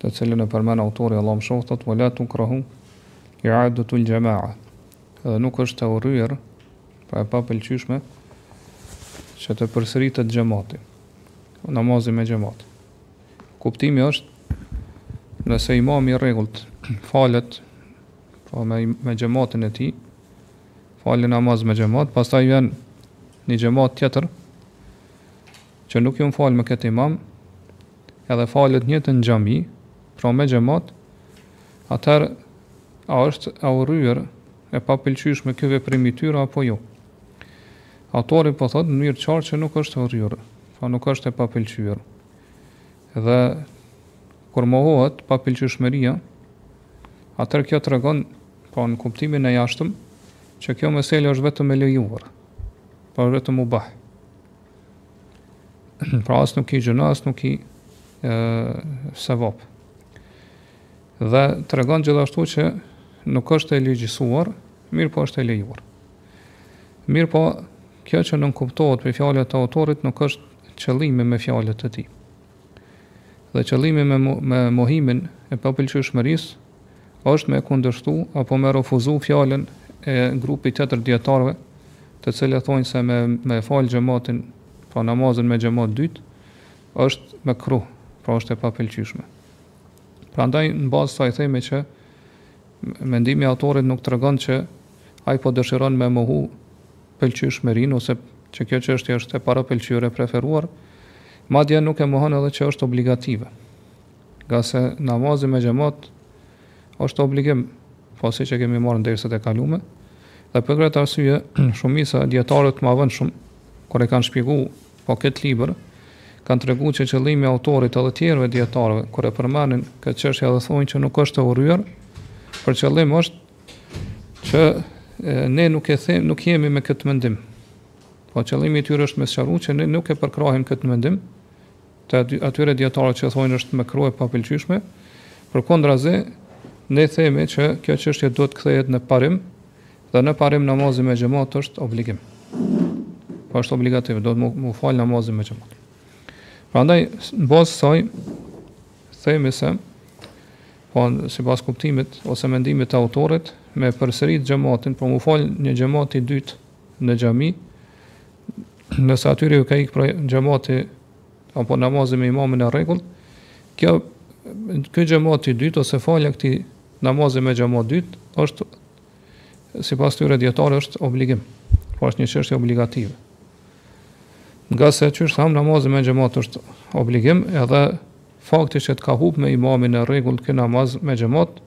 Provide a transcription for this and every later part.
të cilën e përmend autori Allahu mëshiroftë thotë wala tukrahu i'adatul jamaa dhe nuk është e urryer pra e papëlqyeshme që të përsëritet xhamati namazi me xhamat kuptimi është nëse imami i rregullt falet po me me xhamatin e tij falë namaz me xhamat pastaj vjen një xhamat tjetër që nuk jom fal me këtë imam edhe falet në të njëjtën xhami pra me xhamat atëherë a është e urryer e papëlqyeshme ky veprim i tyre apo jo autori po thot në mënyrë të qartë që nuk është e urryer pra nuk është e papëlqyer dhe kur mohohet papëlqyeshmëria atëherë kjo tregon pra në kuptimin e jashtëm që kjo meselë është vetëm e lejuar pra vetëm mubah pra as nuk i gjynah, as nuk i sevap. Dhe tregon gjithashtu që nuk është e legjislatuar, mirëpo është e lejuar. Mirëpo, kjo që nënkuptohet prej fjalëve të autorit, nuk është qëllimi me fjalët e tij. Dhe qëllimi me, me mohimin e papëlqyeshmërisë, është me kundërshtu apo me refuzu fjalën e grupit tjetër dietarëve, të cilët thonë se me me fal xhamatin, pra namazin me xhamat dytë, është mekruh, pra është e papëlqyeshme. Prandaj në bazë saj themi që mendimi i autorit nuk tregon që ai po dëshiron me mohu pëlqyeshmërinë ose që kjo çështje është e parapëlqyer e preferuar, madje nuk e mohon edhe që është obligative. Ngase namazi me xhamat është obligim, po siç e kemi marrë në dersat e kalume, dhe për këtë arsye shumica e dietarëve të mëvonshëm kur e kanë shpjegu po këtë libër, kanë tregu që qëllimi i autorit edhe të tjerëve dietarëve kur e përmendin këtë çështje edhe thonë që nuk është e urryer, për qëllim është që e, ne nuk e them, nuk jemi me këtë mendim. Po qëllimi i tyre është me sqaruar që ne nuk e përkrahim këtë mendim, Të atyre dijetarëve që thonë është mekruh e papëlqyeshme, përkundrazi ne themi që kjo çështje duhet të kthehet në parim dhe në parim namazi me xhamat është obligim. Po është obligativ, do të thotë, m'u fal namazin me xhamat. Prandaj në bazë saj themi se po sipas kuptimit ose mendimit të autorit me përsërit xhamatin, po m'u fal një xhamat i dytë në xhami, nëse atyre ju ka ikë prej xhemati, apo namazi me imamin e rregullt, kjo, ky xhemat i dytë, ose falja e këtij namazi me xhemat të dytë, është, sipas këtyre dijetarëve, është obligim, po është një çështje obligative. Ngase siç thamë namazi me xhemat është obligim, edhe fakti që të ka hup me imamin e rregullt ky namaz me xhemat,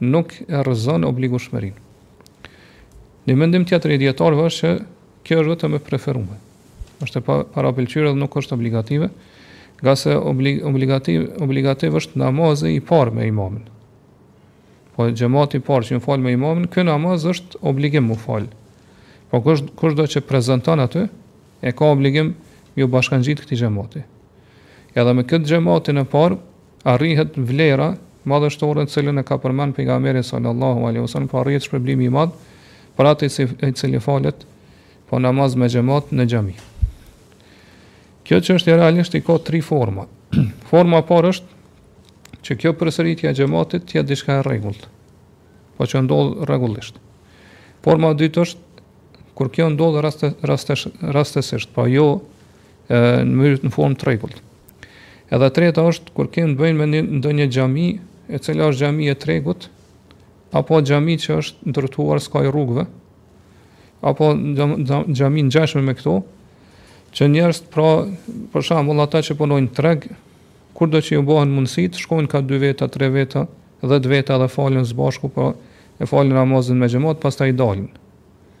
nuk e rrëzon obligueshmërinë. Një mendim tjetër i dijetarëve është që Kjo është vetëm e preferume. Është e parapëlqyer dhe nuk është obligative, ngase obligativ obligativ është namazi i parë me imamin. Po xhamati i parë që u fal me imamin, ky namaz është obligim me u fal. Po kushdo që prezenton aty, e ka obligim me ju bashkangjit këtij xhamati. Edhe me këtë xhamatin e parë Arrihet vlera madhështore të cilën e ka përmend Pejgamberi sallallahu alejhi wasallam, pra arrihet shpërblimi i madh për atë i cili falet po namaz me xhamat në xhami. Kjo çështje realisht i ka tri forma. Forma e parë është që kjo përsëritje e xhamatit të jetë diçka e rregullt, po që ndodh rregullisht. Forma e dytë është kur kjo ndodh raste raste rastesisht, po jo në mënyrë në formë të rregullt. Edhe e treta është kur kemi të bëjmë me një ndonjë xhami, e cila është xhami e tregut, apo xhami që është ndërtuar skaj rrugëve, apo xhami e ngjashme me këto, që njerëz pra për shembull ata që punojnë në treg, kurdo që ju bëhen mundësitë, shkojnë ka dy veta, tre veta, 10 veta dhe falën së bashku, pra e falën namazin me xhamat, pastaj dalin.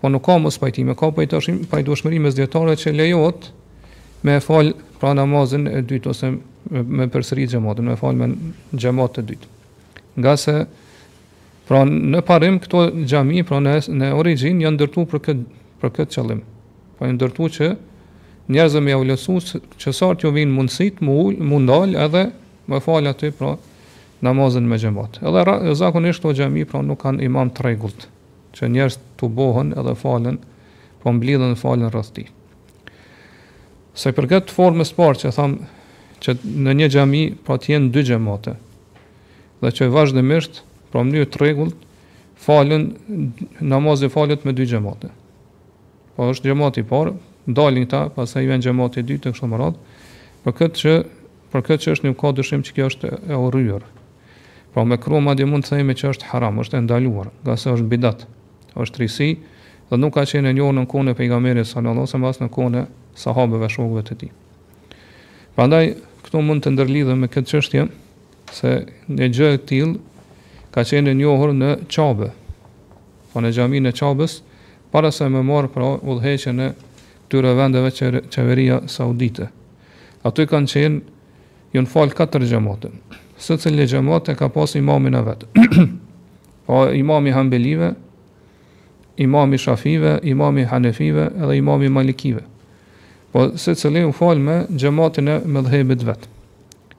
Po nuk ka mospajtime, ka pajtashim, pajtueshmëri mes dijetarëve që lejohet me e fal pra namazin e dytë ose me, me përsërit xhamatin, me fal me xhamat të dytë. Ngase pra në parim këto xhami, pra në në origjinë janë ndërtuar për këtë për këtë qëllim. Po janë ndërtuar që njerëzve me jav lehtësu që sa t'ju vijnë mundësitë, mu ul, mu ndal edhe me fal aty pra namazin me xhamat. Edhe zakonisht këto xhami pra nuk kanë imam të rregullt. Që njerëzit tubohen edhe falen, po mblidhen dhe falen rreth tij. Sa i përket formës së parë që thamë që në një xhami pra të jenë dy xhamate. Dhe që vazhdimisht, pra në mënyrë të rregullt, falen namazin falet me dy xhamate. Po është xhamati i parë, dalin këta, pastaj vjen xhamati i dytë kështu me radhë. Për këtë që Për këtë çështje nuk ka dyshim që kjo është e urryer. Pra mekruh madje mund të themi që është haram, është e ndaluar, ngase është bidat, është risi dhe nuk ka qenë e njohur në kohën e Pejgamberit sallallahu alaihi wasallam as në kohën e sahabeve shokëve të tij. Prandaj këtu mund të ndërlidhem me këtë çështje se një gjë e tillë ka qenë e njohur në Qabe, po në xhaminë e Qabes para se me marr pra udhëheqjen e këtyre vendeve që qeveria saudite aty kanë qenë jan fal katër xhamate secili xhamat e ka pas imamin e vet pa imami hambelive imami shafive imami hanefive edhe imami malikive po secili u fal me xhamatin e medhhebit vet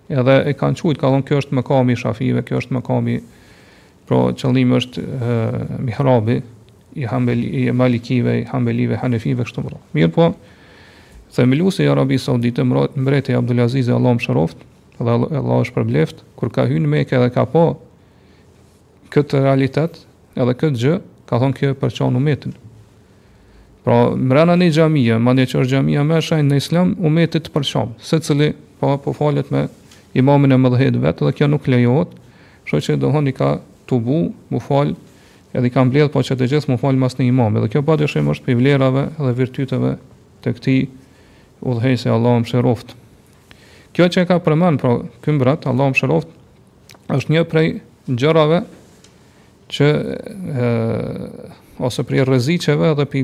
edhe e kanë qujt ka thon kjo është mekami shafive kjo është mëkami Pra qëllimi është mihrabi i hambeli, i malikive, i hambelive, hanefive, kështu me radhë. Mirëpo, themeluesi i Arabisë Saudite, mbreti Abdulaziz Allahu e mëshiroftë, dhe Allahu e shpërbleftë, kur ka hynë Mekë dhe ka pa këtë realitet, edhe këtë gjë, ka thonë kjo e përçan umetin. Pra, mbrenda një xhamie, madje që është xhamia më e shenjtë në Islam, ummeti të përçan, secili po po falet me imamin e medhhebit vet dhe kjo nuk lejohet, kështu që domethon i ka tubu, mu fal, edhe i ka mbledh pra që të gjithë mu fal mas një imami. Dhe kjo pa dyshim është prej vlerave dhe virtyteve të këtij udhëheqësi Allahu e mëshiroftë. Kjo që e ka përmen, pra, ky mbret, Allahu e mëshiroftë, është një prej gjërave që ë ose prej rreziqeve dhe prej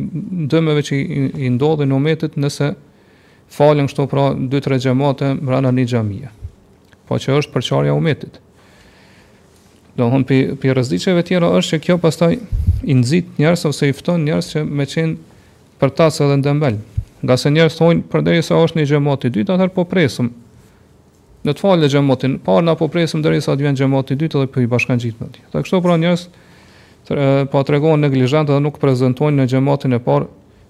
dëmeve që i, i ndodhin umetit nëse falen kështu pra 2-3 xhamate brenda një xhamie. Po që është përçarja e umetit. Domethon prej prej rreziqeve tjera është që kjo pastaj i nxit njerëzit ose i fton njerëzit që me qenë përtacë edhe dembelë. Ngase njerëzit thonë përderisa është një xhamat i dytë, atëherë po presim Le të falet xhamati i parë, na po presim derisa të vjen xhamati i dytë dhe po i bashkangjitmi atij. Dhe kështu pra njerëzit po tregohen neglizhentë dhe nuk prezantojnë në xhamatin e parë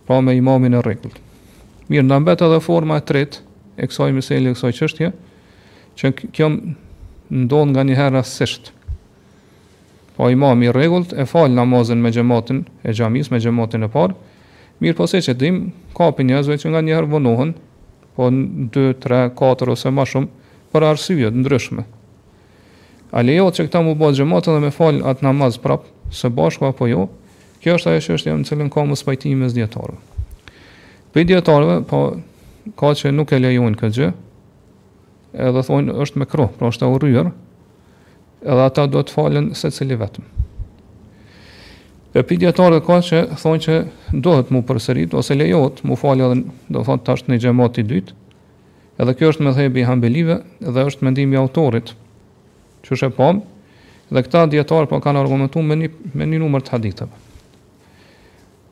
pra me imamin e rregullt. Mirë, na mbet edhe forma e tretë e kësaj mesele e kësaj çështje, që kjo ndodh nganjëherë rastësisht. Po imami i rregullt e fal namazin me xhamatin e xhamisë me xhamatin e parë. Mirëpo siç e dimë, ka pi njerëzve që nganjëherë vonohen, po dy, tre, katër ose ma shumë për arsye të ndryshme. A lejohet që këta mu bo xhamat dhe me fal atë namaz prap së bashku apo jo? Kjo është ajo çështje në cilën ka mospajtim mes dijetarëve. Pi dijetarëve, po ka që nuk e lejojnë këtë gjë, Edhe thonë është mekruh, pra është e urryer. Edhe ata do të falen secili vetëm. E pi dijetarëve ka që thonë që duhet mu përsërit ose lejohet mu falë edhe domethonë tash një xhamat i dytë. Edhe kjo është medhhebi i Hambelive dhe është mendimi i autorit. Siç e pamë, dhe këta dijetarë po kanë argumentu me një me një numër të haditheve.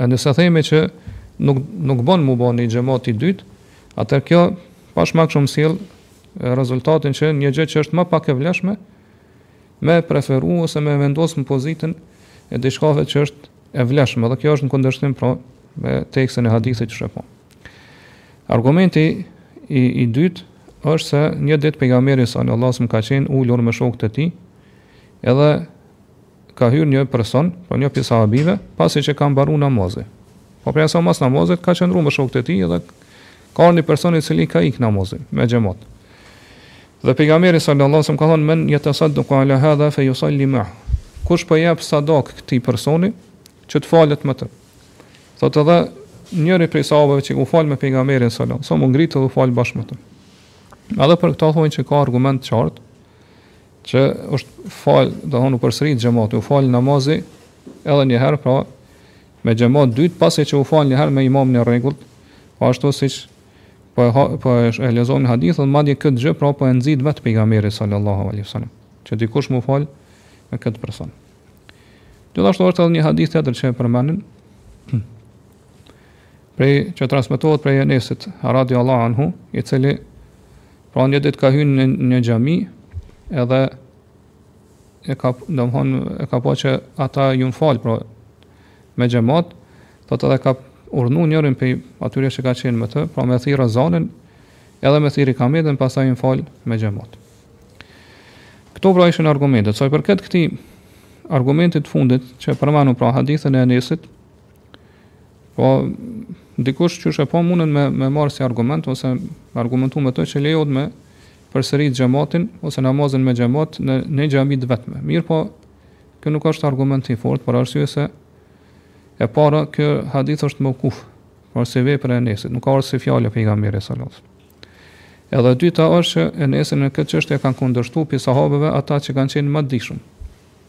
E nëse themi që nuk nuk bën mu bo një xhemat i dytë, atëherë kjo pashmangshëm sjell rezultatin që një gjë që është më pak e vlefshme me preferu ose me vendos në pozitën e diçkave që është e vlefshme dhe kjo është në kundërshtim pra me tekstin e hadithit që shihet po. Argumenti i i dytë është se një ditë pejgamberi sallallahu alajhi wasallam ka qenë ulur me shokët e tij edhe ka hyrë një person, pra një prej sahabëve, pasi që ka mbaruar namazin. Pra pejgamberi alejhi selam mas namazit ka qëndruar me shokët e tij dhe ka një person i cili i ka ik namazi me xhamat. Dhe pejgamberi sallallahu alajhi wasallam ka thënë men yatasaddaqu ala hadha fa yusalli ma. Kush po jep sadaka këtij personi që të falet me të. Thotë edhe njëri prej sahabeve që u fal me pejgamberin sallallahu alajhi wasallam, u ngrit dhe u fal bashkë me të. Edhe për këtë thonë që ka argument të qartë Që është fal, do thonë u përsërit xhamati, u fal namazi edhe një herë, pra me xhamat dytë pasi që u fal një herë me imamin e rregullt, po ashtu siç po e po e, e lexojmë hadithin, madje këtë gjë pra po e nxit vetë pejgamberi sallallahu alaihi wasallam, që dikush mu fal me këtë person. Gjithashtu është edhe një hadith tjetër që e përmendën prej që transmetohet prej Enesit radiallahu anhu, i cili Pra një ditë ka hyrë në një xhami edhe e ka domthon e ka pa që ata janë fal pra me xhamat, thotë edhe ka urdhnu njërin prej atyre që ka qenë me të, pra me thirrë ezanin edhe me thirrë ikametin pastaj janë fal me xhamat. Këto pra ishin argumentet. Sa i përket këtij argumentit fundit që përmendëm pra hadithin e Enesit, Po dikush që është po mundën me me marr si argument ose me argumentu me të që lejohet me përsërit xhamatin ose namazin me xhamat në një xhami të vetme. Mirëpo kjo nuk është argument i fortë për arsye se e para kjo hadith është meukuf, pra si vepër e Enesit, nuk ka ardh si fjalë e pejgamberit salallahu. E dyta është që Enesin në këtë çështje e kanë kundërshtu prej sahabëve ata që kanë qenë më të dijshëm.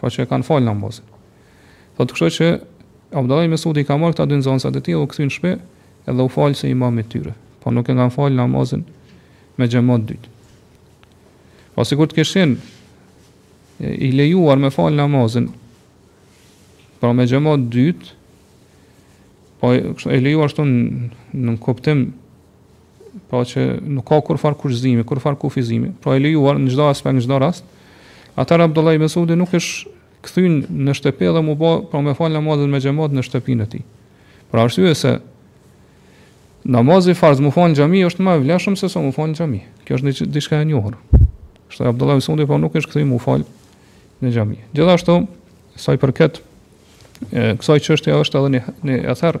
Pra që e kanë falë namazin. Thotë kështu që Abdullah ibn Mesudi ka marrë këta dy nxënësit e tij u kthyn në shtëpi edhe u fal si imam i tyre. Po nuk e kanë fal namazin me xhamat dytë. Po sikur të ishte e lejuar me fal namazin pra me xhamat dytë, pra e lejuar ashtu në kuptim pra që nuk ka kurrfarë kushtëzimi, kurrfarë kufizimi, pra e lejuar në çdo aspekt, në çdo rast, atëherë Abdullah ibn Mesudi nuk ishte kthy në shtëpi dhe mu bo, pra me falë namazin me xhemat në shtëpinë e tij. Për arsye se namazi farz mu falë në xhami është ma vleshëm se sa mos mu falë në xhami. Kjo është një diçka e njohur. Kështu Abdullah ibn Mesudi pra nuk ishte kthy mu falë në xhami. Gjithashtu, sa i përket, kësaj çështje është edhe një, një ether,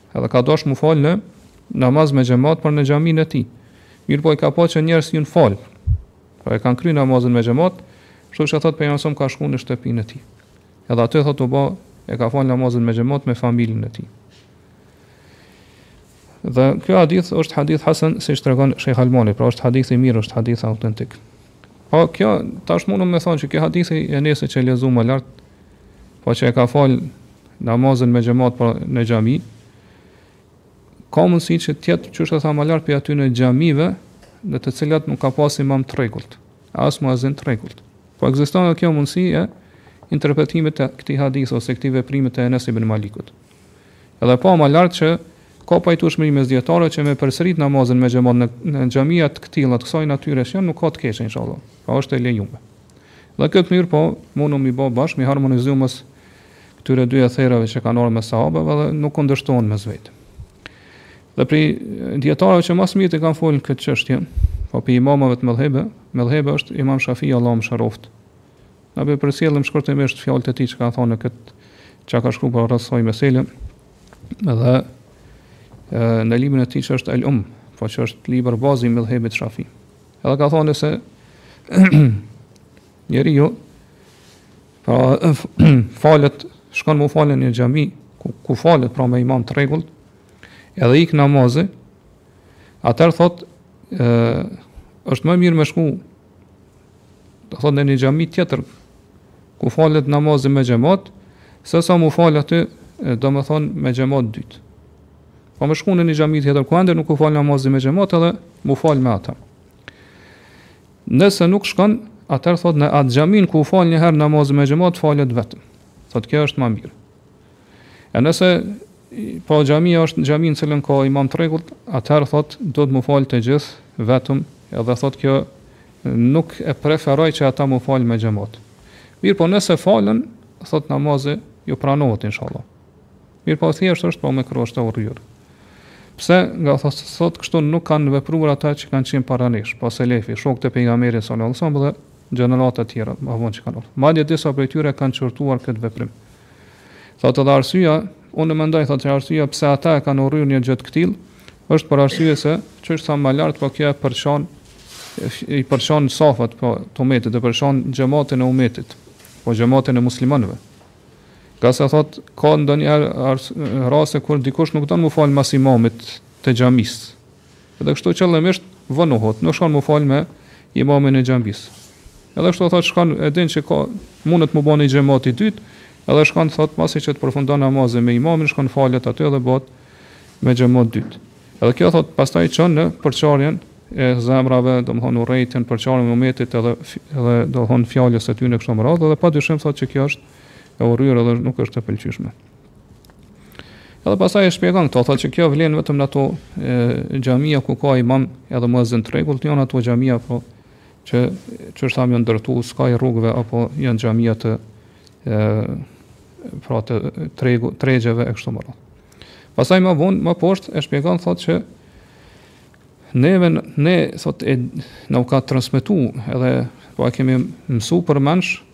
Edhe ka dashtë mu falë në namaz me xhemat por në xhaminë e tij. Mirëpo e ka pa që njerëzit janë falë. Pra e kanë kry namazin me xhemat, kështu që thot pejgamberi sa ka shku në shtëpinë e tij. Edhe aty thot u bë e ka fal namazin me xhemat me familjen e tij. Dhe ky hadith është hadith hasen si tregon Shejh Albani, pra është hadith i mirë, është hadith autentik. Po kjo tash mundemi të them që ky hadith i Enesit që lexum më lart po që e ka fal namazin me xhamat pra në xhami, ka mundësi që të jetë qysh u tha më lart prej atyne xhamive në të cilat nuk ka pas imam të rregullt, as muezin të rregullt. Po ekziston edhe kjo mundësi e interpretimit të këtij hadith ose këtij veprimi të Enes ibn Malikut. Edhe pamë më lart që ka pajtueshmëri mes dijetarëve që me përsërit namazin me xhamat në në xhamia të këtilla të kësaj natyre që janë nuk ka të keqe inshallah. Pra është e lejuar. Dhe këtë mënyrë po mundemi mi bë bashkë mi harmonizu mes këtyre dy ethereve që kanë ardhur prej sahabeve dhe nuk kundërshtohen mes vete. Dhe prej dijetarëve që ma së miri kanë folë në këtë çështje, po prej imamëve të medhhebeve, medhhebeve është Imam Shafiu Allahu e mëshiroftë. Na po i përcjellim shkurtimisht fjalët e tij që ka thonë në këtë që ka shkruar rreth kësaj mesele. Dhe në librin e tij që është El Um, po që është libër bazë i medhhebit Shafi. Edhe ka thonë se njeriu pra falet shkon me u falë në xhami ku, ku falet pra me imam të rregullt edhe i ik namazi atëherë thot ë është më mirë me shku do thotë në një xhami tjetër ku falet namazi me xhamat, se sa mu fal aty, do me thonë me xhamat të dytë. Po me shku në një xhami tjetër ku ende nuk u fal namazi me xhamat edhe mu fal me ata. Nëse nuk shkon, atëherë thotë në atë xhamin ku u fal një herë namazi me xhamat falet vetëm. Thotë kjo është më mirë. E nëse po xhamia është një xhami e cila ka imam të rregullt, atëherë thot duhet me u fal të gjithë vetëm, edhe thot kjo nuk e preferoj që ata me u fal me xhamat. Mirëpo nëse falen, thot namazi ju pranohet inshallah. Mirëpo thjesht është po mekruh është e urryer. Pse ngase thot, thot kështu nuk kanë vepruar ata që kanë qenë para nesh, po selefi, shokët e pejgamberit sallallahu alajhi wasallam dhe gjenerata të tjera më vonë që kanë ardhur. Madje disa prej tyre kanë qortuar këtë veprim. Thotë dhe arsyeja, unë mendoj thotë që arsyeja pse ata e kanë urryer një gjë të këtillë është për arsye se qysh tha më lart po kjo e përçon i përçon safat po të umetit, e përçon xhamatin e umetit, po xhamatin e muslimanëve. Ka se thot, ka ndonjëherë rase kur dikush nuk don m'u fal mas imamit të xhamisë, Edhe kështu qëllimisht vonohet, nuk shkon m'u fal me imamin e xhamisë. Edhe kështu thotë shkon e din që ka mundet m'u bë ni xhamat i dytë, edhe shkon thotë pasi që të përfundon namazin me imamin shkon falet aty edhe bëhet me xhamat dytë. Edhe kjo thotë pastaj çon në përçarjen e zemrave, domethënë urrejtjen, përçarjen e umetit edhe, edhe domethënë fjalës së tyne kështu me radhë, edhe pa dyshim thotë që kjo është e urryer edhe nuk është e pëlqyshme. Edhe pasaj e shpjegon këto, thotë që kjo vlen vetëm në ato xhamia ku ka imam edhe muezin të rregullt, janë ato xhamia apo që qysh janë ndërtu skaj rrugëve apo janë xhamia të e, pra të tregu, tregjeve e kështu me radhë. Pasaj më vonë, më poshtë e shpjegon thotë që neve ne thotë e na u ka transmetuar edhe po e kemi mësu për mënsh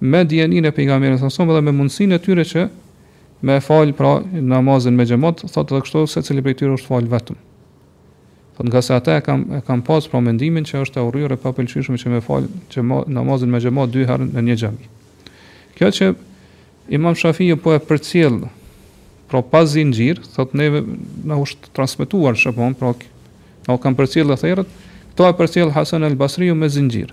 me dijeninë e Pejgamberit sa sa dhe me mundësinë e tyre që me e fal pra namazin me xhamat thotë edhe kështu secili prej tyre është fal vetëm thotë nga se ata e kanë e kanë pas pra mendimin që është e urryer e papëlqyeshme që me fal që namazin me xhamat dy herë në një xhami kjo që Imam Shafiu po e përcjell pra pa zinxhir thotë ne na është transmetuar qysh po pra na kanë përcjell edhe herët këto e përcjell Hasan al-Basriu me zinxhir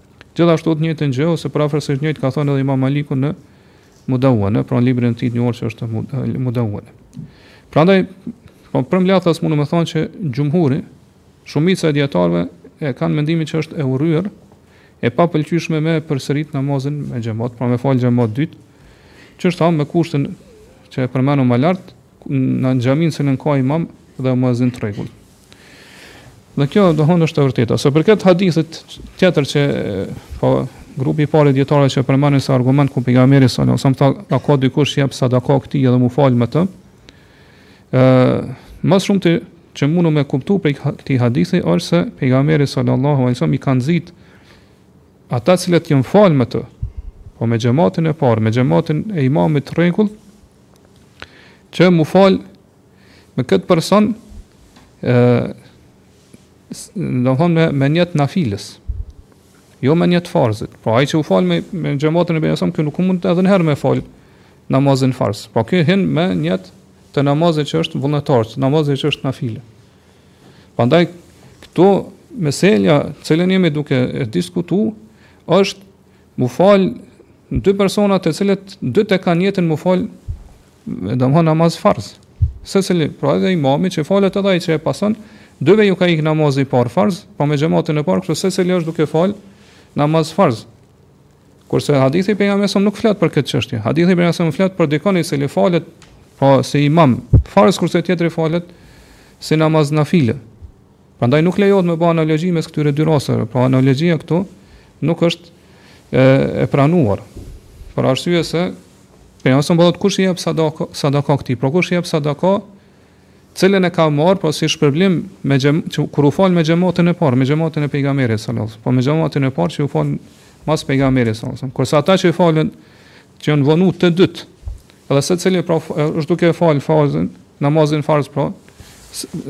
Gjithashtu të njëjtën gjë ose përafërsisht të njëjtë ka thënë edhe Imam Maliku në Mudawwana, pra në librin e tij të njohur që është Mudawwana. Prandaj po përmbledhtas mundemi të thomi që xhumhuri, shumica e dijetarëve e kanë mendimin që është e urryer e papëlqyeshme me përsërit namazin me xhamat, pra me fal xhamat dytë, qysh thamë me kushtin që e përmendëm më lart, në xhaminë e cila ka imam dhe muezin të rregullt. Dhe kjo domethënë është e vërteta. Sa i përket hadithit tjetër që po, grupi i parë i dijetarëve që përmendin si argument ku Pejgamberi salallahu selem tha a ka dikush jep sadaka këtij edhe mu falë me të, e, ma s'shumti që mundemi kuptu prej këtij hadithi është se Pejgamberi salallahu alejhi i ka nxitë ata cilët janë falë me të, po me xhematin e parë, me xhematin e imamit të rregullt, që mu falë Me këtë person, ë domthonë me, me nijet nafiles, jo me nijet farzit. Pra, ai që u falë me, me xhamatin e pejgamberit alejhi selam, ky nuk mundet edhe njëherë me falë namazin farz. Pra, ky hin me nijet të namazit që është vullnetar, namazit që është nafile. Prandaj, këtu meselja, cilën jemi duke e diskutu, është mu falë dy persona të cilët dytë e kanë nijetin mu falë Domthonë namaz farz. Secili, pra edhe imami që falet edhe ai që e pason, dyve ju ka ik namazi i parë farz, pa po me xhamatin e parë, kështu secili është duke fal namaz farz. Kurse hadithi i pejgamberit alejhi selam nuk flet për këtë çështje. Hadithi i pejgamberit alejhi selam flet për dikon i cili falet pa po, si imam farz kurse tjetri falet si namaz nafile. Prandaj nuk lejohet me bë analogji mes këtyre dy rasteve, pra analogjia këtu nuk është e, e pranuar. Për arsye se pejgamberi alejhi selam po thotë kush i jep sadaka, sadaka këti, pra kush i jep sadaka, cilën e ka marrë, pra si shpërblim me xhem, që, kur u falë me xhamatin e parë, me xhamatin e pejgamberit, sallallahu, po me xhamatin e parë që u falë mas pejgamberit, sallallahu, kurse ata që falen Që janë vonu të dytë. Edhe secili pra është duke e falë farzin, namazin farz pra,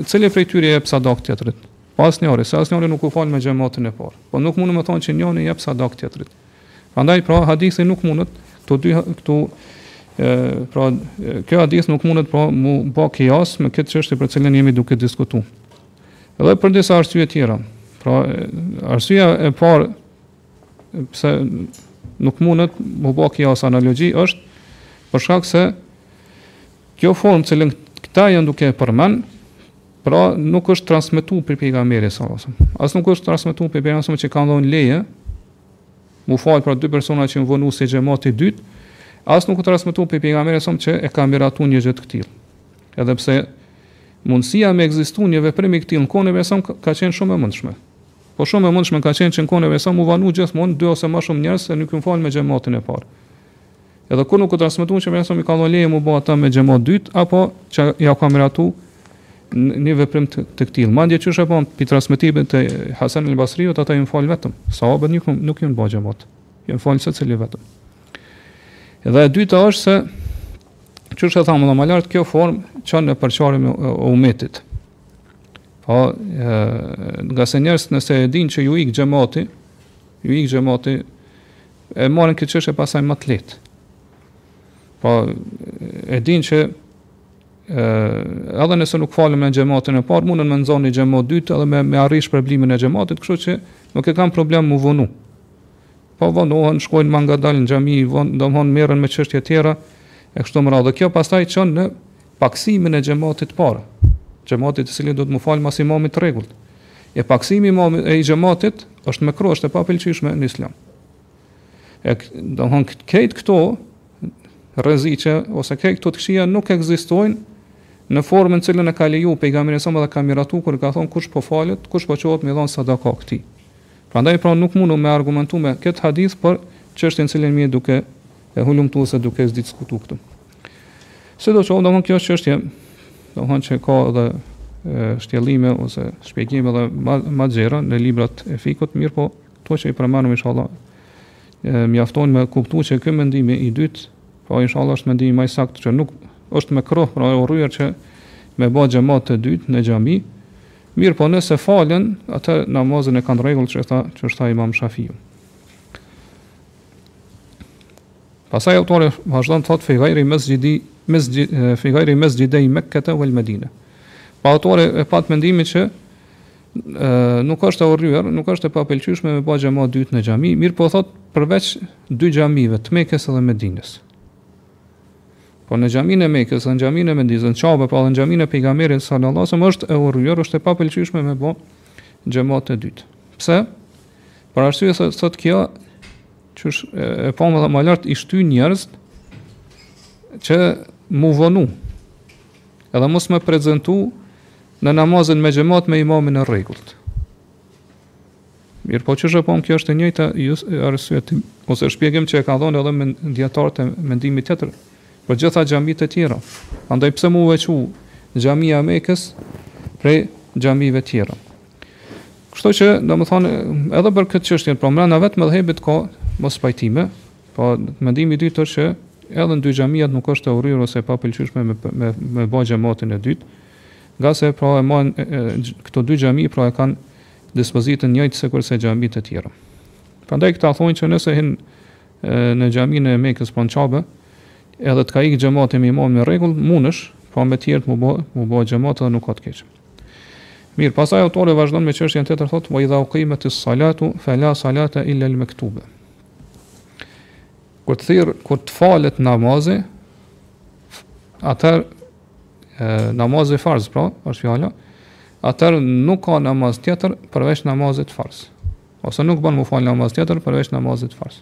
cili prej tyre i jep sadaka tjetrit? Po asnjëri, se asnjëri nuk u falë me xhamatin e parë. Po nuk mund me thonë që njëri i jep sadaka tjetrit. Andaj pra hadithi nuk mundet, këtu dy, këtu, e, pra, ky hadith nuk mundet pra mu ba kijas me këtë çështje për cilën jemi duke diskutu. Edhe për disa arsye tjera. Pra, arsye e parë, Pse nuk mundet mu bë kijas analogji është për shkak se kjo formë cilën këta janë duke e përmend, pra nuk është transmetuar prej pejgamberit sallallahu alajhi wasallam. As nuk është transmetuar prej pejgamberit që ka dhënë leje mu fal pra dy persona që janë vonu si xhamat i dytë, as nuk u transmetu prej pejgamberit alejhi selam që e ka miratu një gjë të këtillë. Edhe pse mundësia me ekzistuar një veprim i këtillë në kohën e pejgamberit alejhi selam ka qenë shumë e mundshme. Po shumë e mundshme ka qenë që në kohën e pejgamberit alejhi selam mu vonu gjithmonë dy ose më shumë njerëz se nuk u falë me xhamatin e parë. Edhe kurrë nuk u transmetu që pejgamberi alejhi selam i ka dhënë leje mu bë ata me xhamat dytë apo që ja ka miratu një veprim të, të këtillë. Madje qysh e pamë pi transmetimit të Hasan el Basriut ata u fal vetëm. Sahabët nuk nuk janë bë xhamat. Janë fal secili vetëm. Edhe e dyta është se qysh e thamë më lart kjo formë çon në përçarjen e umetit. Po, ngase njerëzit nëse e dinë që ju ik xhamati, ju ik xhamati e marrin këtë çështje pastaj më të lehtë. Po e dinë që ë edhe nëse nuk falem në xhamatin e parë, mundem me nxon një xhamat dytë edhe me me arrit shpërblimin e xhamatit, kështu që nuk e kanë problem mu vonu. Po vonohen, shkojnë më ngadalë në xhami, von, domthon merren me çështje tjera e kështu me radhë. Kjo pastaj çon në Paksimin e xhematit të parë, xhematit i cili duhet m'u falë mas imamit të rregullt. E paksimi i imamit e xhematit është mekruh, është e papëlqyeshme në Islam. E domthon këto këto rreziqe ose këto këto të këqija nuk ekzistojnë në formën të cilën e ka leju pejgamberi a.s. edhe e ka miratu kur ka thon kush po falet, kush po çohet me dhon sadaka këtij. Prandaj pra nuk mundë m'u argumentu me këtë hadith për çështjen të cilën jemi duke e hulumtu ose duke diskutu këtu. Sidoqoftë, domthon kjo çështje, domthon që ka edhe shtjellime ose shpjegime edhe më gjera në librat e fikhut, mirëpo, kto që i përmendëm inshallah, mjafton me kuptu që ky mendim i dytë, po inshallah është mendimi më i saktë që nuk është mekruh, pra e urryer që me bo xhamat të dytë në xhami, mirëpo nëse falen, atëherë namazin e kanë n'rregull qysh tha, qysh tha Imam Shafiu. Pastaj autori vazhdon thotë fi ghairi mesjidi mesjid fi ghairi mesjidej Mekete wal Medine. Po autori e pat mendimin që nuk është e urryer, nuk është e papëlqyeshme me bë xhamat të dytë në xhami, mirëpo thot përveç dy xhamive të Mekës dhe Medinës. Po në xhamin e Mekës dhe në xhamin e Medinës, në Qabe po në xhamin e pejgamberit sallallahu alajhi wasallam është e urryer, është e papëlqyeshme me bë xhamat të dytë. Pse? Për arsye se thot kjo Qysh e pamë edhe më lart, i shtyn njerëzt që m'u vonu, edhe mos me prezentu në namazin me xhemat me imamin e rregullt. Mirëpo qysh pamë, kjo është e njëjta arsye, ose shpjegim që e ka dhonë edhe dijetarët e mendimit tjetër, për gjitha xhamitë e tjera. Andaj pse m'u veçu xhamia e Mekës prej xhamive tjera. Kështu që, domethënë, edhe për këtë çështje, pra brenda vetë medhhebit ka mospajtime, po mendimi i dytë është që edhe në dy xhamiat nuk është e urryer ose e papëlqyeshme me me me bë xhamatin e dytë, ngase pra domethon këto dy xhami pra e kanë dispozitën e njëjtë sikurse xhamitë e tjera. Prandaj këta thonë që nëse hin në xhamin e Mekës pra n'Qabe, edhe të ka ik xhamati me imam të rregullt, mundesh, po me të tjerë me bo, me bo xhamat edhe nuk ka të keqe. Mirë, pastaj autori vazhdon me çështjen tjetër thotë wa idha uqimatis salatu fala salata illa al maktuba. Kur të thirret, kur të falet namazi, atëherë namazi farz, pra, është fjala, atëherë nuk ka namaz tjetër përveç namazit farz. Ose nuk bon m'u fal namaz tjetër përveç namazit farz.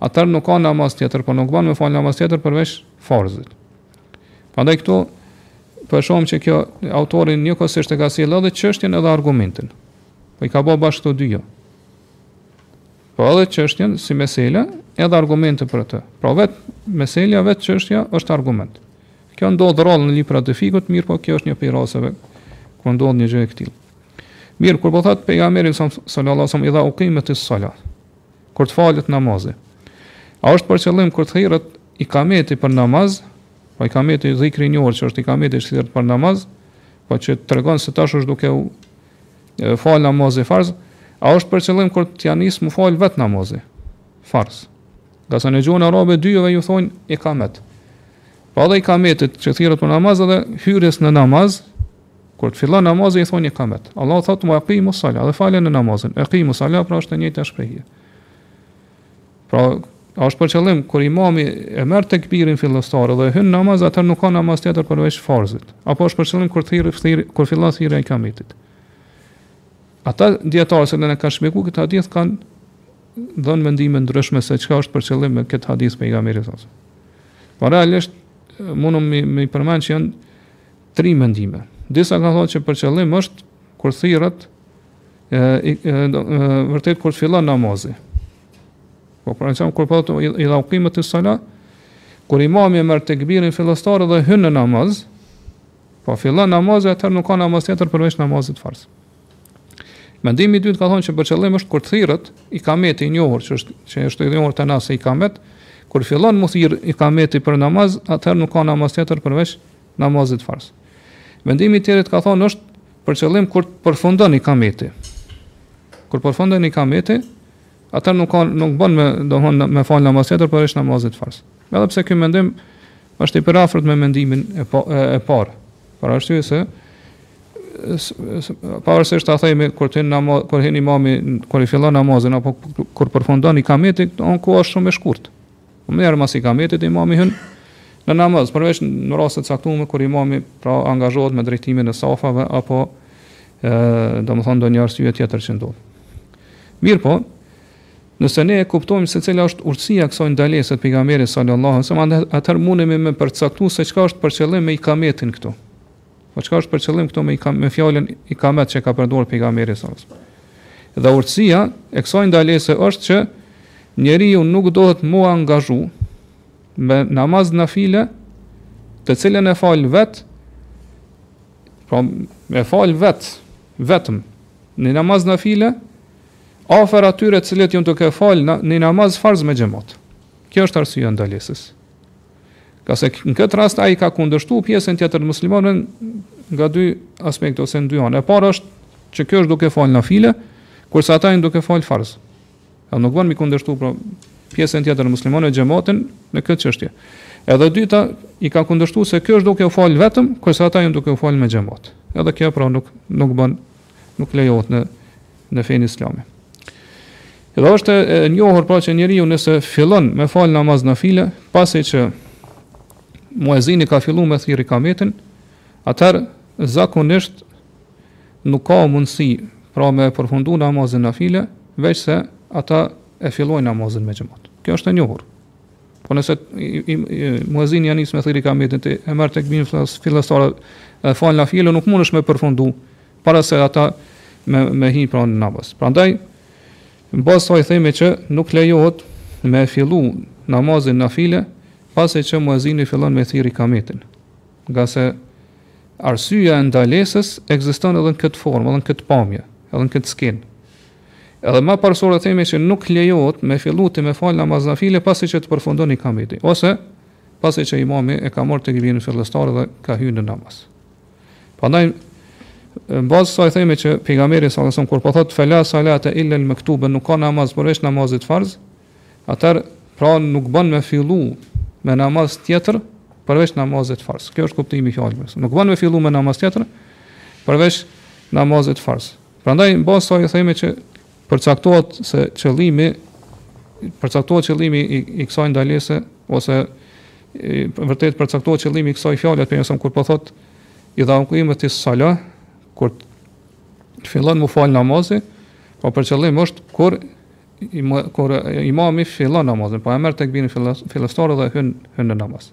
atëherë nuk ka namaz tjetër, po nuk bën me fal namaz tjetër përveç farzit. Prandaj këtu po e shohim që kjo autori njëkohësisht e ka sjellë edhe çështjen edhe argumentin. Pra i ka bërë bashkë këto dyja. Po edhe çështjen si mesela, edhe argumente për atë. Pra vet meselja, vet çështja është argument. Kjo ndodh rrallë në librat e fikut, mirëpo kjo është një prej rasteve ku ndodh një gjë e këtillë. Mirë, kur po thot pejgamberi sallallahu alajhi wasallam, "Idha uqimet as-salat", kur të falet namazi. A është për qëllim kur të thirret ikameti për namaz, po ikameti dhikri i njohur që është ikameti që thirret për namaz, po që tregon se tash është duke u fal namazi farz, a është për qëllim kur të jan nis mu fal vet namazi farz. Ngase në gjuhën arabe dyjave ju thonë ikamet. Po edhe ikametit që thirret për namaz edhe hyrjes në namaz, Kur të fillon namazi i thonë ikamet. Allahu thotë ue aqimu sala, dhe faleni namazin. Aqimu sala pra është e njëjta shprehje. Pra, a është për qëllim kur imami e merr tekbirin fillestar dhe hyn në namaz, atëherë nuk ka namaz tjetër përveç farzit. Apo është për qëllim kur thirr thirr kur fillon thirrja e ikametit. Ata dijetarë që e kanë shpjeguar këtë hadith kanë dhënë mendime të ndryshme se çka është për qëllim me këtë hadith pejgamberit sa. Por realisht mundemi, me përmend që janë Tri mendime. Disa kanë thënë që për qëllim është kur thirret e, e, në vërtet kur të fillon namazi. Po për shembull kur po thotë idha uqimet es-sala, kur imami merr tekbirin fillestar dhe hyn në namaz, po fillon namazi atëherë nuk ka namaz tjetër përveç namazit farz. Mendimi i dytë ka thënë që për qëllim është kur thirret ikameti i njohur që është që është i njohur te na si ikamet, kur fillon m'u thirr ikameti për namaz, atëherë nuk ka namaz tjetër përveç namazit farz. Mendimi i tretë ka thonë është për qëllim kur të përfundon ikameti. Kur përfundon ikameti, atëherë nuk ka nuk bën me domthon me fal namaz tjetër përveç namazit farz. Edhe pse ky mendim është i përafërt me mendimin e pa, e, e parë. Por ashtu që pavarësisht a themi kur të namaz kur hyn imami kur e fillon namazin apo kur përfundon ikameti, koha është shumë e shkurt. Menjëherë mas ikametit imami hyn në namaz, përveç në raste të caktuara kur imami pra angazhohet me drejtimin e safave apo ë domethënë ndonjë arsye tjetër që ndodh. Mirëpo, nëse ne e kuptojmë se cila është urtësia e kësaj ndalese të pejgamberit sallallahu alajhi wasallam, atëherë mundemi me përcaktuar se çka është për qëllim me ikametin këtu. Po çka është për qëllim këtu me ikam me fjalën ikamet që ka përdor pejgamberi sa. Dhe urtësia e kësaj ndalese është që njeriu nuk duhet m'u angazhu me namaz nafile të cilën e fal vet pra me fal vet vetëm në namaz nafile afër atyre të cilët janë duke fal në, në namaz farz me xhemat kjo është arsyeja e ndalesës Ngase në këtë rast ai ka kundërshtuar pjesën tjetër të muslimanëve nga dy aspekte ose në dy anë. E para është që ky është duke fal nafile, kurse ata janë duke fal farz. Ai nuk bën me i kundërshtu pra pjesën tjetër të muslimanëve xhematin në këtë çështje. Edhe e dyta i ka kundërshtu se ky është duke u fal vetëm, kurse ata janë duke u fal me xhemat. Edhe kjo pra nuk nuk bën Nuk lejohet në në fenë islame. Dhe është e njohur pra që njeriu nëse fillon me fal namaz nafile, pasi që muezini ka fillu me thirr ikametin, atëherë zakonisht nuk ka mundësi pra me përfundu namazin nafile, veç se ata e fillojnë namazin me xhemat. Kjo është e njohur. Po nëse muezini ia nis me thirr ikametin ti e merr tekbirin fillestar e fal nafile nuk mundesh me përfundu para se ata me me hi pra në namaz. Prandaj në bazë të saj themi që nuk lejohet me fillu namazin nafile pasi që muezini fillon me thirr ikametin. Ngase arsyeja e ndalesës ekziston edhe në këtë formë, edhe në këtë pamje, edhe në këtë skenë. Edhe ma parësore themi që nuk lejohet me fillu ti me fal namaz nafile pasi që të përfundon ikameti, ose pasi që imami e ka marrë tekbirin fillestar dhe ka hy në namaz. Prandaj në bazë të saj themi që pejgamberi sallallahu alajhi wasallam kur po thotë fala salata illa al maktuba nuk ka namaz përveç namazit farz, atëherë pra nuk bën me fillu me namaz tjetër përveç namazit farz. Ky është kuptimi i fjalës. Nuk bën me fillu me namaz tjetër përveç namazit farz. Prandaj në bazë të saj themi që përcaktohet se qëllimi përcaktohet qëllimi i, i kësaj ndalese ose i, vërtet përcaktohet qëllimi i kësaj fjale pejgamberit kur po thot idha ukimetis salah kur të fillon m'u fal namazi pra për qëllim është kur i, kur imami fillon namazin po e merr tekbirin fillestar dhe hyn hyn në namaz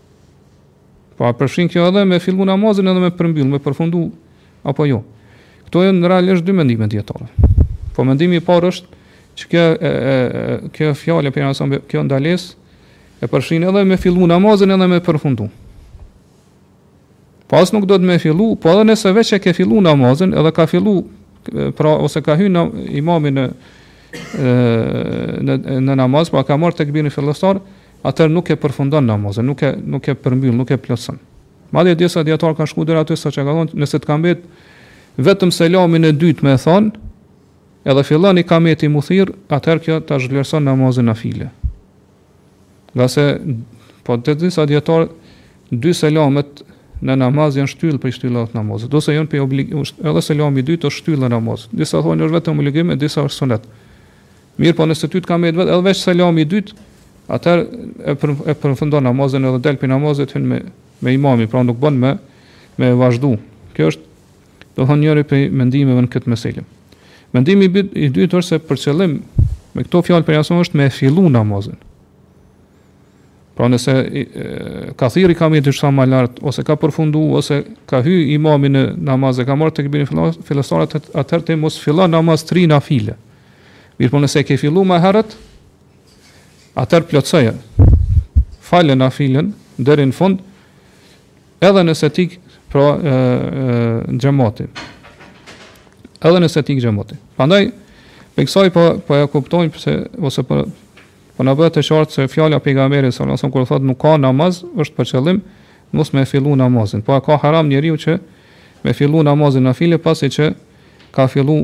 Po a përfshin kjo edhe me fillu namazin edhe me përmbyll, me përfundu apo jo? Këto janë realisht dy mendime dijetarëve. Po mendimi i parë është që kjo e, e, kjo fjalë e pejgamberit sa kjo ndalesë e përfshin edhe me fillu namazin edhe me përfundu. Pra as nuk duhet me fillu, po edhe nëse veç e ke fillu namazin, edhe ka fillu pra ose ka hy imami në në në namaz, apo ka marrë tekbirin fillestar, atëherë nuk e përfundon namazin, nuk e nuk e përmbyll, nuk e plotëson. Madje disa dietar kanë shkuar deri aty saqë ka thonë nëse të ka mbet vetëm selamin e dytë me thonë, edhe fillon ikameti mu thirr, atëherë kjo ta zhvlerëson namazin nafile. Ngase po te disa dietar dy selamet në namaz janë shtyllë prej shtyllave t' namazit, ose janë prej obligim, edhe selami i dytë është shtyllë në namaz. Disa thonë është vetëm obligim, disa është sunet. Mirëpo nëse ty të ka mbet edhe veç selami i dytë, atëherë e për, e përfundon namazin edhe del pi namazit hyn me me imamin, pra nuk bën me me e vazhdu. Kjo është do të thonë njëri prej mendimeve në këtë meselë. Mendimi i dytë është se për qëllim me këto fjalë për qëllim është me e fillu namazin. Pra nëse e, ka thirr ikameti siç thamë ma lart ose ka përfundu ose ka hy imami në namaz, e ka marrë tekbirin fillestar atëherë ti mos fillo namaz ti nafile. Mirëpo nëse ke fillu ma herët, atër plotësoje, fale nafilen, deri në fund, edhe nëse t'ik pra e, e, xhemati. Edhe nëse t'ik xhemati. Pandaj, prej kësaj po, po e kuptojmë, përse, ose prej, po, po na bëhet e qartë se fjala e pejgamberit sallallahu alejhi ve selem kur thotë nuk ka namaz, është për qëllim, mos me fillu namazin. Po e ka haram njeriu që me fillu namazin nafile, pasi që ka fillu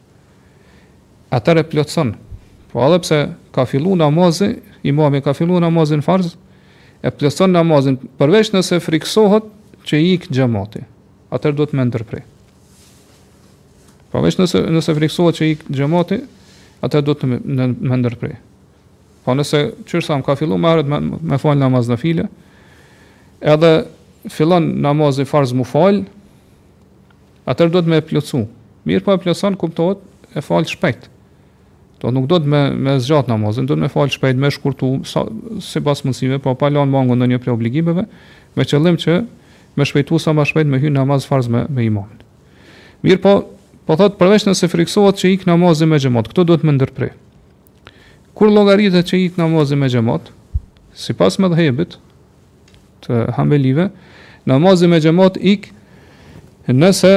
atëherë e plotëson. Po edhe pse ka fillu namazi, imami ka fillu namazin farz, e plotëson namazin përveç nëse friksohet që i ik xhamati. Atëherë duhet me ndërpre. Përveç nëse nëse friksohet që i ik xhamati, atëherë duhet me me ndërpre. Po nëse siç thamë ka fillu ma herët me, me fal namaz nafile, edhe fillon namazi farz mu fal, Atër duhet me e plotsu. Mirëpo e plotson, kuptohet, e fal shpejt. Do nuk duhet me, me zgjatë namazin, duhet me falë shpejt, me shkurtu, sa, sipas mundësive, po pa lanë mangu asnjë prej obligimeve, me qëllim që me shpejtu sa ma shpejt me hy namaz farz me, me imamin. Mirëpo, po thotë përveç nëse friksohet që ik namazi me xhemat, këtu duhet me ndërpre. Kur llogaritet që ik namazi me xhemat, sipas medhhebit, të hambelive, namazi me xhemat ik, nëse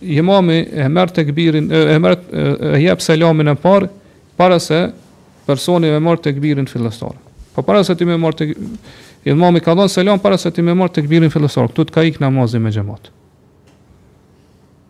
imami e merr tekbirin, e merr te e jep selamin e parë, para se personi me marrë tekbirin fillestar. Po para se ti me marrë tekbirin, imami ka dhënë selam para se ti me marrë tekbirin fillestar, këtu të ka ik namazi me xhemat.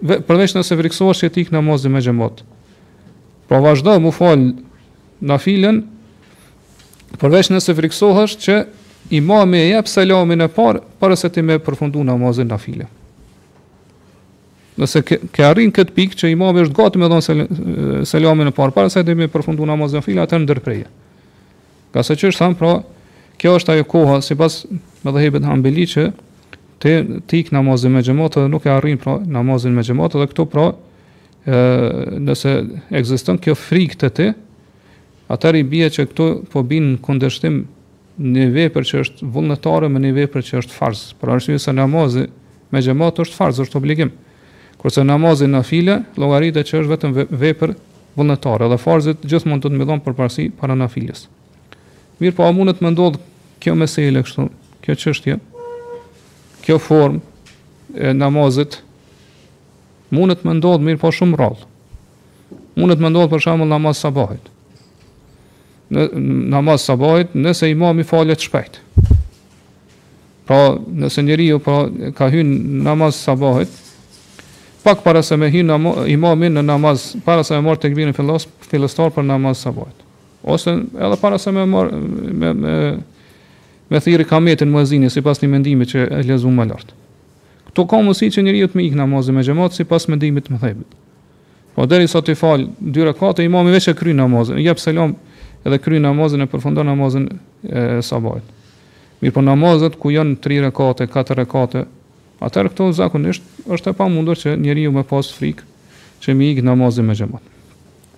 Ve, përveç nëse frikësohesh që të ikë namazi me xhamat. Pra vazhdo mu fal nafilen, përveç nëse frikësohesh që imami e jep selamin e parë, para se ti me përfundu namazin nafile. Nëse ke, ke arrin këtë pikë që imami është gati me dhonë selamin e parë, para se ti me përfundu namazin nafile, atër ndërpreje. Ngase qysh thamë, pra, kjo është ajo koha, sipas medhhebit hanbeli që të t'ik namazi me xhemat dhe nuk e arrin pra namazin me xhemat dhe këtu pra e, nëse ekziston kjo frikë te ti, atëherë i bje që këtu po bien në kundërshtim një vepër që është vullnetare me një vepër që është farz. Për arsye se namazi me xhemat është farz, është obligim. Kurse namazi nafile llogaritet që është vetëm vepër vullnetare dhe farzet gjithmonë do të mbajnë përparësi para nafiles. Mirëpo a mundet me ndodh kjo mesele kështu, kjo çështje, kjo formë e namazit mundet me ndodh mirëpo shumë rrallë. Mundet me ndodh për shembull n'namaz t'sabahit. Në namaz t'sabahit, nëse imami falet shpejt. Pra, nëse njeriu pra ka hy në namaz t'sabahit, pak para se me hy imami në namaz, para se me marr tekbirin fillos, fillestar për namaz t'sabahit. Ose edhe para se me marr me me me thirrë kametin muezini sipas një mendimi që e lexum ma lart. Ktu ka mundësi që njeriut me i ik namazi me xhamat sipas mendimit të medhhebit. Po derisa t'i fal dy rekate imami veç e kryen namazin, i jep selam edhe e kryen namazin e përfundon namazin e sabahit. Mirëpo namazet ku janë 3 rekate, 4 rekate, atëherë këtu zakonisht është e pamundur që njeriu me pas frikë që m'i ik namazi me xhamat.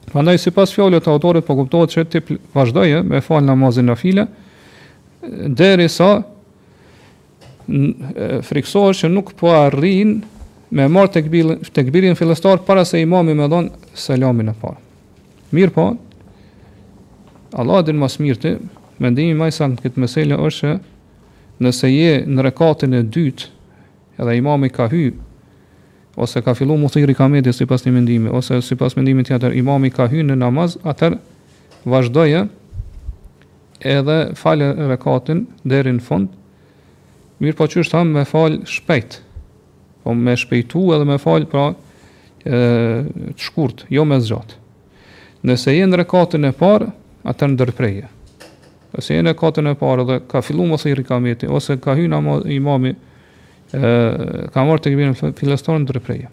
Prandaj sipas fjalës të autorit po kuptohet se ti vazhdoje me fal namazin nafile derisa frikësohesh që nuk po arrin me marr tekbirin, tekbirin fillestar para se imami me dhon selamin e parë. Mirëpo, Allahu e din më së miri, mendimi më i saktë në këtë mesele është se nëse je në rekatin e dytë edhe imami ka hy ose ka fillu m'u thirr kameti sipas një mendimi, ose sipas mendimit tjetër, imami ka hy në namaz, atëherë vazhdoje Edhe fale rekatin deri në fund, mirëpo qysh thamë me falë shpejt, po me shpejtu edhe me falë pra e, të shkurtë, jo me zgjatë. Nëse je në rekatin e parë, atëherë ndërpreje. Nëse je në rekatin e parë dhe ka fillu m'u thirr kameti, ose ka hy imami, e, ka marrë tekbirin fillestar, ndërpreje.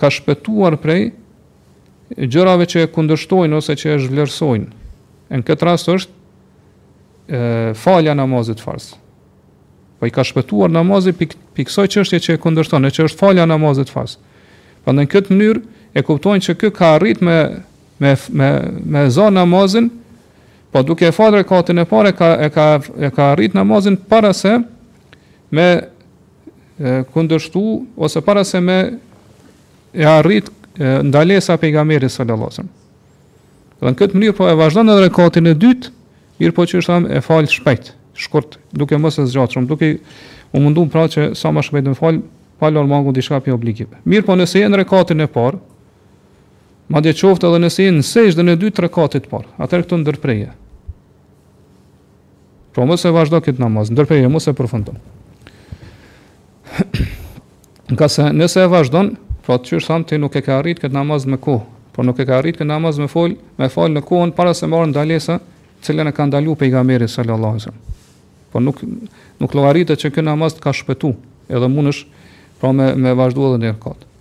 ka shpëtuar prej gjërave që e kundërshtojnë ose që e zhvlerësojnë. Në këtë rast është e, falja e namazit farz. Pra i ka shpëtuar namazi pik, prej kësaj çështje që e kundërshton, e që është falja e namazit farz. Po në këtë mënyrë e kuptojnë që ky ka arrit me, me, me, me zan namazin, po duke e falë rekatin e parë, ka, e, ka, e ka arrit namazin para se me kundërshtu ose para se me e arrit ndalesa e pejgamberit sallallahu alajhi wasallam. Dhe në këtë mënyrë po e vazhdon edhe rekatin e dytë, mirë po që është thamë e fal shpejt, shkurt, duke mos e zgjatur shumë, duke u mundu pra që sa më shpejt ta fal, pa lënë mangu diçka prej obligimeve. Mirëpo nëse je në rekatin e parë, madje qoftë edhe nëse je në sexhden e dytë të rekatit të parë, atëherë këtu ndërpreje. Pra mos e vazhdo këtë namaz, ndërpreje mos e përfundon. Ngase nëse e vazhdon, pra siç e thamë ti nuk e ke arrit këtë namaz me kohë, pra nuk e ke arrit këtë namaz me fol, me fal në kohën para se me ardh ndalesa, cilën e ka ndalu pejgamberi sallallahu alaihi wasallam. Po nuk nuk llogaritet që ky namaz të ka shpëtu, edhe mundesh pra me me vazhduar edhe në kat.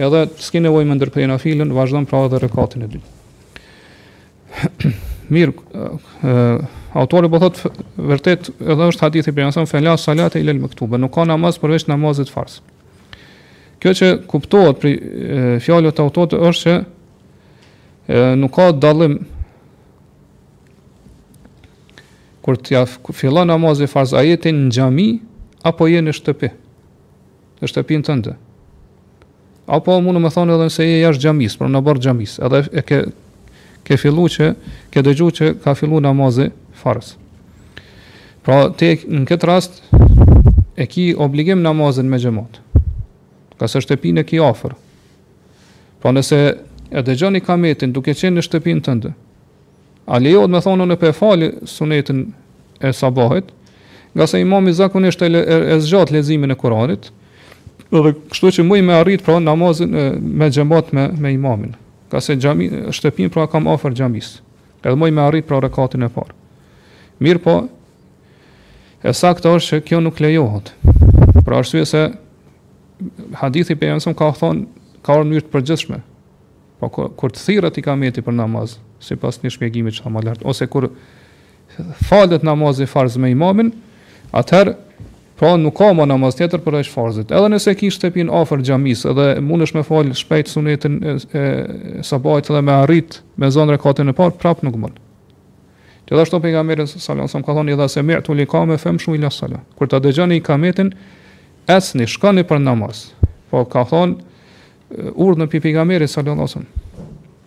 Edhe s'ke nevojë me ndërprerë nafilen, vazhdon pra edhe rekatin e dytë. Mirë, autori po thotë vërtet edhe është hadithi prej anës fela salate ilal maktuba, nuk ka namaz përveç namazit farz. Kjo që kuptohet prej fjalëve e autorit është se nuk ka dallim kur të fillon namazi farz a je ti në xhami apo je në shtëpi. në shtëpinë tënde. Apo mund të me thonë edhe nëse je jashtë xhamisë, por në oborr xhamisë, edhe e ke ke fillu që ke dëgju që ka fillu namazi farz. Pra ti në këtë rast e ki obligim namazin me xhemat. Ngase shtëpinë e ki afër. Pra nëse e dëgjon ikametin duke qenë në shtëpinë tënde, A lejohet me thonë unë po e fali sunetin e sabahit, ngase imami zakonisht e, e, e zgjat lezimin e Kur'anit, dhe kështu që muj me arrit pra namazin e, me xhemat me me imamin. Ngase xhami shtëpin pra e kam afër xhamis. Edhe muj me arrit pra rekatin e parë. Mirëpo e saktë është që kjo nuk lejohet. Për arsye se hadithi i pejgamberit ka thonë ka ardhur në mënyrë të përgjithshme. Pra kur të thirret ikameti për namaz, sipas një shpjegimi që thamë më lart, ose kur falet namazi farz me imamin, atëherë pra nuk ka më namaz tjetër përveç farzit. Edhe nëse ke shtëpin afër xhamisë dhe mundesh me fal shpejt sunetin e, e, e sabahit dhe me arrit me zonë rekatin e parë, prap nuk mund. Gjithashtu pejgamberi sallallahu alajhi wasallam ka thënë idha semi'tumul ikamete femshu ila sala. Kur ta dëgjoni ikametin, ecni, shkoni për namaz. Pra ka thënë Urdhën e pejgamberi sallallahu alaihi wasallam.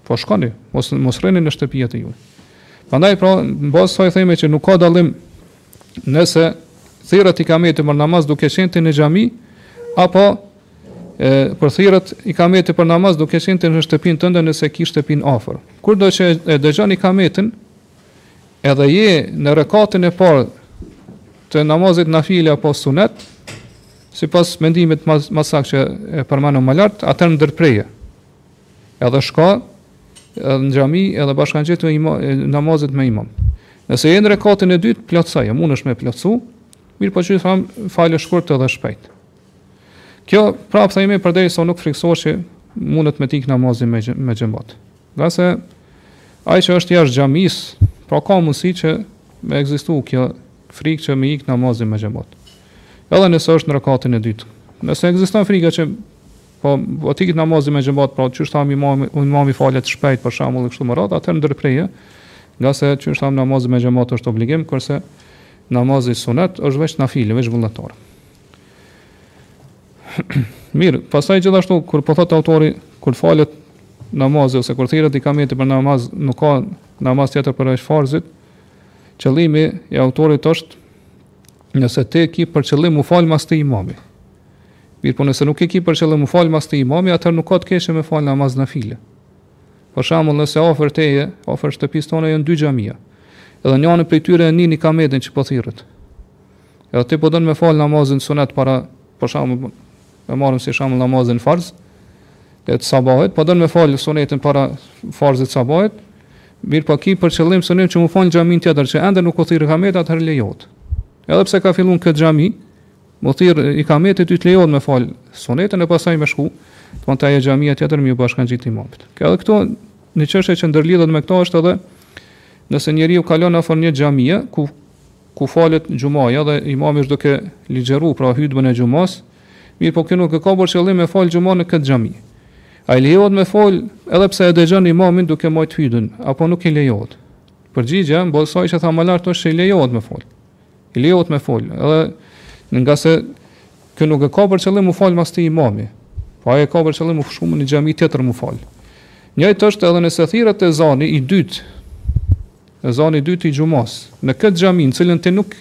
Pra shkoni, mos mos rrini në shtëpia të juaja. Prandaj pra, në bazë të saj themi që nuk ka dallim nëse thirret ikameti për namaz duke qenë ti në xhami apo e po thirret ikameti për namaz duke qenë ti në shtëpinë tënde nëse ke shtëpinë afër. Kurdo që e dëgjon ikametin, edhe je në rekatin e parë të namazit nafile apo sunet, sipas mendimit mesatar që e përmendëm më lart, atëherë ndërpreje. Edhe shko, edhe në xhami, edhe bashkangjitju ima, namazit me imam. Nëse je në rekatin e dytë, plotësoje, mundohesh me plotësu, mirëpo qysh thamë, falë shkurt edhe shpejt. Kjo, prapë thojmë, përderisa s'o nuk friksohesh që mundet me t'ik namazi me, me xhemat. Ngase ai që është jashtë xhamisë, pra ka mundësi që me ekzistu kjo frikë që m'i ikë namazi me xhemat. Edhe nëse është në rekatin e dytë. Nëse ekziston frika që po po të ikë namazi me xhemat, pra qysh thamë imami, imami falet shpejt për shembull kështu më radhë, atëherë ndërpreje. Ngase qysh thamë namazi me xhemat është obligim, kurse namazi sunet është veç nafile, veç vullnetar. Mirë, pastaj gjithashtu kur po thotë autori kur falet namazi ose kur thirret ikameti për namaz, nuk ka namaz tjetër përveç farzit. Qëllimi i autorit është nëse ti ki për qëllim m'u fal mas atij imami. Mirëpo nëse nuk e ki për qëllim m'u fal mas atij imami, atëherë nuk ka të keqe me fal namaz nafile. Për shembull, nëse afër teje, afër shtëpisë tane janë dy xhamia. Edhe njëra prej tyre e nin ikametin që po thirret. Edhe ti po don me fal namazin sunet para për shembull e marrim si shembull namazin farz të sabahit, po don me fal sunetin para farzit sabahit, mirëpo ki për qëllim sunet që m'u fal n'xhaminë tjetër që ende nuk u thirr ikameti atëherë lejohet. Edhe pse ka filluar n'këtë xhami, m'u thirr ikameti ty të lejohet me fal sunetin e pastaj me shku, do të thotë xhamia tjetër m'iu bashkangjit imamit. Kjo edhe këto një çështje që ndërlidhet me këto është edhe nëse njeriu kalon afër një xhamie ku ku falet xhumaja dhe imami është duke ligjëruar pra hutbën e xhumas, mirëpo ky nuk e ka për qëllim me fal xhuman në këtë xhami. A i lejohet me fol edhe pse e dëgjon imamin duke majt hutbën, apo nuk i lejohet? Përgjigja, në bazë asaj që thamë më lart, është se i lejohet me fol. I lejohet me fol, edhe ngase ky nuk e ka për qëllim m'u fal mas këtij imami, po ai e ka për qëllim me shku në xhami tjetër m'u fal. Njëjtë është edhe nëse thirret ezani i dytë Ezani i dytë i xhumas. Në këtë xhami në t'cilën ti nuk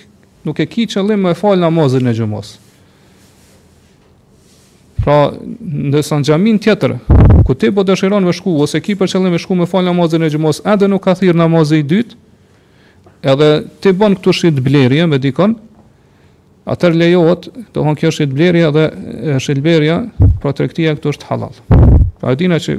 nuk e ki qëllim me fal namazin e xhumas. Pra, ndërsa në xhaminë tjetër, ku ti po dëshiron me shku ose ki për qëllim me shku me fal namazin e xhumas, ende nuk u thirr ezani i dytë, edhe ti bën këtu shitblerje me dikon, atëherë lejohet, domethënë kjo shitblerje edhe shitblerja, pra tregtia këtu është halal. Pra e dina që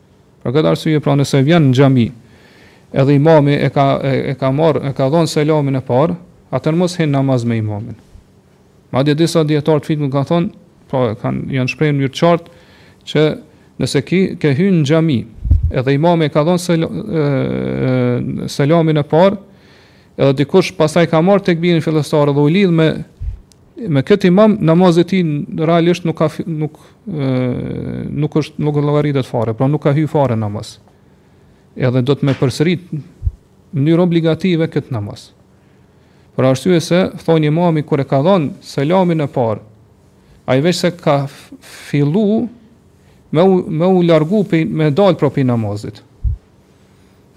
Për këtë arsye pra nëse vjen në xhami edhe imami e ka e, e ka ma e ka dhënë selamin e parë, atëherë mos hin namaz me imamin. Madje disa dietar të fikhut kanë thënë, pra kanë janë shprehur në mënyrë të qartë që nëse ki ke hyrë në xhami edhe imami e ka dhënë sel, selamin e parë, edhe dikush pastaj ka marr tekbirin fillestar dhe u lidh me Me këtë imam namazi i tij realisht nuk ka nuk ë nuk është nuk llogaritet fare, pra nuk ka hy fare n'namaz. Edhe duhet me përsërit në mënyrë obligative këtë namaz. Për arsye se thonë imami kur e ka dhënë selamin e parë, ai veçse ka fillu me u, me u largu pe, me dal pra prej namazit.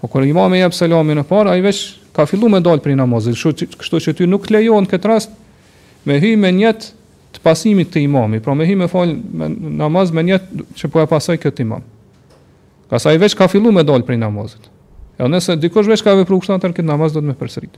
Po kur imami jep selamin e parë, ai veç ka fillu me dal prej namazit, kështu që ty nuk të lejohet në këtë rast me hy me nijet të pasimit të imamit, pra me hy me fal me namaz me nijet që po e pasoj këtë imam. Kur ai veç ka fillu me dal prej namazit. Edhe nëse dikush veç ka vepru kështu atëherë këtë namaz duhet me përsërit.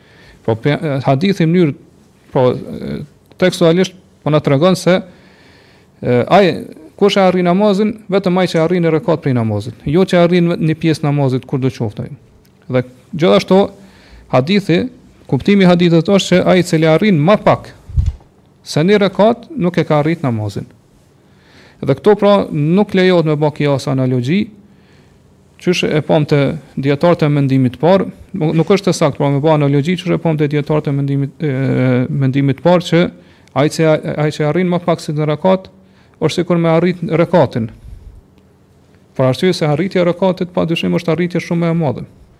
Po hadithi në mënyrë po tekstualisht po na tregon se ai kush e arrin namazin, vetëm ai që arrin një rekat prej namazit, jo që arrin një pjesë namazit kur do qoftë. Dhe gjithashtu hadithi, kuptimi i hadithit është se ai i cili arrin më pak se një rekat nuk e ka arrit namazin. Dhe këtu pra nuk lejohet me ba kijas analogji, qysh e pamë te dijetarët e mendimit parë, nuk është e saktë, pra me ba analogi qysh e pamë te dijetarët e mendimit, e, mendimit parë që ai që, ai që arrin më pak se një rekat, është sikur me arrit rekatin. Për arsye se arritja e rekatit pa dyshim është arritje shumë më e madhe.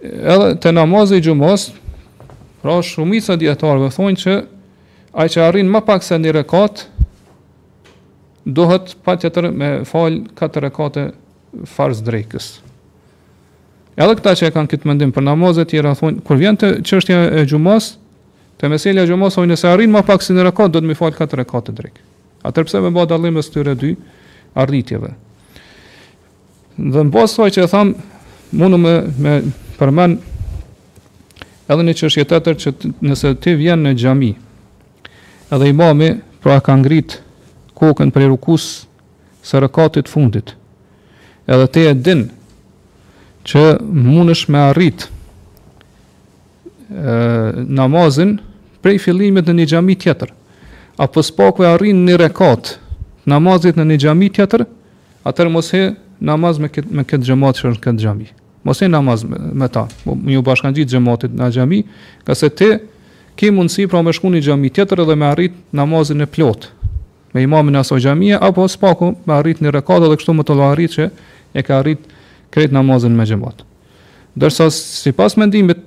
Edhe te namazi i xhumas, pra shumica e dijetarëve thonë që ai që arrin më pak se një rekat duhet patjetër me fal katër rekate farz t'drekës. Edhe këta që e kanë këtë mendim për namazet tjera, thonë, kur vjen te çështja e xhumas, te meselja e xhumas, thojnë nëse arrin ma pak se një rekat, duhet me fal katër rekate drekë. Atëherë pse me ba dalim e së tyre dy arritjeve. Dhe në bazë t'asaj që e thamë, mundemi me, me përmen edhe një çështje tjetër që nëse ti vjen në xhami, edhe imami pra ka ngrit kokën prej rukusë së rekatit t'fundit, edhe ti e din që mundesh me arrit namazin prej fillimit në një xhami tjetër, apo s'paku e arrin një rekat t'namazit në një xhami tjetër, Atëherë mos hy namaz me këtë me këtë xhamat që është këtë xhami. Mos hy namaz me, me ta. Po me iu bashkangjit xhamatit në xhami, ngase ti ke mundësi pra me shku në xhami tjetër edhe me arrit namazin e plotë me imamin e asoj xhamie apo së paku me arrit një rekat edhe kështu me t'u llogarit që e ka arrit krejt namazin me xhamat. Ndërsa sipas mendimit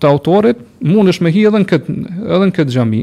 të autorit, mundesh me hi edhe në këtë edhe në këtë xhami.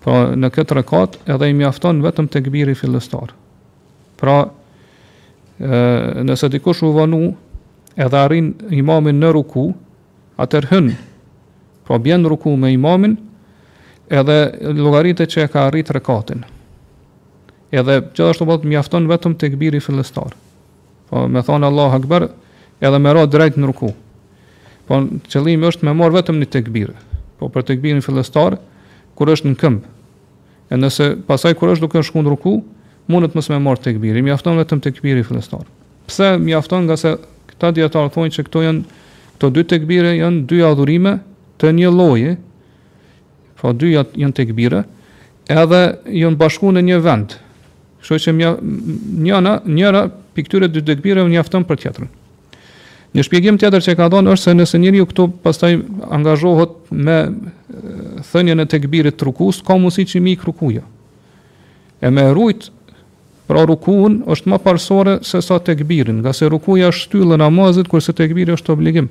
Pra në këtë rekat edhe i mjafton vetëm tekbiri fillestar. Pra nëse dikush u vonu edhe arrin imamin në ruku, atër hyn, pra bien në ruku me imamin, edhe llogaritet që e ka arrit rekatin. Edhe gjithashtu thotë mjafton vetëm tekbiri fillestar. Po me thënë Allahu Akbar edhe me ra drejt në ruku. Po qëllimi është me marr vetëm një tekbir. Po për tekbirin fillestar kur është në këmbë. E nëse pastaj kur është duke shkuar në ruku, mundet mos me marr tekbirin. Mjafton vetëm tekbiri fillestar. Pse mjafton ngase këta dijetarë thonë se këto janë këto dy tekbire janë dy adhurime të një lloji Pra dy janë tekbire, edhe janë bashku në një vend. Kështu që mja, njëna, njëra prej këtyre dy tekbireve mjafton për tjetrën. Një shpjegim tjetër që ka dhënë është se nëse njeriu këtu pastaj angazhohet me thënien e tekbirit të rukus, ka mundësi që me i ik rukuja. E me rujt, pra rukun është më parësore sesa tekbiri, ngase rukuja është shtyllë e namazit, kurse tekbiri është obligim.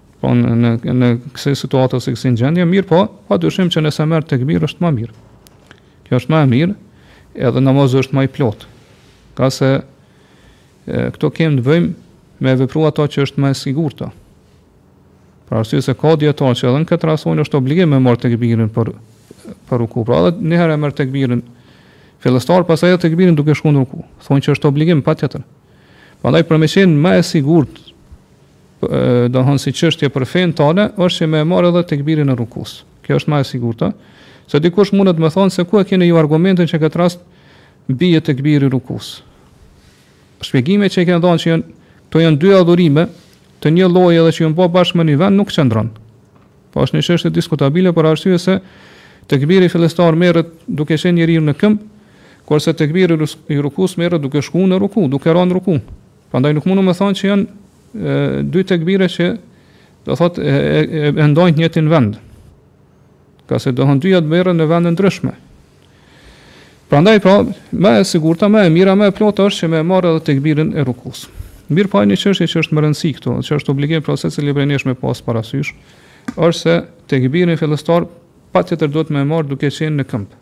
Po në në në kësaj situate ose kësaj gjendje, mirëpo pa dyshim që nëse merr tekbir është më mirë. Kjo është më e mirë, edhe namazi është më i plotë. Ngase e, këtu kemë të bëjmë me vepru atë që është më e sigurta. Për arsye se ka dijetarë që edhe në këtë rast thonë është obligim me marrë tekbirin për, për ruku. Pra edhe njëherë e merr tekbirin fillestar, pastaj tekbirin duke shku në ruku. Thonë që është obligim patjetër. Prandaj për me qenë më e sigurt domethënë si çështje për fenë tande, është që me e marr edhe tekbirin e rukus. Kjo është më e sigurta, se dikush mundet me thënë se ku e keni ju argumentin që këtë rast bie tekbiri rukus. Shpjegimet që i kanë dhënë që janë këto janë dy adhurime të një lloji edhe që janë bë bashkë në një vend nuk qëndron. Po është një çështje diskutabile për arsye se tekbiri fillestar merret duke qenë njeriu në këmbë, kurse tekbiri i rukus merret duke shkuar në ruku, duke rënë në ruku. Prandaj nuk mundemi me thënë që janë dy tekbire që do thotë e, e, e ndajnë të njëjtin vend. Ngase duhen dyjat të merren në vende të ndryshme. Prandaj pra, më e sigurta, më e mira, më e plota është që me e marrë edhe tekbirin e rukus. Mirëpo po, e një çështje që është me rëndësi këtu, që është obligim pra secili prej nesh me pas parasysh, është se tekbirin fillestar patjetër duhet me e marrë duke qenë në këmbë.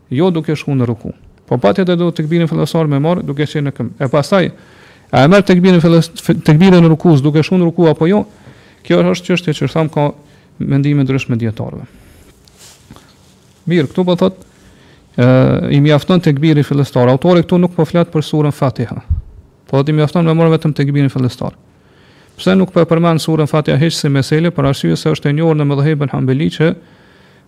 Jo duke shku në ruku. Po patjetër duhet tekbirin fillestar me marr duke qenë në këmbë. E pastaj a e merr tekbirin fillestar tekbirin e rukus duke shku në ruku apo jo? Kjo është çështje që tham ka mendime të ndryshme dijetarëve. Mirë, këtu po thotë ë i mjafton tekbiri fillestar. Autori këtu nuk po flet për surën Fatiha. Po thotë i mjafton me marr vetëm tekbirin fillestar. Pse nuk po e përmend surën Fatiha hiç si meselë, për arsye se është e njohur në medhhebin Hanbeli që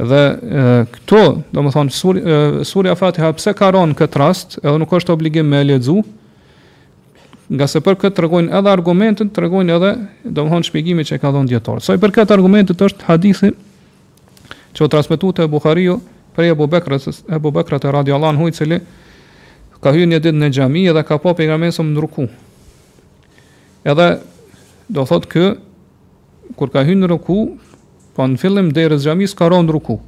Dhe e, këtu, domethënë, sure, e, surja Fatiha, pse ka ronë në këtë rast, edhe nuk është obligim me e lexu, ngase për këtë tregojnë edhe argumentet, tregojnë edhe, domethënë, shpjegimi që kanë dhonë dijetarët. Sa i përket argumentit është hadithi që o transmitu te Buhariu, prej Ebu Bekrat, Ebu Bekrat radiallahu anhu, i cili ka hyrë një ditë në xhami edhe ka pa pejgamberin alejhi selam në ruku. Edhe, do thotë kë, Kur ka hyrë në ruku, pra në fillim të derës xhamisë ka rënë në ruku.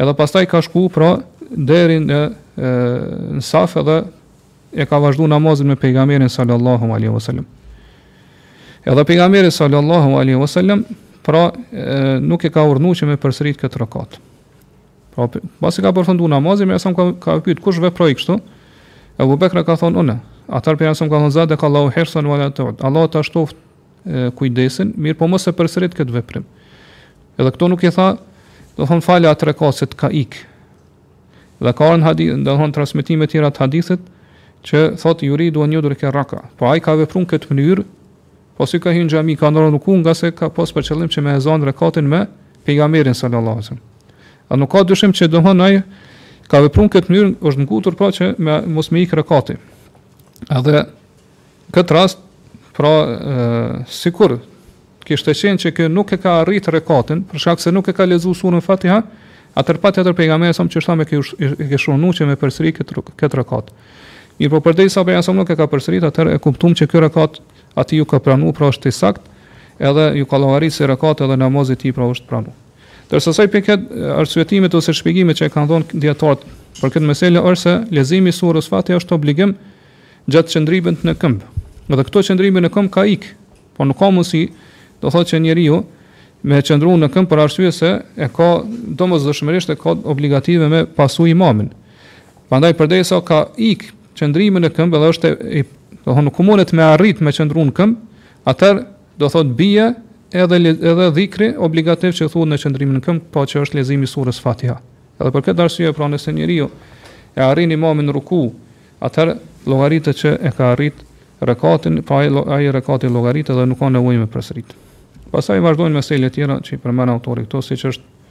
Edhe pastaj ka shku pra deri në në saf edhe e ka vazhdu namazin me pejgamberin sallallahu alaihi wasallam. Edhe pejgamberi sallallahu alaihi wasallam pra e, nuk e ka urdhëruar që me përsërit këtë rekat. Pra, pasi ka përfundu namazin, pejgamberi alejhi selam ka, ka pyt, kush veproi kështu? E Ebu Bekra ka thonë, unë. Atëherë pejgamberi alejhi selam ka thonë, zadeka Allahu hirsan, ve la teud. Allahu ta shtoftë kujdesin, mirëpo mos e përsërit këtë veprim. Edhe këtu nuk i tha, domethonë fale atë rekat si t'ka ik. Dhe ka në hadith, domethonë transmitime tjera të hadithit, që thotë juridu en judrike reka. Po ai ka vepru në këtë mënyrë, Pasi ka hyrë në xhami ka ra në ruku ngase ka pas për qëllim që me e zënë rekatin me pejgamberin sallallahu alaihi wasallam. A nuk ka dyshim që domthon ai ka vepruar në këtë mënyrë, është ngutur pra që me mos me ik rekati. Edhe në këtë rast pra sikur kishte qenë që ky nuk e ka arrit rekatin, për shkak se nuk e ka lexuar surën Fatiha, atër patjetër pejgamberi alejhi selam kishte me e këshillu që me përsërit këtë këtë rekat. Mirëpo përderisa pejgamberi nuk e ka përsërit, atër e kuptuam që ky rekat Atij ju ka pranu, pra është i saktë, edhe ju ka llogarit si rekat edhe namazi i tij pra është pranu. Ndërsa sa i përket arsyetimit ose shpjegimit që e kanë dhënë dijetarët për këtë meselë është se leximi i surës Fatiha është obligim gjatë qëndrimit në këmbë. Dhe këtu qëndrimi në këmbë ka ik, pra nuk ka mundësi, do thotë që njeriu me qëndru në këmbë për arsye se e ka domosdoshmërisht e ka obligative me pasu imamin. Prandaj përderisa ka ik qëndrimi në këmbë dhe është i domethonë nuk mundet me arrit me qëndru në këmbë, atër do thot bie edhe, edhe dhikri obligativ që thuhet në qëndrimin në këmbë, pra që është leximi i surës Fatiha. Edhe për këtë arsye, pra nëse njeriu e arrin imamin në ruku, atër llogaritet që e ka arrit rekatin, pra e, ai rekat i llogaritet edhe nuk ka nevojë me përsërit. Pastaj vazhdojnë meselet tjera që i përmend autori këtu, siç është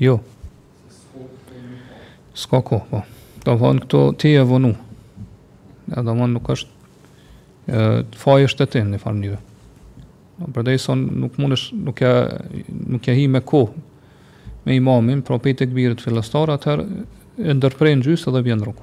Jo. S'ka kohë, po. Do thonë këto ti je vonu. Ja, do thonë nuk është të faji është te ti në farë mënyre. Përderisa nuk mundesh nuk e nuk e hi me kohë me imamin, pra prej tekbirit fillestar, atëher e ndërpren në gjysë edhe bjen ruku.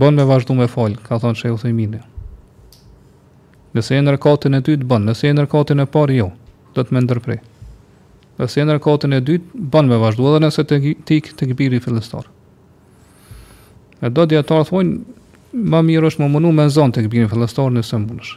Bën me vazhdu me fal, ka thënë Sheh Uthejmini. Nëse je në rekatin e dytë, bën, nëse je në rekatin e parë, jo, duhet me ndërpre. Nëse je në rekatin e dytë, bën me vazhdu edhe nëse t'ik tekbiri fillestar. E do dijetarë thonë, ma mirë është me u munu me zonë tekbirin fillestar nëse munesh.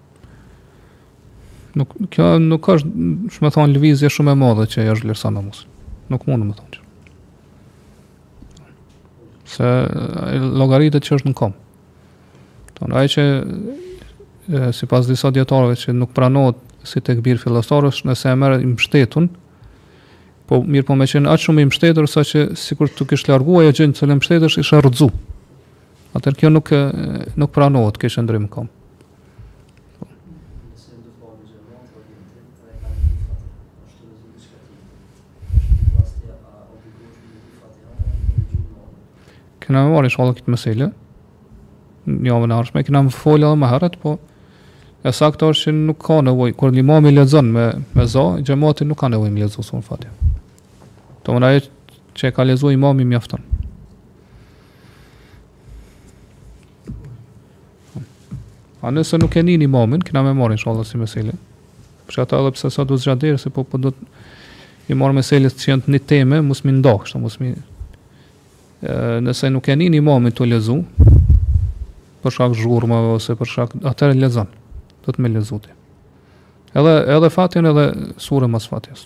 Nuk kjo nuk është domethënë lëvizje shumë e madhe që ia zhvlerëson namazin. Nuk mund me thonë. Se llogaritet që është në kom. Ton ai që sipas disa dijetarëve që nuk pranohet si tekbir fillestar nëse e merr i mbështetun, po mirë po me qenë aq shumë i mbështetur sa që sikur t'u kish largu ajo gjë që i mbështetesh ishe rrëzu. Atër kjo nuk, nuk pranohet si qëndrim n'kom. Kena me marrë inshallah këtë mesele, në javën e ardhshme, kena me folë edhe më herët, po e sakta është që nuk ka nevojë, kur imami lexon me, me za, xhemati nuk ka nevojë me lexu suren Fatiha. Domethënë ajo që e ka lexu imami mjafton. A nëse nuk e nin imamin, kena me marrë inshallah si mesele. Për shkak të edhe pse sa do zgjat dersi po po du t'i marr meselet që janë të një teme, mos me i nda, kështu mos me, nëse nuk e nin imamin tu lexu për shkak zhurmave ose për shkak atëherë lexon. Duhet me lexu ti. Edhe edhe Fatihan edhe suren mas Fatihas.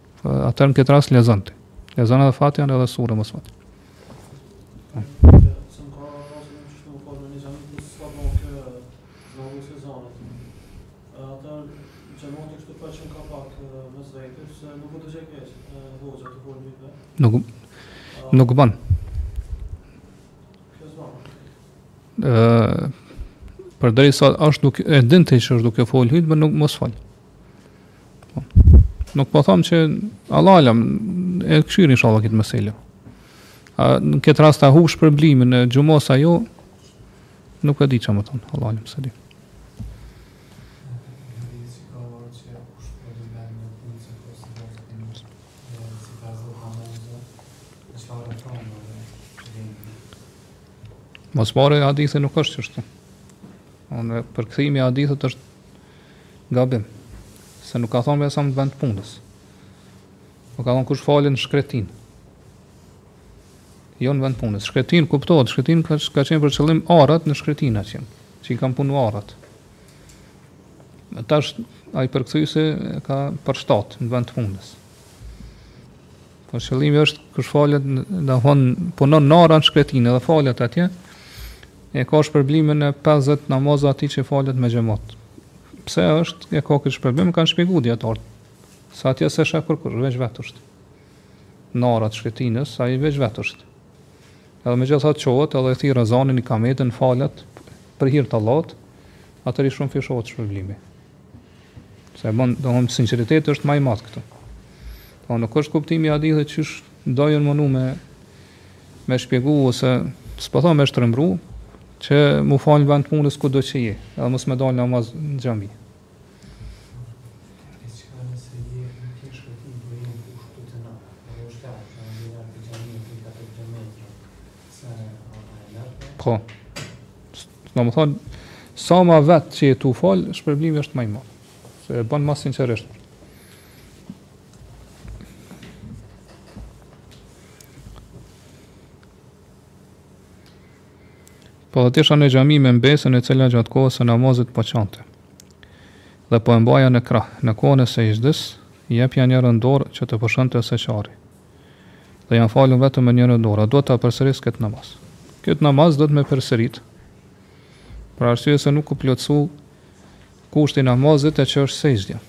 Atër në këtë rast lexon ti. Lexon edhe Fatihan edhe suren mas imamit. Nuk, nuk bën. Ëh, përderisa është duke e dinte që është duke fol hutben nuk mos fal. Nuk po them që Allah alam e kshyrim inshallah këtë meselë. A në këtë rast ta hup shpërblimin e xhumasë a jo nuk e di çfarë me thon Allah alam s'e di. Po more, hadithi nuk është çështë. Po përkthimi i hadithit është Gabim. Se nuk ka thonë veç në vend të punës. Nuk ka thonë kush falet në shkretinë, jo në vend të punës. Shkretinë kuptohet, shkretinë ka, ka qenë për qëllim arat në shkretinë atje, që i kanë punu arat. E tash, ai përkthyesi e ka përshtat në vend të punës. Po qëllimi është kush falet, domethon punon në ara në shkretinë dhe falet atje. E ka shpërblimin e 50 namazeve atij që falet me xhamat. Pse e ka këtë shpërblim kanë shpjeguar dijetarët. Se atje s'e sheh kërkush, veç vetë është. Në arat e shkretinës ai veç vetë është. Edhe megjithatë çohet, edhe e thirr ezanin, ikametin, falet, për hir të Allahut, atëherë i shumëfishohet shpërblimi. Pse? Domethonë sinqeriteti është ma i madh këtu. Po nuk është kuptimi i hadithit që dojën me mu me me shpjegu ose s'po thonë me shtrembru që m'u falë në vend të punës kudo që je, edhe mos me dalë në namaz në xhami. Po, Domethënë, sa ma vet që je tu fal, shpërblimi është ma i madh. Se e bon ma sinqerisht. Po dje isha në xhami me mbesën e cila gjatë kohës së namazit po qante. Dhe po e mbaja në krah, në kohën e sexhdes i jepja njërën dorë që të pushonte së qari. Dhe jam falur vetëm me njërën dorë, a duhet ta përsëris këtë namaz? Këtë namaz duhet me përsërit, për arsye se nuk u plotësu kushti i namazit e që është sexhdja.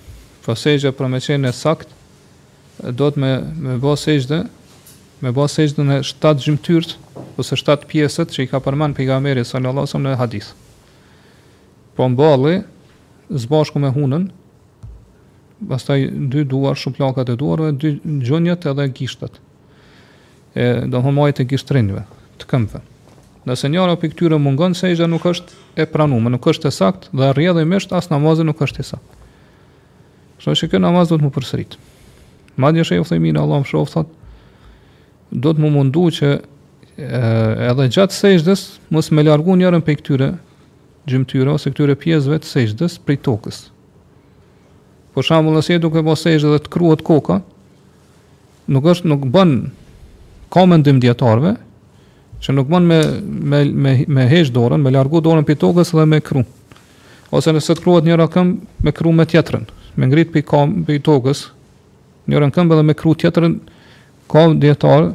Po sexhdja për me qenë e sakt, duhet me, me bo sexhde, me bo sexhde në shtatë gjymtyrët, ose shtatë pjesët që i ka përmen pejgamberi salallahu alejhi selem në hadith. Pra balli, së bashku me hunën, pastaj dy duar, shuplakat e duarve, dy gjunjët edhe gishtat. E domethonë majet e gishtrinjve, të këmbëve. Nëse njëra prej këtyre mungon, sexhdja nuk është e pranuar, nuk është e saktë dhe rrjedhimisht as namazi nuk është i saktë. Kështu që ky namaz duhet me përsërit. Madje shejh Uthejmin Allahu e mëshiroftë thot duhet me u mundu që edhe gjatë sexhdes mos me largu njërën prej këtyre gjymtyra ose këtyre pjesëve të sexhdes prej tokës. Për shembull, nëse je duke bërë sexhde dhe të kruhet koka, nuk është nuk bën ka mendim dijetarëve që nuk bën me me me me hek dorën, me largu dorën prej tokës dhe me kru. Ose nëse të kruhet njëra këmbë, me kru me tjetrën, me ngrit prej kam prej tokës, njërën këmbë dhe me kru tjetrën ka dijetarë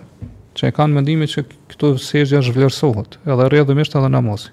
që e kanë mendimin se kjo sexhde zhvlerësohet, edhe rrjedhimisht edhe namazi.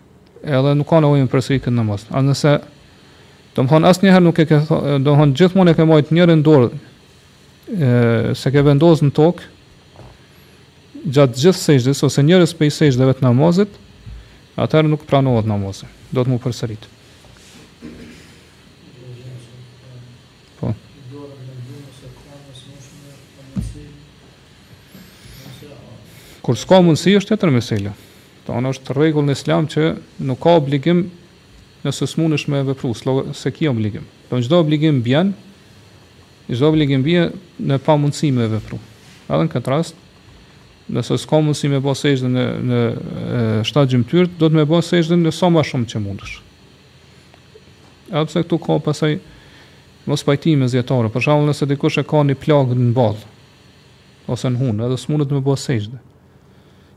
Edhe nuk ka nevojë me përsërit këtë namaz. A nëse domethënë asnjëherë nuk e ke domethënë gjithmonë e ke mbajt njërën dorë ë s'e ke vendosur në tokë gjatë gjithë sexhdes ose njërës prej sexhdeve të namazit, atëherë nuk pranohet namazi. Duhet m'u përsërit. Po. Kur s'ka mundësi është tjetër mesela. Domethanë është rregull në Islam që nuk ka obligim nëse s'munesh me vepru, s'e ki obligim. Do çdo obligim bjen, çdo obligim bie në pamundësi me vepru. Edhe në këtë rast, nëse s'ka mundësi me bë sexhden në në shtatë gjymtyrë, duhet me bë sexhden në sa më shumë që mundesh. Edhe pse këtu ka pastaj mospajtime dijetarësh, për shembull nëse dikush e ka një plagë në ballë ose në hunë, edhe s'mundet me bë sexhde.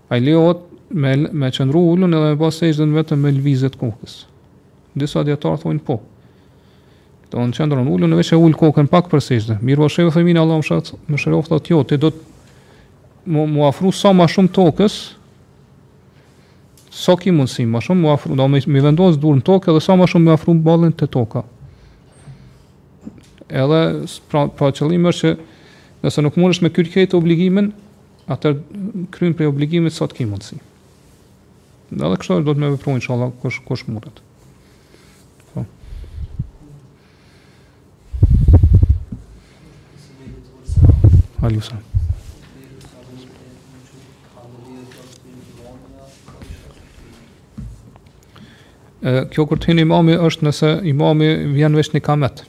Ai lejohet me me qëndru ulun edhe me bë sexhden vetëm me lëvizje t'kokës. Disa dijetarë thonë po. Domethënë qëndron ulun veç e ul kokën pak për sexhde. Mirëpo shejh Uthejmin Allahu mësh, mëshiroftë thotë jo, ti duhet mu, mu afru sa më shumë tokës sa ki mundësi, ma shumë m'u afru, do me, me vendosë durt në tokë edhe sa ma shumë me afru ballin te toka. Edhe, pra, pra qëllimi është që nëse nuk mundesh me kry krejt obligimin, atër kryn prej obligimit sa të ki mundësi. Dhe edhe kështu duhet me vepru, inshallah, kush, kush mundet. Alusa. Kjo kur të hin imami është nëse imami vjen veç n'ikamet.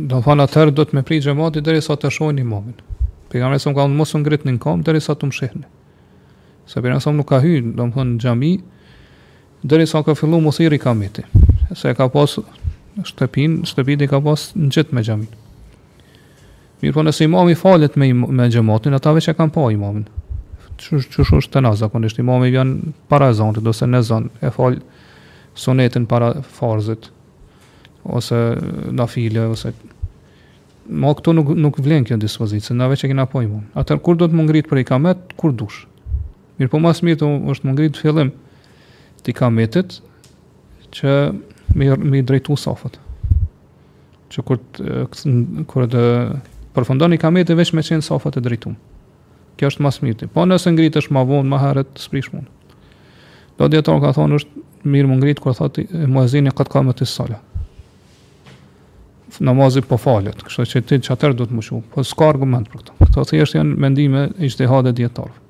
Domethanë atër duhet me prit xhemati derisa ta shohin imamin. Pejgamberi ka thënë mos u ngritni n'kam derisa të më shihni. Se Pejgamberi nuk ka hy, domethanë në xhami, Derisa ka fillu m'u thirr ikameti, se e ka pas shtëpin, shtëpit i ka pas ngjit me xhaminë. Mirëpo nëse imami falet me, me xhematin, ata veç e kanë pa imamin. Qysh që është te na, zakonisht imami vjen para ezanit, ose n'ezan, e fal sunetin para farzit, ose nafile, ose... Ma këtu nuk, nuk vlen kjo dispozitë, se na veç e kena pa imamin. Atër, kur duhet m'u ngritë për ikamet, kur dush? Mirëpo ma s'mirti është m'u ngrit në fillim të ikametit që me, me i drejtu safet. Që kur, kur të përfundon ikameti veç me qenë safet e drejtu. Kjo është ma s'mirti. Po nëse ngritesh ma vonë, ma herët, s'prish punë. Do dijetarë kanë thonë është mirë m'u ngrit kur thotë muezini kad kametis-salah. Namazi po falet, kështu që ti qe atëherë, domethënë. Po s'ka argument për këto. Këto thjesht janë mendime ixhtihade dijetarëve.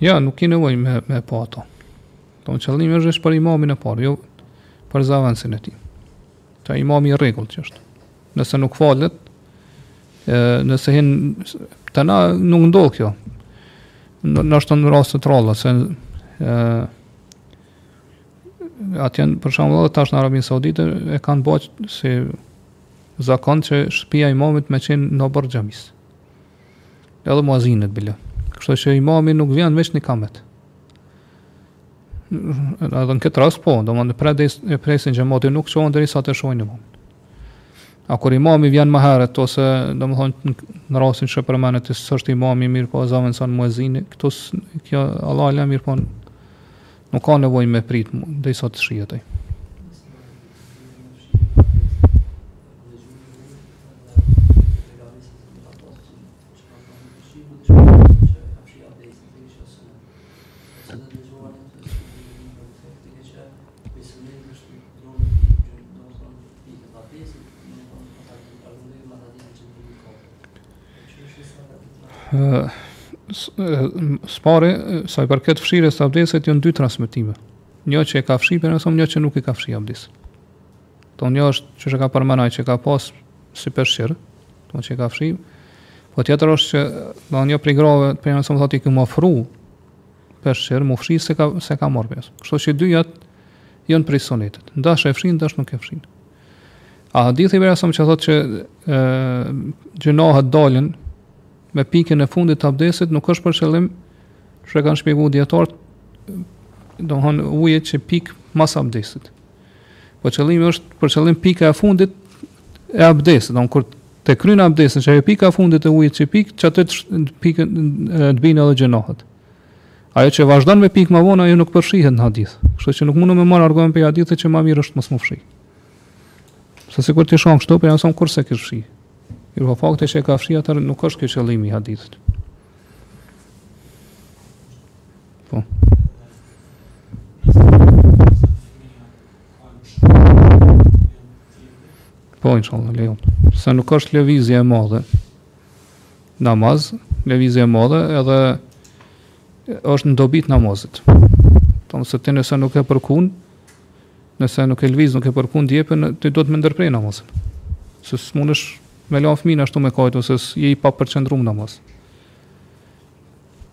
Ja, nuk ki nevojë me, me pa ato. Domethënë qëllimi është, është për imamin e parë, jo për zavendësin e tij. Te imami i rregullt që është. Nëse nuk falet, nëse hin, te na nuk ndodh kjo. Ndoshta në raste të rralla, se e, atje për shembull tash në Arabinë Saudite e kanë bo si zakon që shpia e imamit me qenë në oborr t'xhamisë. Edhe muezinit bile. Kështu që imami nuk vjen veç në ikamet. Edhe në këtë rast po, domethënë presin xhemati, nuk çohen derisa ta shohin imamin. A kur imami vjen ma herët ose domethënë në rastin që përmendet që s'është imami mirëpo zavendëson muezini, këtu kjo Allahu alem, mirëpo nuk ka nevojë me prit derisa të shihet ai. S'pari, sa i përket fshirjes të abdesit, janë dy transmetime. Një që e ka fshi, Pejgamberi a.s., një që nuk e ka fshi abdesin. Te një është që që ka përmend ai, që ka pas si peshqir, domethënë që e ka fshi, po tjetra është që një prej grave t'Pejgamberit a.s. thotë i kem ofru, Peshqir, m'u fshi, s'e ka, s'e ka marr Pejgamberi a.s.. Kështu që dyjat janë prej sunetit. Ndash e fshin, ndash nuk e fshin. A hadithi i Pejgamberit a.s. që thotë që ë gjynahet dalin me pikën e fundit të abdesit nuk është për qëllim siç e kanë shpjegu dijetarët, domethënë uji që pik mas abdesit. Po qëllimi është për qëllim pika e fundit e abdesit, domethënë kur Të kryen abdesin, ajo pika e fundit e ujit që pik, që atë pikë të bien edhe gjynahet. Ajo që vazhdon me pikë më vonë, ajo nuk përshihet në hadith. Kështu që nuk mundëm me marrë argument prej hadithit që ma mirë është mos me fshi. Se sikur të ishte kështu, Pejgamberi s'e kish fshi. Mirëpo fakti që e ka fshi, atëherë nuk është ky qëllimi i hadithit. Po. Po, inshallah, lejohet. Se nuk është lëvizje e madhe. N'namaz, lëvizje e madhe, edhe është në dobi t'namazit. Domethënë se ti nëse nuk e përkun, nëse nuk e lviz, nuk e përkun djepin, ti duhet me ndërpre namazin. Se s'mundesh me lan fëmijën ashtu me kajtë, ose s'je i përqendrum n'namaz.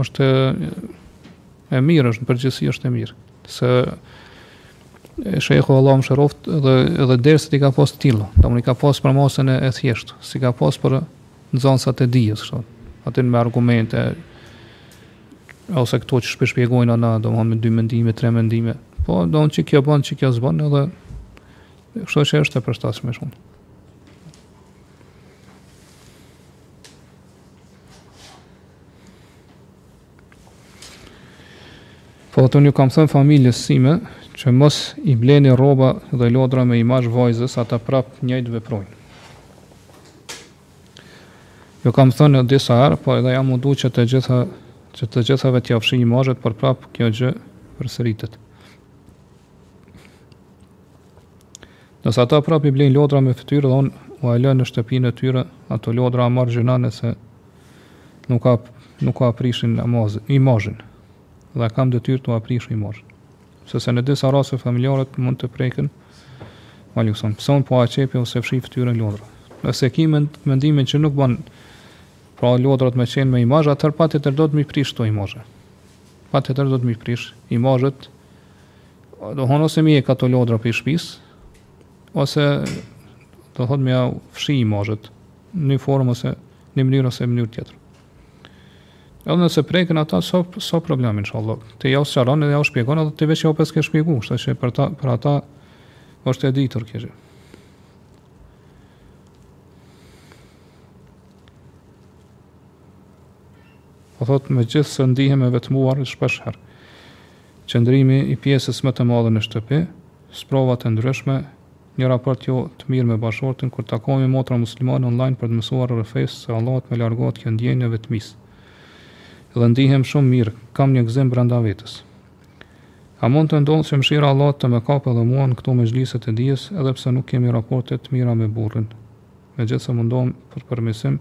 Është e mirë, është në përgjithësi është e mirë. Se shejhu Allahu e mëshiroftë edhe derset i ka pas të tila. Tamam i ka pas për masën e, e thjeshtë, s'i ka pas për nxanësat e dijes, kështu. Atin me argumente, ose këto që shpesh shpjegojnë ana, domethanë me dy mendime, tre mendime. Po, domethanë që kjo banë, që kjo s'banë, edhe kështu që është e përshtatshme shumë. Po thotë ju kam thënë familjes sime që mos i bleni rroba dhe lodra me imazh vajzës, ata prap njëjtë veprojnë. Ju kam thënë disa herë, po edhe jam mundu që të gjitha që të gjithave t'ia fshi imazhet, por prap kjo gjë përsëritet. Nëse ata prapë i blejnë lodra me fytyrë dhe unë ua lë në shtëpinë e tyre, ato lodra a marr gjynah nëse nuk ua nuk ua prishi imazhin, imazhin. Dhe a kam detyrë t'ua prish imazhin. Sepse në disa raste familjarët mund të preken Ma lëndon, pse unë po ua qepi ose fshi fytyrën lodrave. Nëse ki mendimin që nuk bën pra lodrat me qenë me imazh, atëherë patjetër duhet me i prish këto imazhe. Patjetër duhet me i prish imazhet Domethonë ose me i hek ato lodra prej shpisë, ose duhet me ja fshi imazhet, në një formë ose në një mënyrë ose mënyrë tjetër. Edhe nëse preken ata s'osht, s'osht problem inshallah. Ti jau sqaron edhe jau shpjegon edhe ti veç jau paske shpjeguar, kështu që për ta për ata është e ditur kjo. Po thotë megjithëse ndihem e vetmuar shpesh herë. Qëndrimi i pjesës më të madhe në shtëpi, sprova të ndryshme, një raport jo i mirë me bashkëshortin, kur takohemi motra muslimane online për të mësuar rreth fesë së Allahut më largohet kjo ndjenjë e vetmisë dhe ndihem shumë mirë, kam një gëzim brenda vetes. A mund të ndodhë që mëshira e Allahut të më kapë edhe mua në këto mexhlise të dijes edhe pse nuk kemi raporte të mira me burrin, megjithëse mundohem për përmirësim,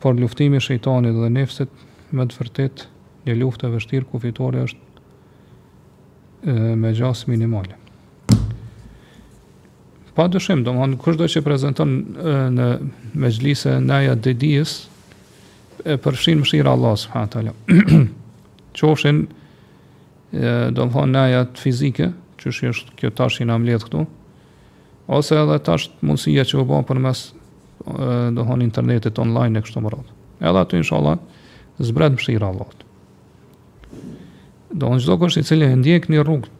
Por luftimi i shejtanit dhe nefsit me të vërtetë është një luftë e vështirë ku fitorja është me gjasë minimale. Pa dyshim, domethënë kushdo që prezenton në mexhlise, ndeja të dijes, e përfshin mëshira e Allahut subhanehu ue teala. Qofshin, domethënë ndeja fizike, që është kjo tash që na mbledh këtu, Ose edhe tash mundësia që u bën përmes domethënë internetit online e kështu me radhë. Edhe aty inshallah zbret mëshira e Allahut. Domethënë çdokush i cili e ndjek një rrugë,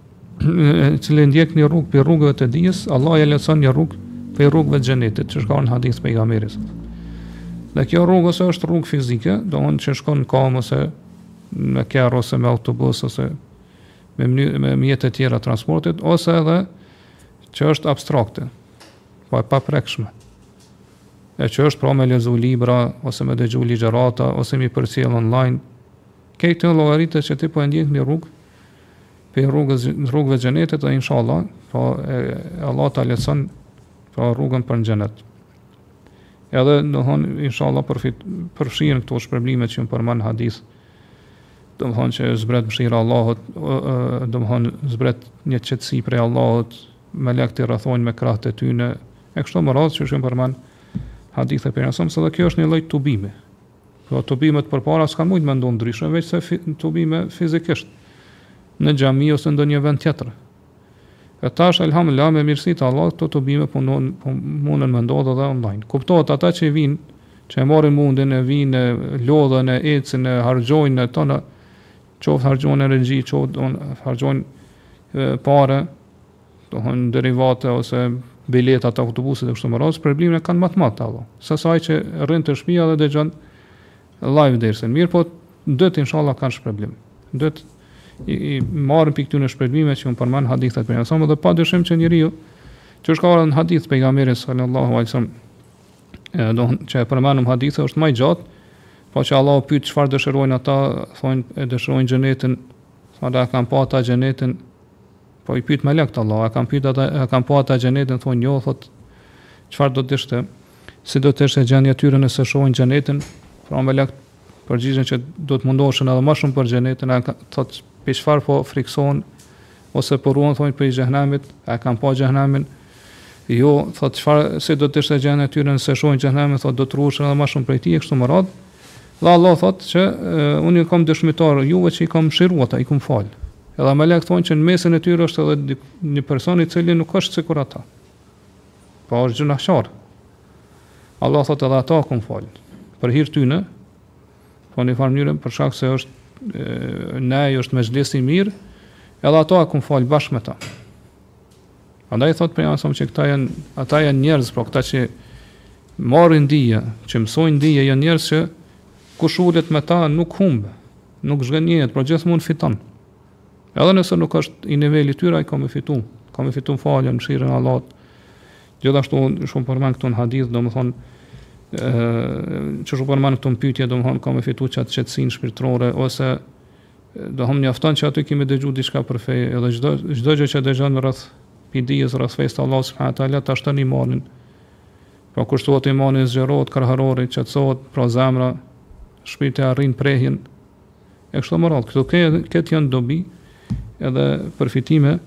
i cili e ndjek një rrugë prej rrugëve të dijes, Allahu ia lehtëson një rrugë prej rrugëve të xhenetit, siç ka ardhur në hadith të pejgamberit. Dhe kjo rrugë ose është rrugë fizike, domethënë që shkon në kamë ose me kerr ose me autobus ose me, me mjete të tjera të transportit, ose edhe që është abstrakte, po e paprekshme, e që është pra me lezu libra, ose me dëgju ligjerata, ose me i përcjell online, krejt kjo të llogaritet që ti po e ndjek një rrugë, prej rrugës, rrugëve të xhenetit dhe inshallah, pra e, Allahu ta lehtëson pra rrugën për në xhenet. Edhe, domethënë, inshallah, përfit, përfshihesh në këto shpërblime që u përmendën në hadith, domethënë që zbret mëshira e Allahut, domethënë zbret një qetësi prej Allahut, melekët i rrethojnë me krahët e tyne, e kështu me radhë siç u përmendën në hadith e përmendëm, se dhe kjo është një lloj tubimi. Kjo po, tubimet përpara s'ka mujtë me ndodhë ndryshe, veç se fi, tubime fizikisht, në xhami ose ndonjë vend tjetër. E tash elhamdulillah me mirësi të Allahut këto tubime po po mundën me ndodhë edhe online. Kuptohet ata që vijnë, që e marrin mundin, e vijnë, lodhen, e ecin, e harxhojnë domethënë, qoftë harxhojnë energji, qoftë domethënë harxhojnë pare, domethënë derivate ose bileta të autobusit e kështu me radhë, shpërblimin e kanë më të madh te Allahu. Se sa ai që rrin te shtëpia dhe dëgjon Live dersin. Mirëpo dytë inshallah kanë shpërblim. Dytë i, i marrin prej këtyne shpërblimeve që u përmendën në hadithet që përmendëm dhe pa dyshim që njeriu siç ka ardhur në hadith të pejgamberit sallallahu alaihi wasallam edhe që e përmendëm hadithi është më i gjatë po që Allahu pyet çfarë dëshirojnë ata thonë e dëshirojnë xhenetin thotë a e kanë pa ata xhenetin Po i pyet melektë Allahu, a kanë pyet ata, a kanë pa ata xhenetin, thonë jo, thotë çfarë do të ishte? Si do të ishte gjendja e tyre nëse shohin xhenetin? Pra melektë përgjigjen që do të mundoheshin edhe më shumë për xhenetin, a thotë prej çfarë po friksohen ose po ruhen thonë prej xhenemit, a kanë pa xhenemin? Jo, thotë çfarë si do të ishte gjendja e tyre nëse shohin xhenemin, thotë do të ruheshin edhe më shumë prej tij kështu me radhë. Dhe Allahu thotë që unë ju kam dëshmitarë juve që i kam mëshiru ata, i kam fal. Edhe melektë thonë që në mesin e tyre është edhe një person i cili nuk është sikur ata. Po pra është gjynahqar. Allahu thotë edhe atë e kam fal. Për hir tyne, po në farë mënyre për shkak se është nejt në mexhlis të mirë, edhe atë e kam fal bashkë me ta. Andaj thotë pejgamberi sa që këta janë ata janë njerëz, pra këta që marrin dije, që mësojnë dije janë njerëz që kush ulet me ta nuk humb, nuk zhgënjehet, por gjithmonë fiton. Edhe nëse nuk është i nivelit të tyre ai ka me fitu, ka me fitu faljen, mëshirën e Allahut. Gjithashtu ç'u përmend këtu në hadith, domethënë ë që ç'u përmend këtu në pyetje, domethënë ka me fitu qat qetësinë shpirtërore ose Domethënë mjafton që aty kemi dëgju diçka për fe, edhe çdo çdo gjë që dëgjon rreth prej dijes rreth fesë së Allahut subhanahu teala ta shton imanin. Pra po t'shtohet imani zgjerohet kraharori, qetësohet pra zemra, shpirti arrin prehjen. E kështu me radhë, këto këto janë dobi edhe përfitime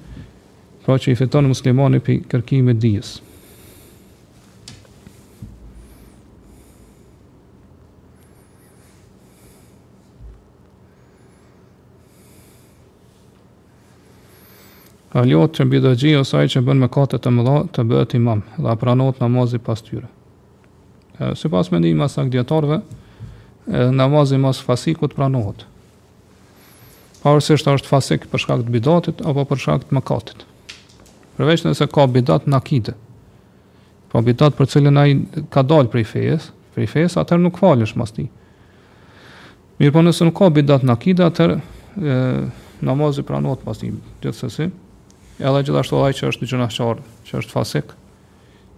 pra që i fiton muslimani prej kërkimit dijes. A lejohet që bidaxhi ose ai që bën mëkate të mëdha të bëhet imam dhe a pranohet namazi pas tyre? Sipas mendimit ma t'saktë dijetarëve, namazi mas fasikut pranohet. Pavarësisht a është fasik për shkak të bidatit apo për shkak të mëkatit. Përveç nëse ka bidat në akide. Ka bidat për të cilin ai ka dalë prej fejes, prej fejes atëherë nuk falesh mas tij. Mirëpo nëse nuk ka bidat në akide, atëherë namazi pranohet pas tij gjithsesi, edhe gjithashtu ai që është gjynahqar, që është fasik,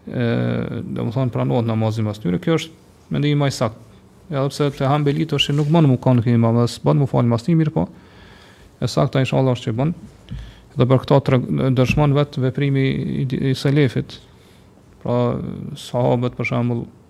domethënë pranohet namazi mas tyre, kjo është mendimi ma i saktë, edhe pse te hambelitë është që nuk bën me kanë ky imam, dhe s'bën me u fal mas tij mirëpo, e sakta inshallah është që bën, dhe për këtë dëshmon vetë veprimi i, i, i selefit, pra sahabët për shembull,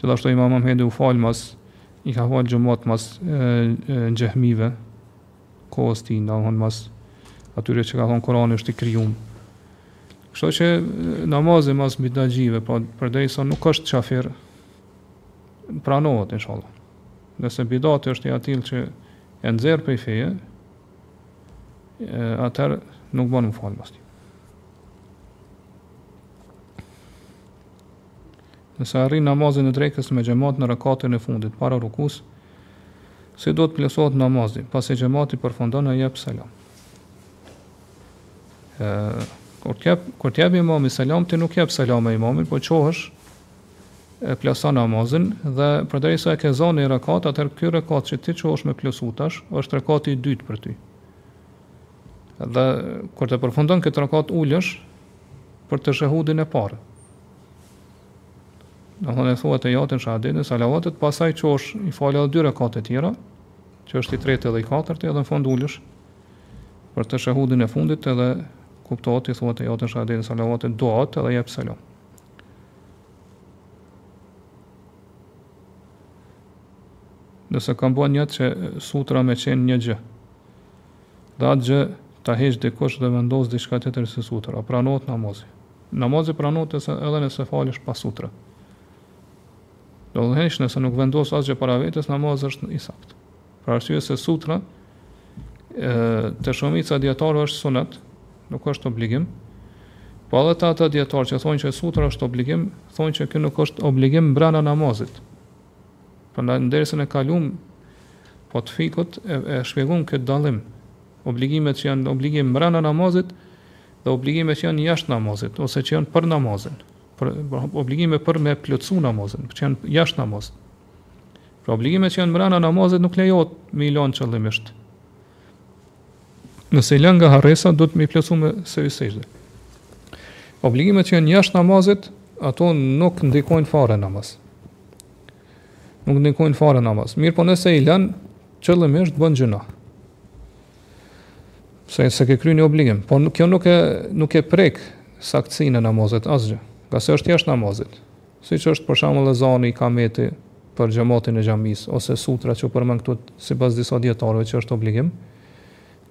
Gjithashtu Imam Ahmedi u fal mas, i ka fal xhumat mas xhehmive të kohës tij, domthon mas atyre që kanë thon Kurani është i krijuar. Kështu që namazi mas bidatxhive, pra po, përderisa nuk është kafir, pranohet inshallah. Nëse bidati është i atill që e nxjerr prej feje, atëherë nuk bën me u fal mas. Nëse arrin namazin e drekës me xhamat në rekatin e fundit para rukus, si duhet të plotësohet namazi, pasi xhamati përfundon e jep selam. Ë, kur të jep, kur të jep imami selam, ti nuk jep selam me imamin, po çohesh e plotëson namazin dhe përderisa e ke zonë ni rekat, atëherë ky rekat që ti çohesh me plotësu tash, është rekati i dytë për ty. Dhe kur të përfundon këtë rekat ulesh, për teshehudin e parë. Domethonë e thua ettehijatin, shehadetin, salavatet, pastaj çohesh i fal edhe dy rekatet tjera, që është i treti edhe i katërti edhe në fund ulesh, për teshehudin e fundit edhe kuptohet i thua ettehijatin, shehadetin, salavatet, duat edhe jep selam. Nëse kam bën nijet që sutra me qenë një gjë, Dhe atë gjë ta heq dikush dhe vendos diçka tjetër si sutër, a pranohet namazi? Namazi pranohet nëse edhe nëse falësh pa sutre. Domethënë, nëse nuk vendos asgjë para vetes, namazi është i saktë. Për arsye se sutra e te shumica e dijetarëve është sunet, nuk është obligim. Po edhe te ata dijetarë që thonë që sutra është obligim, thonë që kjo nuk është obligim brenda namazit. Prandaj në dersin e kalum po të fikhut e, e shpjeguam këtë dallim. Obligimet që janë obligim mrena namazit dhe obligimet që janë jashtë namazit ose që janë për namazin. Për obligime për me plotësu namazin, që janë jashtë namazit. Pra obligimet që janë mrena namazit nuk lejohet me i lanë qëllimisht. Nëse i lanë nga harresa, duhet me i plotsu me sehvi sexhde. Obligimet që janë jashtë namazit, ato nuk ndikojnë fare në namaz. Nuk ndikojnë fare në namaz. Mirëpo nëse i lën, qëllimisht bën gjynah. Se s'e ke kry një obligim. Po kjo nuk e, nuk e prek saktësinë e namazit asgjë. Ngase është jashtë namazit. Siç është për shembull ezani, ikameti për xhematin e xhamisë, ose sutra që përmendëm këtu sipas disa dijetarëve që është obligim,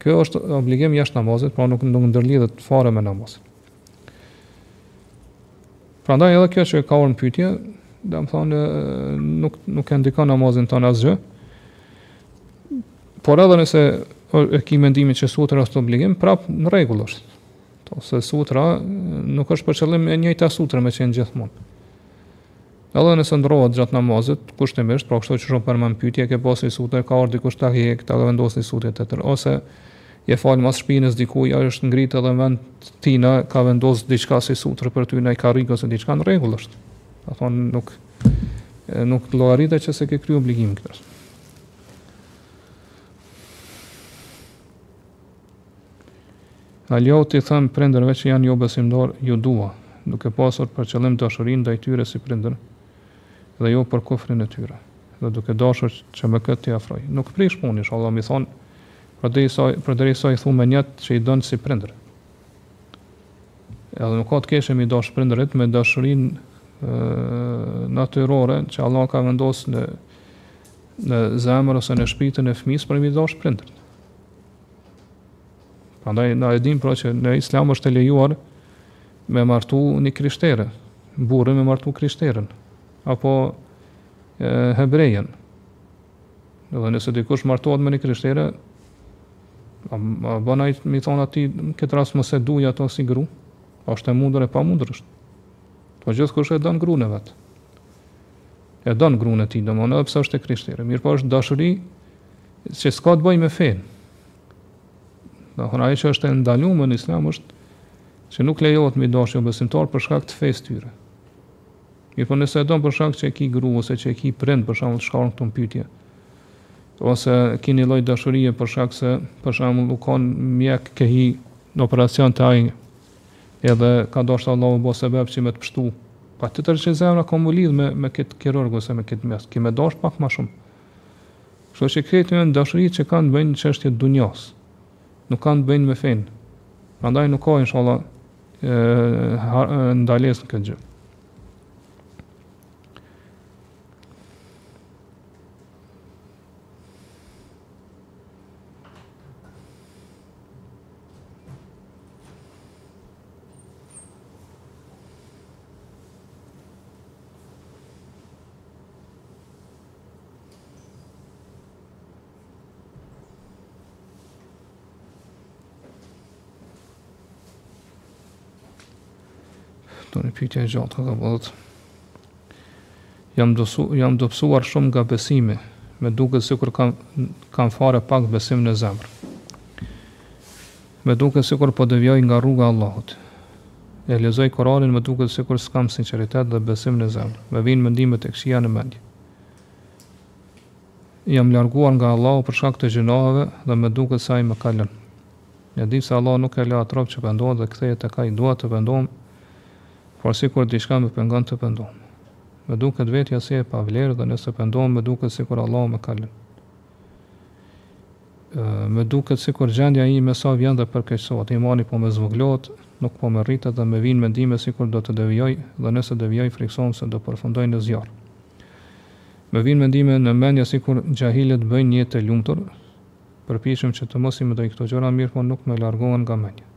kjo është obligim jashtë namazit, pra nuk ndërlidhet fare me namazin. Prandaj edhe kjo që ka ardh në pytje, domethonë, nuk, nuk e ndikon namazin tënd asgjë, por edhe nëse e ki mendimin që sutra është obligim, prap në rregull është. Sepse sutra nuk është për qëllim e njëjta sutra me qenë gjithmonë. Edhe nëse ndrrohet gjatë namazit, kushtimisht, pra kështu që shumë për më pyetje, ke pas një sutre, ka ardhur dikush ta hjek, ta vendos një sutre tjetër, ose je fal mas shpinës dikujt, ai është ngrit edhe në vend të tij na ka vendos diçka si sutre për ty, naj karrige ose diçka në rregull është. Do thonë nuk nuk llogaritet që se ke kryer obligim këtë. A lejohet t'i them prindërve që janë jobesimtarë, Ju dua, duke pasur për qëllim dashurinë ndaj tyre si prindër dhe jo për kufrin e tyre, dhe duke dashur që me këtë t'i afroj?. Nuk prish punë, inshallah, me i thonë, përderisa, përderisa i thu me nijet që i don si prindër. Edhe nuk ka të keqe me i dashë prindërit me dashurinë natyrore që Allah ka vendosë në, në zemër ose në shpirtin e fëmis për me i dashë prindërit. Prandaj na e dim pra që në Islam është e lejuar me martu një krishtere, burri me martu krishterën apo hebrejen. Dhe nëse dikush martohet me një krishtere, a, a bën me i thon atij në këtë rast mos e duje ato si gru? A është e mundur e pamundur është? Po gjithkush e don gruan e vet. E don gruan e tij, domthonë edhe pse është e krishterë. Mirpo është dashuri Që s'ka të bëjë me fenë. Do të thonë ajo që është e ndaluar në Islam është që nuk lejohet me dashë jobesimtarët për shkak të fesë tyre. Mirëpo nëse e don për shkak që e ki grua ose që e ki prind siç ka ardhë këtu në pyetje. Ose ke një lloj dashurie për shkak se për shembull u kanë mjek ke hi në operacion te ai. Edhe ka dashur Allahu bo sebeb që me të pështu. Patjetër që zemra ka m'u lidh me, me këtë kirurg ose me këtë mjek. Ki me dash pak ma shumë. Kështu që këto janë dashuri që kanë të bëjnë me çështje të dunjos. Nuk kanë të bëjnë me fen. Prandaj nuk ka inshallah ë ndalesë në këtë gjë. Dhe një pytje e gjatë, thotë. Jam dobsu, jam dobsuar shumë nga besimi, më duket sikur kam, kam fare pak besim në zemër. Më duket sikur po devijoj nga rruga e Allahut. E lexoj Kuranin më duket sikur s'kam sinqeritet dhe besim në zemër. Më vijnë mendime të këqija në mendje. Jam larguar nga Allahu për shkak të gjynaheve dhe më duket se Ai më ka lënë. E di se Allahu nuk e lë atë rob që pendohet dhe kthehet tek Ai. Dua të pendohem, por sikur diçka më pengon të pendohem. Më duket vetja si e pavlerë dhe nëse pendohem më duket sikur Allahu më ka lënë. Më duket sikur gjendja ime sa vjen dhe përkeqësohet, imani po më zvogëlohet, nuk po më rritet dhe më vijnë mendime sikur do të devijoj dhe nëse devijoj frikësohem se do përfundoj në zjarr. Më vijnë mendime në mendje sikur xhahilët bëjnë jetë të lumtur, përpiqem që të mos i mendoj këto gjëra mirëpo nuk më largohen nga mendja.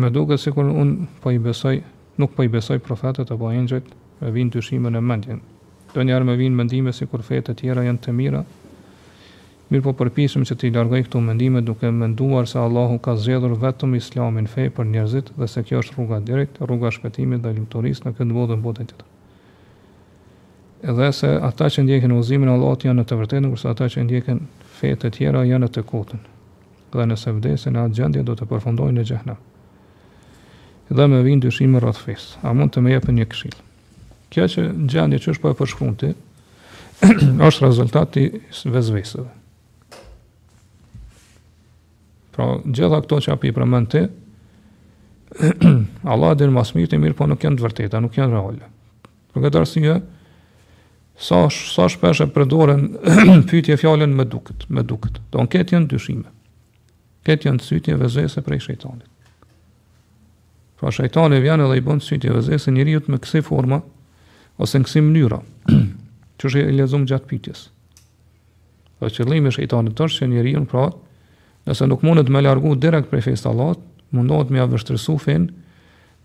Më duket sikur unë po i besoj, nuk po i besoj profetët apo engjëjt, më vijnë dyshime në mendje. Ndonjëherë më vijnë mendime sikur fetë e tjera janë të mira, mirëpo përpiqem që t'i largoj këto mendime duke menduar se Allahu ka zgjedhur vetëm Islamin fe për njerëzit dhe se kjo është rruga e drejtë, rruga e shpëtimit dhe lumturisë në këtë botë dhe në botën tjetër. Dhe se ata që ndjekin udhëzimin e Allahut janë në të vërtetën, kurse ata që ndjekin fe të tjera janë në të kotën. Dhe nëse vdesin në atë gjendje do të përfundojnë në xhehenem. Dhe më vijnë dyshime rreth fesë. A mund të më jepni një këshillë? Kjo gjendje që ësh po e përshkruan ti, është rezultat i vesveseve. Pra, gjitha këto që po i përmend ti, Allah e di më së miri, mirëpo nuk janë të vërteta, nuk janë reale. Për këtë arsye, sa, sa shpesh e përdor në pyetje fjalën më duket, më duket. Domethënë këto janë dyshime. Këto janë cytje vesvese prej shejtanit. Pra shejtani vjen edhe i bon cytje, vesvese njeriut me kësi forma ose në kësi mënyra. qysh e lexum gjatë pyetjes. Dhe qëllimi i shejtanit është që njeriun pra, nëse nuk mundet me e largu direkt prej fesë s'Allahut, mundohet me ia vështirsu fenë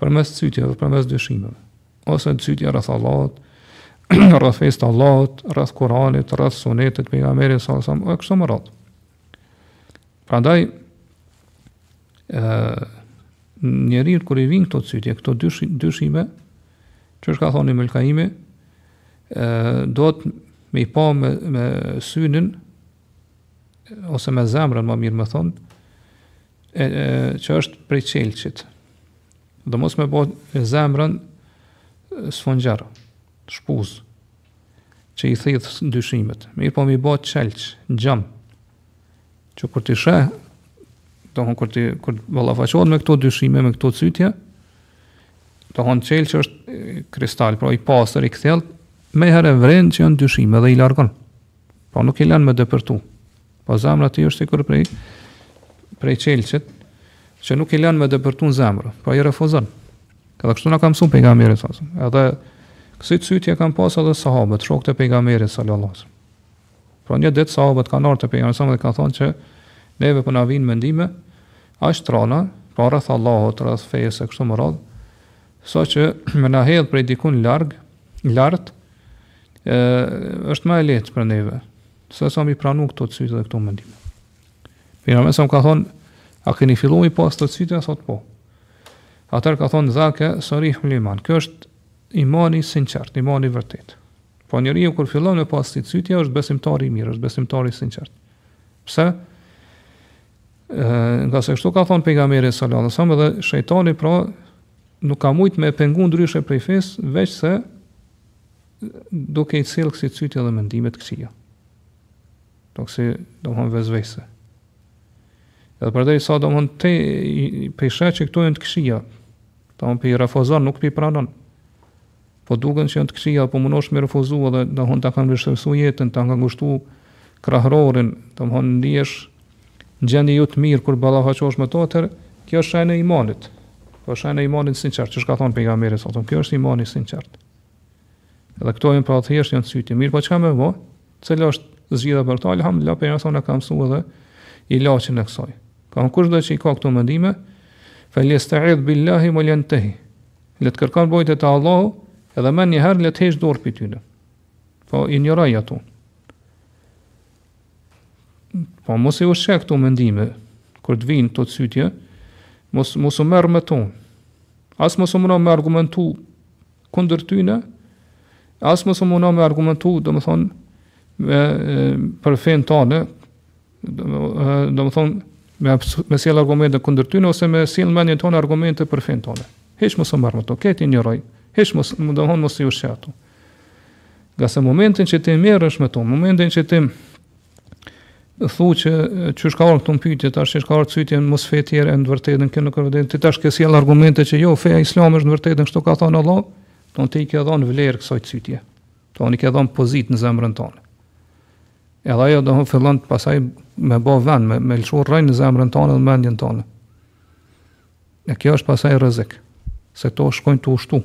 përmes cytjeve dhe përmes dyshimeve. Ose cytje rreth Allahut, rreth fesë s'Allahut, rreth Kuranit, rreth Sunetit, Pejgamberit, salallahu alejhi ve selem, e kështu me radhë. Prandaj, njeriu kur i vin këto cytje, këto dyshime, qysh ka thonë Ibn Kajimi, duhet me i pa me, me synin, ose me zemrën, ma mirë me thonë, e, e, që është prej qelqit. Dhe mos me bo zemrën sfungjer, shpuzë, që i thith dyshimet. Mirëpo me e bo qelq, xham. që kur ti sheh, domethënë kur ti kur ballafaqohet me këto dyshime, me këto cytje, domethënë qelqi është kristal, pra i pastër, i kthjellët, menjëherë vëren që janë dyshime dhe i largon. Pra nuk i lën me depërtu. Po zemra e tij është sikur prej prej qelqit që nuk i lën me depërtu në zemër, pra i refuzon. Edhe kështu na ka mësuar pejgamberi sallallahu alajhi wasallam. Edhe kësi cytje kanë pas edhe sahabët, shokët e pejgamberit sallallahu alajhi wasallam. Pra një ditë sahabët kanë ardhur te pejgamberi sallallahu alajhi wasallam dhe kanë thënë që neve po na vijnë mendime aq të rona, pra rreth Allahut, rreth fesë e kështu me radhë, sa që me na hedh prej dikun larg, lart, ë është më e lehtë për neve. Se sa me i pranu këto cytje dhe këto mendime. Pejgamberi sallallahu alajhi wasallam ka thënë, a keni filluar me pas këto cytje? Thotë po. Atëherë ka thonë dhake sarihul iman. Kjo është imani i sinqertë, imani i vërtetë. Po njeriu kur fillon me pas këto cytje është besimtar i mirë, është besimtar i sinqertë. Pse? Ëh, ngase kështu ka thënë pejgamberi sallallahu alajhi wasallam dhe shejtani pra nuk ka mujt me pengu ndryshe prej fesë, veçse duke i sjellë kësi cytje dhe mendime të këqija. Domethënë kësi, domethënë vesvese. Edhe përderisa, domethënë ti, po i sheh që këto janë të këqija, domethënë po i refuzon, nuk po i pranon. Po duken që janë të këqija, po mundosh me i refuzu edhe, domethënë, ta kanë vështirësu jetën, ta kanë ngushtu kraharorin, domethënë, ndihesh në gjendje jo të mirë kur ballafaqosh me to, atëherë kjo është shenjë e imanit. Po është shenjë e imanit të sinqertë, qysh ka thonë pejgamberi sallallahu alajhi wasallam, kjo është imani i sinqertë. Edhe këto janë pra thjesht janë cytje. Mirëpo çka me bo? Cila është zgjidhja për to? Alhamdulillah, pejgamberi sallallahu alajhi wasallam na ka mësuar edhe ilaçin e kësaj. Pra kushdo që i ka këto mendime, fal yasta'idh billahi wal yantahi. Le të kërkon mbrojtje te Allahu, edhe menjëherë le të heq dorë prej tyne. Po injoroji ato. Po mos i ushqe këto mendime, kur të vijnë këto cytje, mos, mos u merr me to. As mos u mundo me argumentu kundër tyne, as mos u mundo me argumentu, domethënë, me, për fenë tane, Domethënë, me, me sjell argumente kundër tyne, ose me sjell në mendjen tonë argumente për fenë tonë. Hiç mos u merr me to, këtë injoroje, hiç mos, domethënë mos i ushqe ato. Ngase momentin që ti merresh me to, momentin që ti thu që qysh ka ardhë këtu në pyetje tash qysh ka ardhë cytje a mos fetë tjera në vërtetën që nuk e vërtetën ti tash ke sjell argumente që jo feja islame është në vërtetën kështu ka thënë Allah ton ti i ke dhënë vlerë kësaj cytje ton i ke dhënë pozitë në zemrën tonë Edhe ajo do të fillon pasaj me bë vend, me, me lëshu rrënjë në zemrën tonë dhe mendjen tonë. E kjo është pasaj rrezik, se ato shkojnë tu u shtu.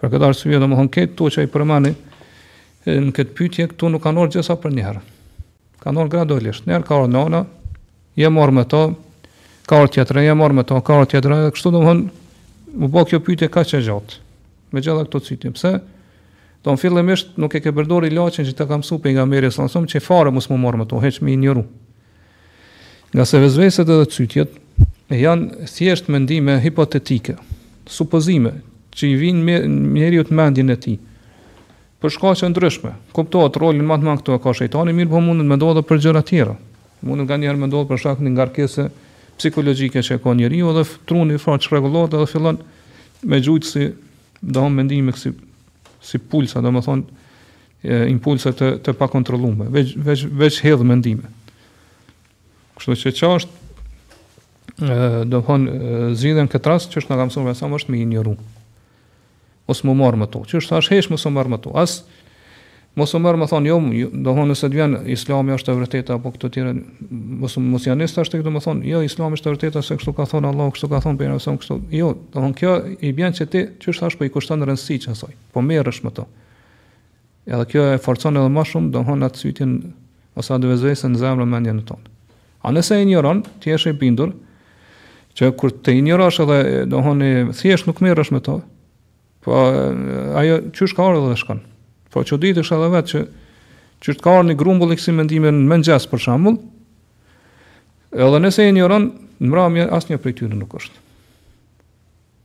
Për këtë arsye, domethënë, këto që i përmend, në këtë pytje, këto nuk kanë ardh gjitha përnjëherë. Kanë ardh gradualisht. Njëherë ka ardh njona, je marr me to, ka ardh tjetra, je marr me to, ka ardh tjetra, kështu domethënë, u bo kjo pytje kaq e gjatë, me gjitha këto cytje. Pse? Domethënë fillimisht nuk e ke përdor ilaçin që të ka mësu pejgamberi sallallahu alajhi wasallam që fare mos me u marr me to, hiç me i injoru. Ngase vezveset edhe cytjet janë thjesht mendime hipotetike, supozime që i vijnë njeriut në mendjen e tij. Për shkaqe të ndryshme, kuptohet rolin më të madh këtu e ka shejtani, mirëpo mundet me ndodh edhe për gjëra të tjera. Mundet nganjëherë me ndodh për shkak të ngarkesës psikologjike që ka njeriu dhe truni pak çrregullohet edhe fillon me gjujt si Dofarë mendime kësi, si pulsa, domethënë, impulse të, të pakontrollume, veç, veç, veç hedh mendime. Kështu që qysh thash, domethënë, zgjidhja në këtë rast, qysh na ka mësu alejhi selam, është me i injoru, mos me u marr me to. Qysh thash hiç, mos me u marr me to. As, Mos me u marr me than jo domthon nëse të vjen islami është e vërteta apo këto tjera mos mos janë nis tash domthon jo islami është e vërteta se kështu ka thon Allahu kështu ka thon pejgamberi sallallahu alajhi wasallam kështu jo domthon kjo i bën që ti qysh thash po i kushton rëndësi kësaj po merresh me to edhe kjo e forcon edhe më shumë domthon atë cytjen ose atë vezvesën në zemrën e mendjen tonë a nëse e injoron ti je i bindur që kur ta injorosh edhe domthon thjesht nuk merresh me to Po ajo qysh ka ardhur dhe shkon. Po çuditesh edhe vetë që qysh ka ardhur një grumbull kësi mendime në mëngjes për shembull. Edhe nëse e injoron, në mbrëmje asnjë prej tyre nuk është.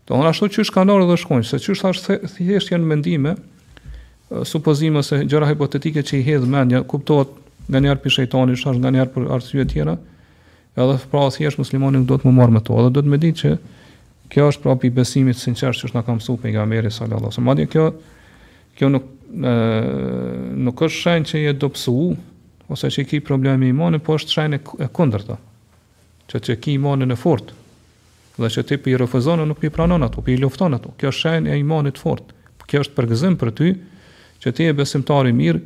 Domethënë ashtu qysh kanë ardhur dhe shkojnë, se qysh thash se thjesht janë mendime, supozime ose gjëra hipotetike që i hedh mendja, kuptohet nganjëherë prej shejtanit, thash nganjëherë për arsye të tjera. Edhe pra thjesht muslimani nuk duhet me u marr me to, edhe duhet me ditë që kjo është prej besimit sinqert qysh na ka mësuar pejgamberi sallallahu alajhi wasallam. Madje kjo kjo nuk e, nuk është shenjë që je dobësu ose që ki problem me imanin, po është shenjë e kundërta. Që që ki imanin e fort, Dhe që ti po i refuzon e nuk po i pranon ato, po i lufton ato. Kjo është shenjë e imanit të fortë. Kjo është përgëzim për ty që ti je besimtar i mirë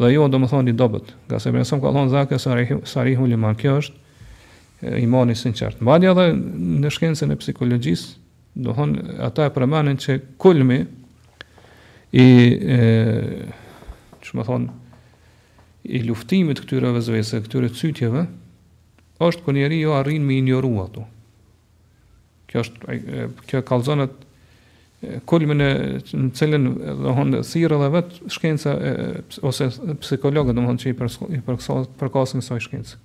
dhe jo domethënë i dobët. Ngase më ka thënë dhake sarihu sarihul iman kjo është imani i sinqert. Madje edhe në shkencën e psikologjisë, domthon ata e përmendin që kulmi i domthon i luftimit këtyre vezveseve, këtyre cytjeve, Është kur njeri arrin me injoru ato. Kjo është, kjo e kallzon atë kulmin e në cilën domethon thirrë edhe vet shkenca e, ose psikologët domethon që i përkasin kësaj shkencë.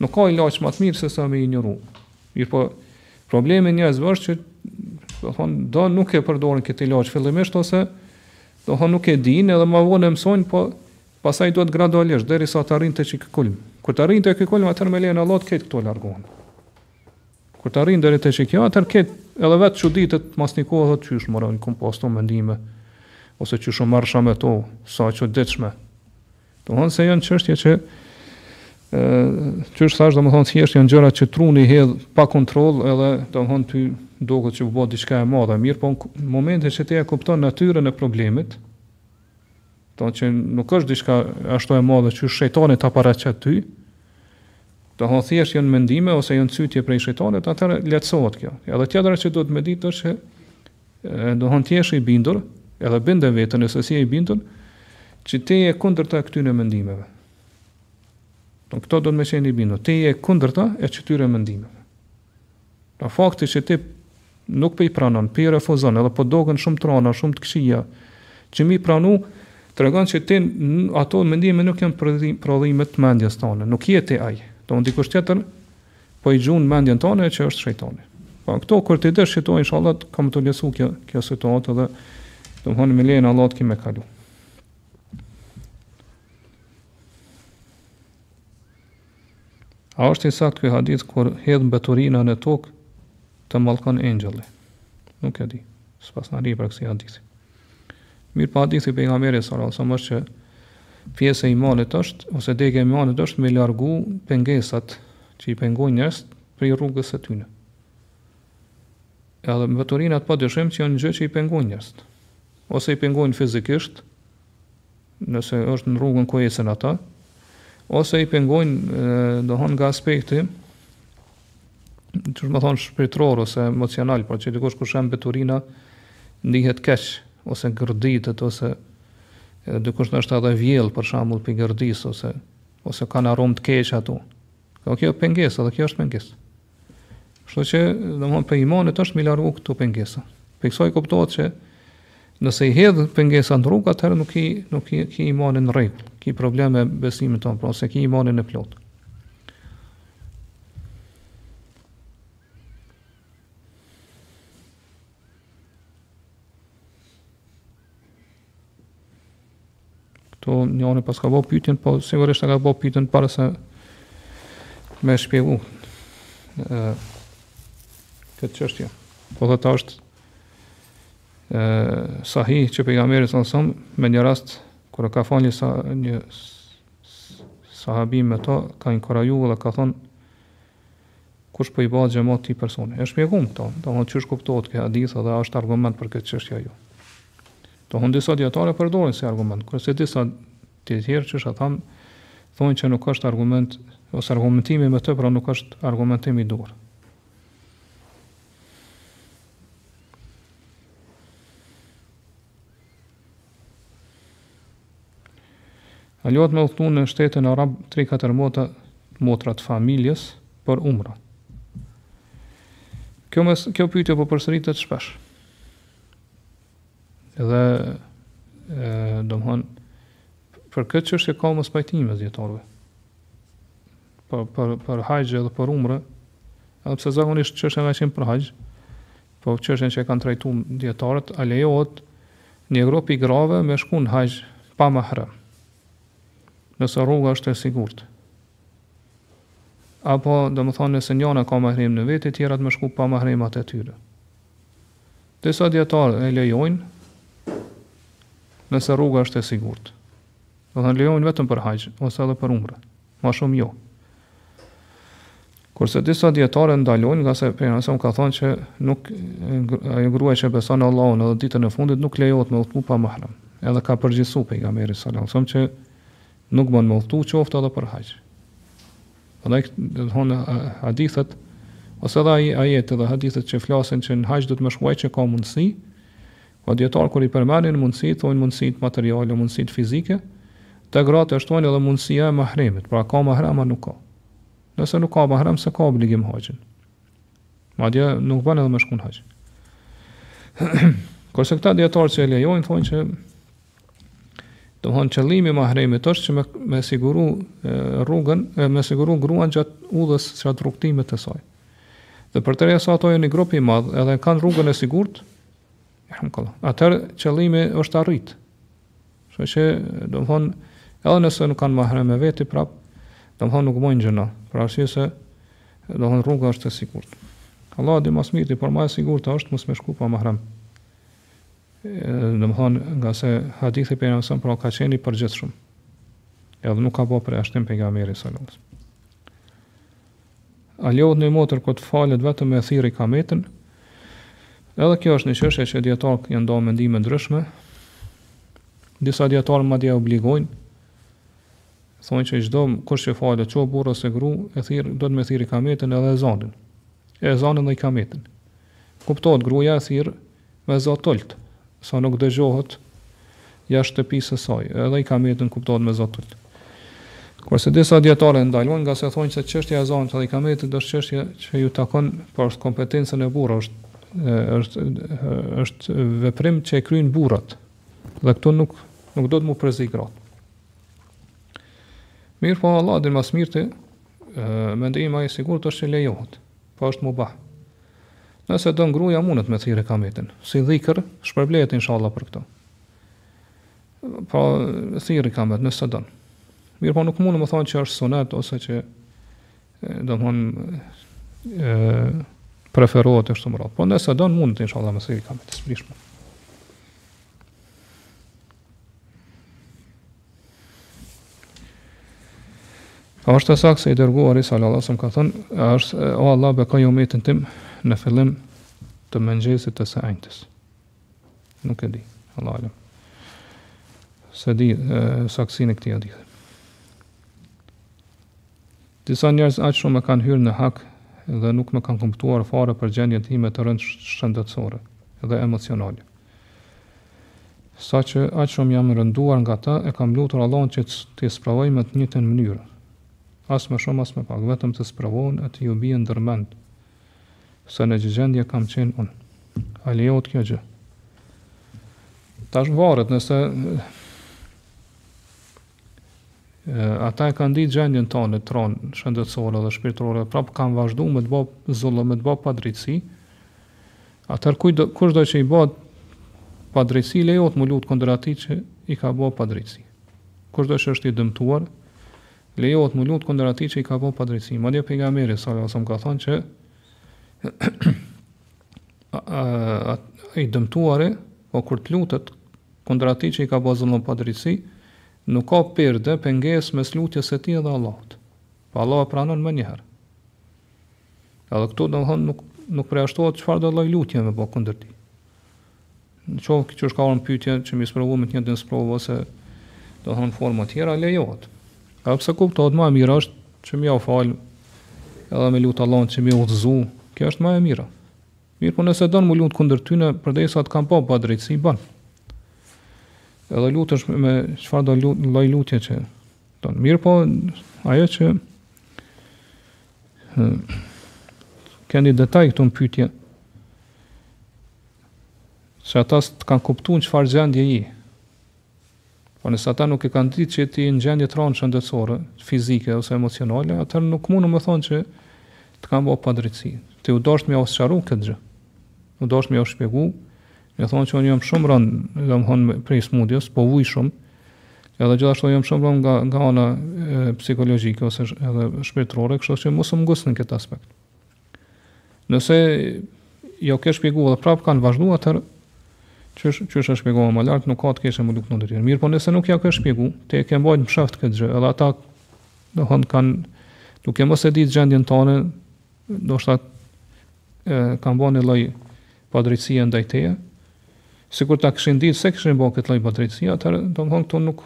Nuk ka ilaç më të mirë se sa me injoru. Mirëpo, problemi i njerëzve është që domethon do nuk e përdorin këtë ilaç fillimisht ose domethon nuk e dinë edhe më vonë mësojnë, po Pastaj duhet gradualisht derisa të arrijnë te qiky kulm. Kur të arrijnë te qiky kulm atëherë me lejen e Allahut krejt këto largohen. Kur të arrijnë deri te qikjo atëherë krejt edhe vet çuditet mas një kohe thotë qysh more unë kom pas këto mendime ose qysh u merrsha me to, sa e çuditshme. Domthon se janë çështje që qysh thash domthon thjesht janë gjëra që truni hedh pa kontroll edhe domthon ty duket që u bë diçka e madhe, mirëpo në momentin që ti e kupton natyrën e problemit, Domethon që nuk është diçka ashtu e madhe që shejtani ta paraqet ty. Domethon thjesht janë mendime ose janë cytje prej shejtanit, atëherë lehtësohet kjo. Edhe tjetra që duhet me ditë është që domethon thjesht ji i bindur, edhe binde veten nëse s'je i bindur, që ti je e kundërta e këtyre mendimeve. Do këto domethon me qenë i bindur. Ti je e kundërta e qëtyre mendimeve. Po fakti që ti nuk po i pranon, po i refuzon, edhe po doken shumë t'rona, shumë të këqija, që m'i pranu, tregon që ti ato mendime nuk janë prodhim, prodhime të mendjes tane, nuk je ti ai. Domethon dikush tjetër, po i gjun n'mendjen tane që është shejtani. Po këto kur t'i dish këto inshallah ka me t'lëshu kjo kjo situatë dhe domethonë me lejen e Allahut ki me kalu. A është i saktë ky hadith kur hedh mbeturina në tokë të mallkon engjëlli? Nuk e di. S'po di a ka kësi hadithi. Mirëpo hadithi i pejgamberit sallallahu alajhi wasallam është që pjesë e imanit është ose degë e imanit është me largu pengesat që i pengojnë njerëzit prej rrugës së tyre. Edhe mbeturinat pa dyshim që janë gjë që i pengojnë njerëzit ose i pengojnë fizikisht, nëse është në rrugën ku ecin ata, ose i pengojnë, domethonë nga aspekti, qysh me thonë shpirtëror ose emocional, për se dikush kur sheh mbeturina ndihet keq ose gërditet ose edhe dikush ndoshta edhe vjell për shembull prej gërdisë ose ose kanë aromë të keqe ato. Qekjo pengesë, edhe kjo është pengesë. Kështu që, domthon prej imanit është me largu këto pengesa. Prej kësaj kuptohet që nëse i hedh pengesa në rrugë, atëherë nuk e nuk e ki imanin në rregull, ki probleme me besimin tond, pra s'e ki imanin e plotë. Këtu njëri paska bo pytjen, po sigurisht e ka bo pytjen para se me e shpjegu këtë çështje. Po vërtet është e, sahih që pejgamberi salallahu alejhi ve selem me një rast kur ka pa një, sa, një sahabi me ta, ka inkoraju dhe ka thonë kush po i bëhet xhamat këtij personi. E shpjegum këto, domethënë qysh kuptohet ky hadith dhe a është argument për këtë çështje a jo. Domethonë disa dijetarë e përdorin si argument, kurse disa të tjerë siç e thashë thonë që nuk është argument ose argumentimi me të pra nuk është argumentim i duhur. A lejohet me udhtu në shtetin arab 3-4 motra motra të familjes për umra. Kjo mes kjo pyetje po përsëritet shpesh. Edhe ë domethon për këtë çështje ka mospajtim mes dijetarëve. për për për haxh edhe për umre, edhe pse zakonisht çështja ka qenë për haxh, po çështjen që e kanë trajtuar dijetarët, a lejohet një grup i grave me shku në haxh pa mahram? Nëse rruga është e sigurt. Apo, domethonë, nëse njëna ka mahremin e vet, tjerat me shku pa mahremat e tyre. Disa dijetarë e lejojnë, nëse rruga është e sigurt. Domethonë, e lejojnë vetëm për haxh, ose edhe për umre. Ma shumë jo. Kurse disa dijetarë e ndalojnë ngase pejgamberi sa ka thënë që nuk ajo gruaja që beson Allahun edhe ditën e fundit nuk lejohet me udhëtu pa mahram. Edhe ka përgjithësu pejgamberi sallallahu alajhi wasallam që nuk bën me udhëtu qoftë edhe për haxh. Prandaj domethonë hadithet ose edhe ai ajet edhe hadithet që flasin që në haxh duhet me shku ai që ka mundësi Po dijetarët kur i përmendin mundësitë thojnë mundësitë materiale mundësitë fizike te gratë e shtojnë edhe mundësia e mahremit pra a ka mahrem a nuk ka nëse nuk ka mahrem s'e ka obligim haxhin madje nuk bën edhe me shku në haxh kurse këta dijetarë që e lejojnë thojnë që Domethonë qëllimi i mahremit është që me, me siguru rrugën, me siguru gruan gjatë udhës së atë rrugëtimit të saj. Dhe përderisa ato janë një grup i madh edhe kanë rrugën e sigurt, Atëherë qëllimi është arrit. Kështu që, domethonë, edhe nëse nuk kanë mahrem me veti prap, domethonë nuk bojnë gjynah. Për arsye se, domethonë, rruga është e sigurt. Allahu e di ma s'miri, por ma e sigurt është mos me shku pa mahrem. Domethonë, ngase hadithi i pejgamberit alejhi selam, pra ka qenë i përgjithshëm. Edhe nuk ka bo përjashtim pejgamberi alejhi selam. A lejohet një motër kur të falët vetëm me thirrë ikametën? Edhe kjo është një çështje që dietarët janë nda n'mendime të ndryshme. Disa dietarë madje e obligojnë thonë që çdokush që falet, qoftë burrë ose gru, e thirr, do t'me thirrë ikametën edhe ezanin. E ezanin dhe ikametën. Kuptohet gruaja e thirr Me zo t'ult, sa nuk dëgjohet jashtë shtëpisë së saj, edhe ikametin kuptohet me zo t'ult. Kurse disa dietarë e ndalojnë ngase thonë se çështja e ezanit dhe ikametit është çështje që ju takon për kompetencën e burrave është është është veprim që e kryejnë burrat dhe këtu nuk nuk do t'mu përzi gratë. Mirëpo Allahu e di ma s'mirti, mendimi ma i sigurt është që lejohet, po është mubah. Nëse don gruaja mundet me thirrë ikametin. Si dhikr, shpërblehet inshallah për këtë. Po thirri ikamet nëse don. Mirëpo nuk mund me thonë që është sunet ose që do të thonë preferohet është me urdhrot. Po nëse don munet inshallah me thirrë ikamet. Sprishmë. A është e saktë se i dërguari sallallahu alajhi wasallam ka thënë, o Allah bekoj umetin tim në fillim të mëngjesit të së enjtes. Nuk e di, Allah alem. Se di saktësinë e këtij hadithi. Disa njerëz aq shumë më kanë hyrë në hak dhe nuk më kanë kuptuar fare për gjendjen time të rëndë shëndetësore dhe emocionale. Sa që aq shumë jam rënduar nga ta, e kam lutur Allahun që t'i sprovoj me të njëjtën mënyrë. As më shumë as më pak, vetëm të sprovohen e t'ju bien ndërmend se në ç'gjendje kam qenë unë. A lejohet kjo gjë? Tash varet nëse ata e kanë ditë gjendjen tone t'ron shëndetësore dhe shpirtërore, prap kanë vazhdu me të bo zullum, me të bo padrejtësi, Atëherë kushdo që i bahet padrejtësi, lejohet mu lutë kundër atij që i ka bo padrejtësi. Kushdo që është i dëmtuar, lejohet mu lutë kundër atij që i ka bo padrejtësi. Madje Pejgamberi, salallahu alejhi ve selem ka thonë që i dëmtuari, po kur të lutet kundër atij që i ka bo zullum padrejtësi, nuk ka perde, pengesë mes lutjes së tij edhe Allahut. Po Allahu e pranon menjëherë. Edhe këtu domethonë nuk nuk përjashtohet çfarëdo lloj lutje me bo kundër tij. N'qoftë qysh ka ardhë n'pytje që m'i sprovu me të njëjtën sprovë ose domethonë forma tjera, lejohet. Edhe pse kuptohet ma e mira është që me jau falë edhe me lutë Allahun që me i udhëzu, kjo është ma e mira. Mirëpo nëse donë mu lutë kundër tyne, përderisa të kanë bo padrejtësi, ban. Edhe lutesh me çfarëdo lut, lloj lutje që Don mirë po ajo që ke një detaj këtu në pyetje. Se ata të kanë kuptu në çfarë gjendje je. Po nëse ata nuk e kanë ditë që je ti në gjendje të rëndë shëndetësore, fizike ose emocionale, atëherë nuk mund me thonë që të kanë bo padrejtësi. Ti u dashtë me ua sqaru këtë gjë. U dashtë me ua shpjegu Me thonë që unë jam shumë rëndë, do me thonë prej smundjes, po vuj shumë, edhe gjithashtu jam shumë rëndë nga, nga ana psikologjike ose edhe shpirtërore, kështu që mos më nguc në këtë aspekt. Nëse jau ke shpjegu dhe prapë kanë vazhdu atëherë, qysh qysh e shpjegova më lartë, nuk ka të keqe me u lut ndër të tjera. Mirëpo nëse nuk ja ke shpjegu, ti e ke mbajtë mshehtë këtë gjë, edhe ata, domethonë, kanë, duke mos e ditë gjendjen tonde, ndoshta kanë bërë një lloj padrejtësie ndaj teje, sikur ta kishin ditë s'e kishin bërë këtë lloj padrejtësie, atëherë domthon këtu nuk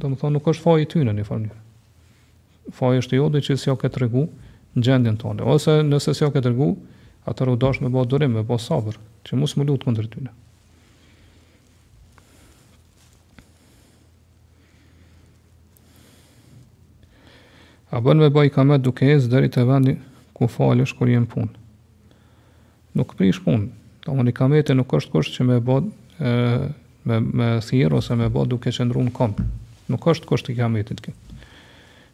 domthon nuk është faji i tyre në njëfarë mënyrë. Faji është i joti që s'jau ke tregu gjendjen tonde. Ose nëse s'jau ke tregu, atëherë u dosh me bë durim, me bë sabër, që mos me u lut kundër tyne. A bën me bë ikamet duke ecë deri te vendi ku falësh kur jem punë. Nuk prish punë. Domethonë ikameti nuk është kusht që me bë ë me me thirr ose me bë duke qëndruar në komb. Nuk është kusht i ikametit kjo.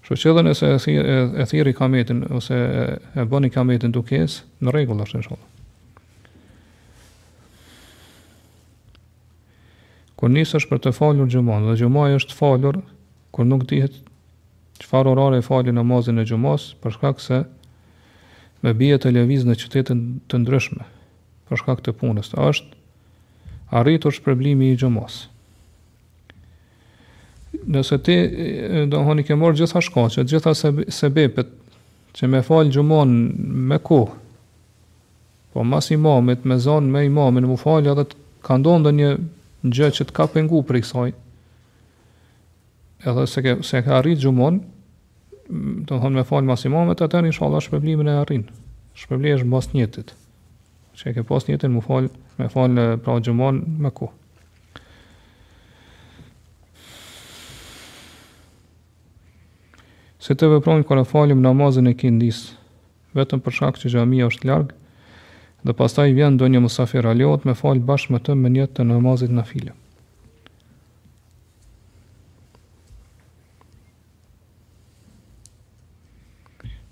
Kështu që edhe nëse e thirr e, e thirr ikametin ose e, e bën ikametin duke ecë, në rregull është inshallah. Kur nisesh për të falur xhumanë dhe xhumaja është falur kur nuk dihet çfarë orare falin namazin e xhumasë, për shkak se me bie të lëviz në qytete të ndryshme, për shkak të punës, a është arritur shpërblimi i xhumasë. Nëse ti domethonë ke marr gjitha shkaqet, gjitha sebepet që me fal xhumanë me kohë, Po mas imamit me zon me imamin mu fal edhe të ka ndodh ndonjë gjë që të ka pengu prej kësaj, edhe s'e ke, s'e ke arrit xhumon, domethonë me fal mas imamit, atëherë inshallah shpërblimin e arrin. Shpërblesh mas nijetit. Që e ke pas nijetin mu fal, me fal pra xhumon me kohë. Si të veprojmë kur e falim namazin e ikindisë, vetëm për shkak që xhamia është larg dhe pastaj vjen ndonjë musafir, a lejohet me fal bashkë me të me nijet të namazit nafile?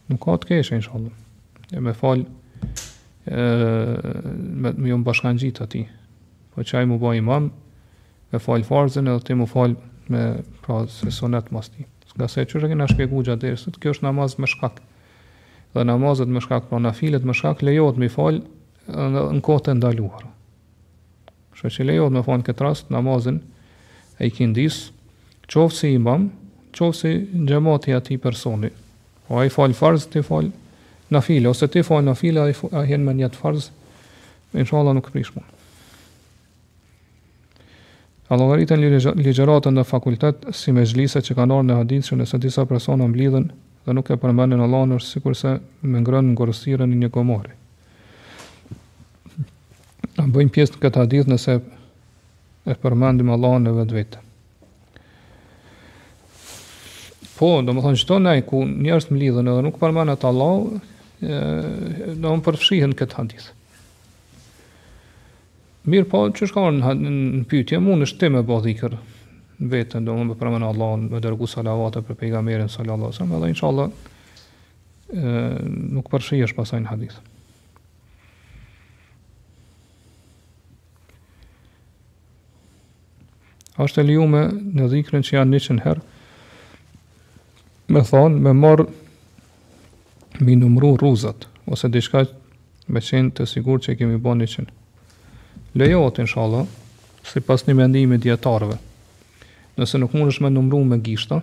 Nuk ka të keqe inshallah. E me fal e me me ju bashkangjit atij. Po qaj me u bë imam, Me fal farzin edhe ti më fal me pra se sunet mas ti. Ngase qysh e kena shpjegu gjatë dersit, kjo është namaz me shkak. Dhe namazet me shkak, pra nafilet me shkak, lejohet me fal në kohët e ndaluar. Kështu që lejohet me fal këtë rast namazin e ikindis, qoftë si imam, qoftë si xhamati aty personi. Po ai fal farz, ti fal nafile ose ti fal nafile, ai ai hyn me një farz. Inshallah nuk prish. A llogariten ligjëratat në fakultet si mexhlise që kanë ardhur në hadith që nëse disa persona mblidhen dhe nuk e përmendin Allahun është sikurse me ngrënë ngordhësirën e një gomari. A bëjmë pjesë në këtë hadith nëse e përmendim Allahun në vetvete. Po, domethënë çdo nejë, ku njerëz mblidhen edhe nuk përmenet Allahu, domethënë përfshihen në këtë hadith. Mirëpo, qysh ka në, në, në pytje, munesh ti me bo dhikër në veten, domethënë me përmenë Allahun, me dërgu salavate për pejgamerin sallallahu alaihi wasallam, edhe inshallah nuk përfshihesh pasaj në hadith. Ashtë e lijume në dhikret që janë njëqind herë, me thonë, me marrë, me i numru rruzat, ose diçka me qenë të sigurt që i kemi bo njëqind. Lejohet, inshallah, sipas një mendimi të dijetarëve, nëse nuk munesh me numru me gishta,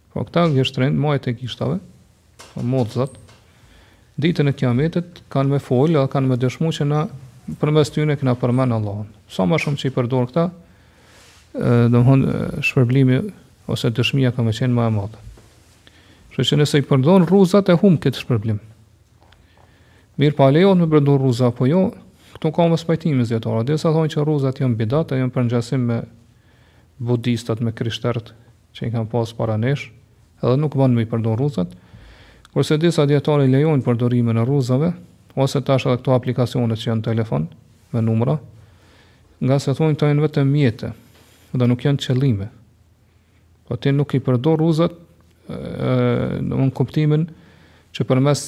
Po këta gishtrinj, majat e gishtave, po mollzat, ditën e kiametit kanë me folë dhe kanë me dëshmu që na përmes tyne kena përmenë Allahun. Sa ma shumë që i përdor këta, domethënë shpërblimi ose dëshmia ka me qenë ma e madhe. Kështu që nëse i përdor rruzat e hup këtë shpërblim. Mirëpo a lejohet me përdor rruza apo jo, këtu ka mospajtim dijetarët. Disa thonë që rruzat janë bidat, janë përngjasim me budistat, me krishtertë, që i kanë pasë para nesh, edhe nuk bon me i përdorë rruzat, kurse disa dijetarë i lejojnë përdorimin e rruzave, ose tash edhe këto aplikacionet që janë në telefon, me numra, ngase thonë këto janë vetëm mjete, dhe nuk janë qëllime. Po ti nuk i përdor rruzat, në kuptimin që përmes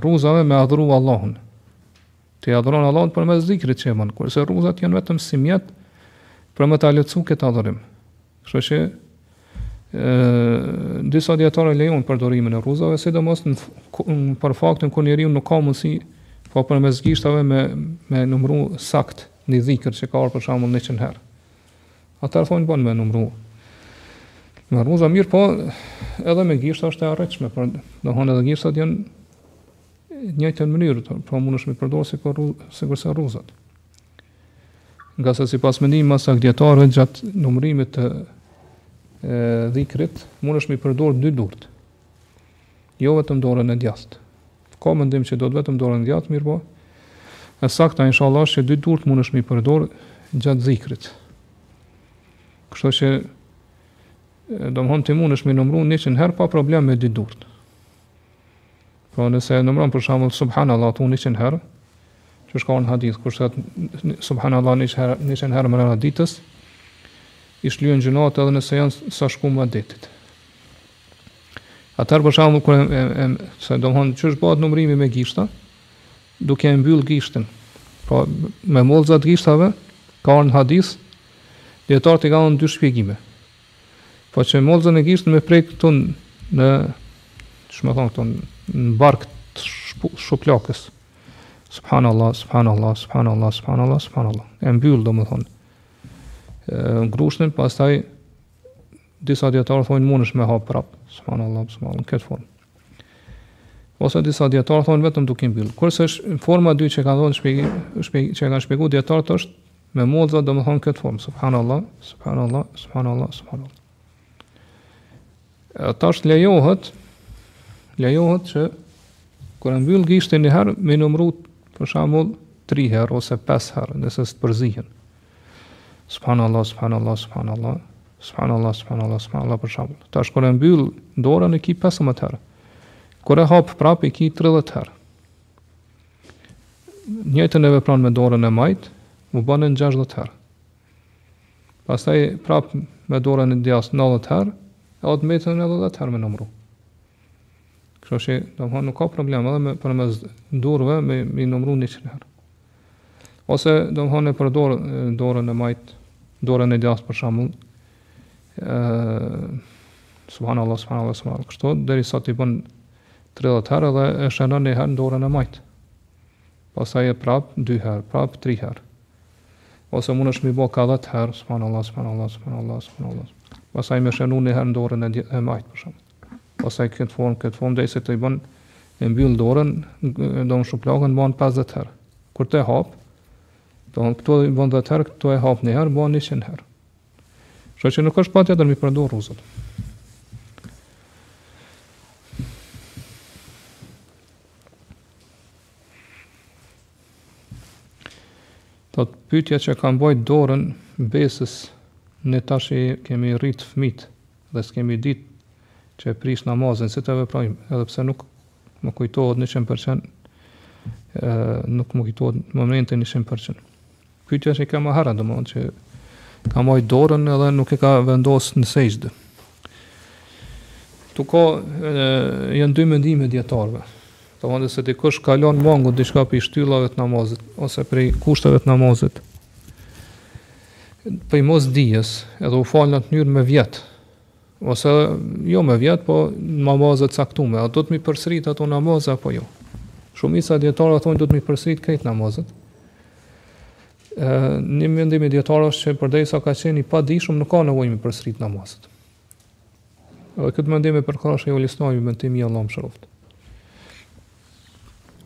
rruzave me adhuru Allahun, Ti adhuron Allahun përmes zikrit që e bën, kurse rruzat janë vetëm si mjet për me ta lehtësu këtë adhurim. Kështu që ë disa dijetarë lejojnë përdorimin e rruzave, sidomos në, në për faktin kur njeriu nuk ka mundësi po përmes gishtave me me numëru sakt një zikr që ka ardhur për shembull 100 herë. Ata thonë bën me numëru. Me rruza mirëpo edhe me gishta është e arritshme, por do edhe gishtat janë njëjtën mënyrë, pra munesh me përdorë sikur sikurse rruzat. Nga sa sipas mendimit ma t'sakt t'dijetarëve gjatë numërimit të e, dhikrit, munesh me përdorë dy durt. Jo vetëm dorën e djathtë. Ka mendim që thotë vetëm dorën e djathtë, mirëpo e sakta inshallah është që dy durt munesh me përdorë gjatë dhikrit. Kështu që domethonë ti munesh me numru njëqind herë pa problem me dy durtë. Po nëse e numëron për shembull subhanallahun ti 100 herë, qysh ka në hadith, kush thot subhanallahu 100 herë, 100 herë mrena ditës, i shlyen gjynahet edhe nëse janë sa shkuma e detit. Atër për shembull kur e, e, se domethonë qysh bëhet numërimi me gishta, duke e mbyll gishtin. Po me mollzat e gishtave ka në hadith dijetarët kanë dy shpjegime. Po që mollzën e gishtit me prek këtu në, qysh me thonë këtu, në bark të shuplakës. Subhanallah, subhanallah, subhanallah, subhanallah, subhanallah. E mbyll, domethonë grushtin, pastaj, disa dijetarë thonë, munesh me hapë prapë. Subhanallah, subhanallah, në këtë formë. Ose disa dijetarë thonë vetëm duke i mbyll. Kurse është forma e dytë që kanë dhënë shpjegim, shpjegim që kanë shpjegu dijetarët është me mollza domethënë këtë formë subhanallahu subhanallahu subhanallahu subhanallahu. Tash lejohet lejohet që kur e mbyll gishtin një herë me numru për shembull 3 herë ose 5 herë nëse s'të përzihen. Subhanallah, subhanallah, subhanallah. Subhanallah, subhanallah, subhanallah për shembull. Tash kur e mbyll dorën e ki 15 herë. Kur e hap prapë e ki 30 herë. Njëjtën e vepron me dorën e majt, u banë 60 herë. Pastaj prapë me dorën e djathtë 90 herë, edhe mesin edhe 10 herë me numru. Kështu që, domthonë nuk ka problem edhe me përmes durve me me numru 100 herë. Ose domethonë e përdor dorën e majtë, dorën e djathtë për shembull. ë Subhanallahu subhanallahu subhanallahu. Kështu derisa t'i bon 30 herë edhe e shënon një herë n'dorën e majtë. Pastaj prap 2 herë, prap 3 herë. Ose munesh m'i bo ka 10 herë, subhanallahu subhanallahu subhanallahu subhanallahu. Pastaj me shënu një herë n'dorën e, e majtë për shembull. Pastaj këtë formë, këtë formë derisa t'i bon e mbyll dorën, domethonë shuplakën, bën 50 herë. Kur ta hap, domethonë këto i bën 10 herë, këto e hap një herë, bën 100 herë. Kështu që nuk është patjetër m'i përdor rruzët. Thotë pytja çka me bo dorën besës ne tash i kemi rritë fmijt. Dhe s'kemi ditë që e prish namazin si të veprojmë, edhe pse nuk më kujtohet në qind për qind, nuk më kujtohet momentin në qind për qind. Pyetja që kam harru domethon që ka ngrit dorën edhe nuk e ka vendos në sexhde. Ktu ka janë dy mendime t'dijetarëve. Domethon nëse dikush ka lënë mangu diçka prej shtyllave të namazit ose prej kushteve të namazit. prej mosdijes, edhe u fal në atë mënyrë me vjet, ose jo me vjet, po namaze t'caktume, a duhet m'i përsërit ato namazet, apo jo. Shumica e dijetarëve thonë, duhet m'i përsërit krejt namazet. E, një mendim i dijetarëve është që përderisa ka qenë i padijshëm, nuk ka nevojë m'i përsërit namazet. Edhe këtë mendim e përkrah Shejhul Islam Ibn Tejmije, Allahu e mëshiroftë.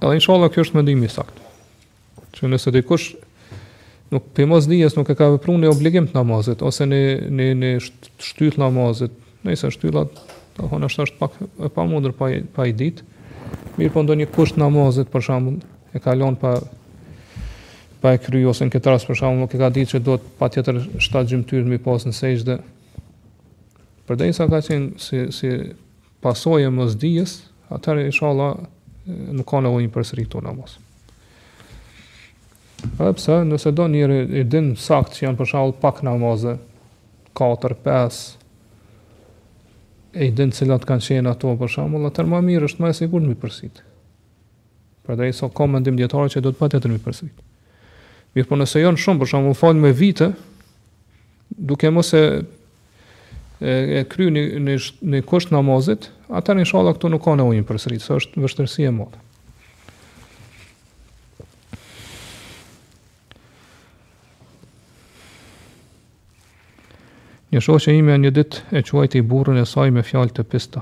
Edhe inshallah ky është mendimi i saktë. Që nëse dikush nuk prej mosdijes nuk e ka vepru një obligim të namazit ose një një një shtyllë t'namazit, edhe pse shtyllat do të thotë është pak e pamundur pa pa i ditë. Mirëpo ndonjë kusht t'namazit për shembull e ka lënë pa pa e kry ose në këtë rast për shembull nuk e ka ditë që duhet patjetër shtatë gjymtyrë m'i pas në sexhde. Përderisa ka qenë si si pasojë e mosdijes, atëherë inshallah nuk ka nevojë m'i përsërit këto namaze. Edhe pse nëse ndonjëri i din sakt që janë për shembull pak namaze, 4, 5, e i din cilat kanë qenë ato për shembull, atëherë më mirë është më e sigurt m'i përsërit. Përderisa ka mendim t'dijetarëve që duhet patjetër m'i përsërit. Mirëpo nëse janë shumë, për shembull, u fal me vite, duke mos e e kry një një një kusht t'namazit, atëherë inshallah këtu nuk ka nevojë m'i përsërit, se është vështirësi e madhe. Një shoqe e imja një ditë e quajti burrin e saj me fjalë të pista,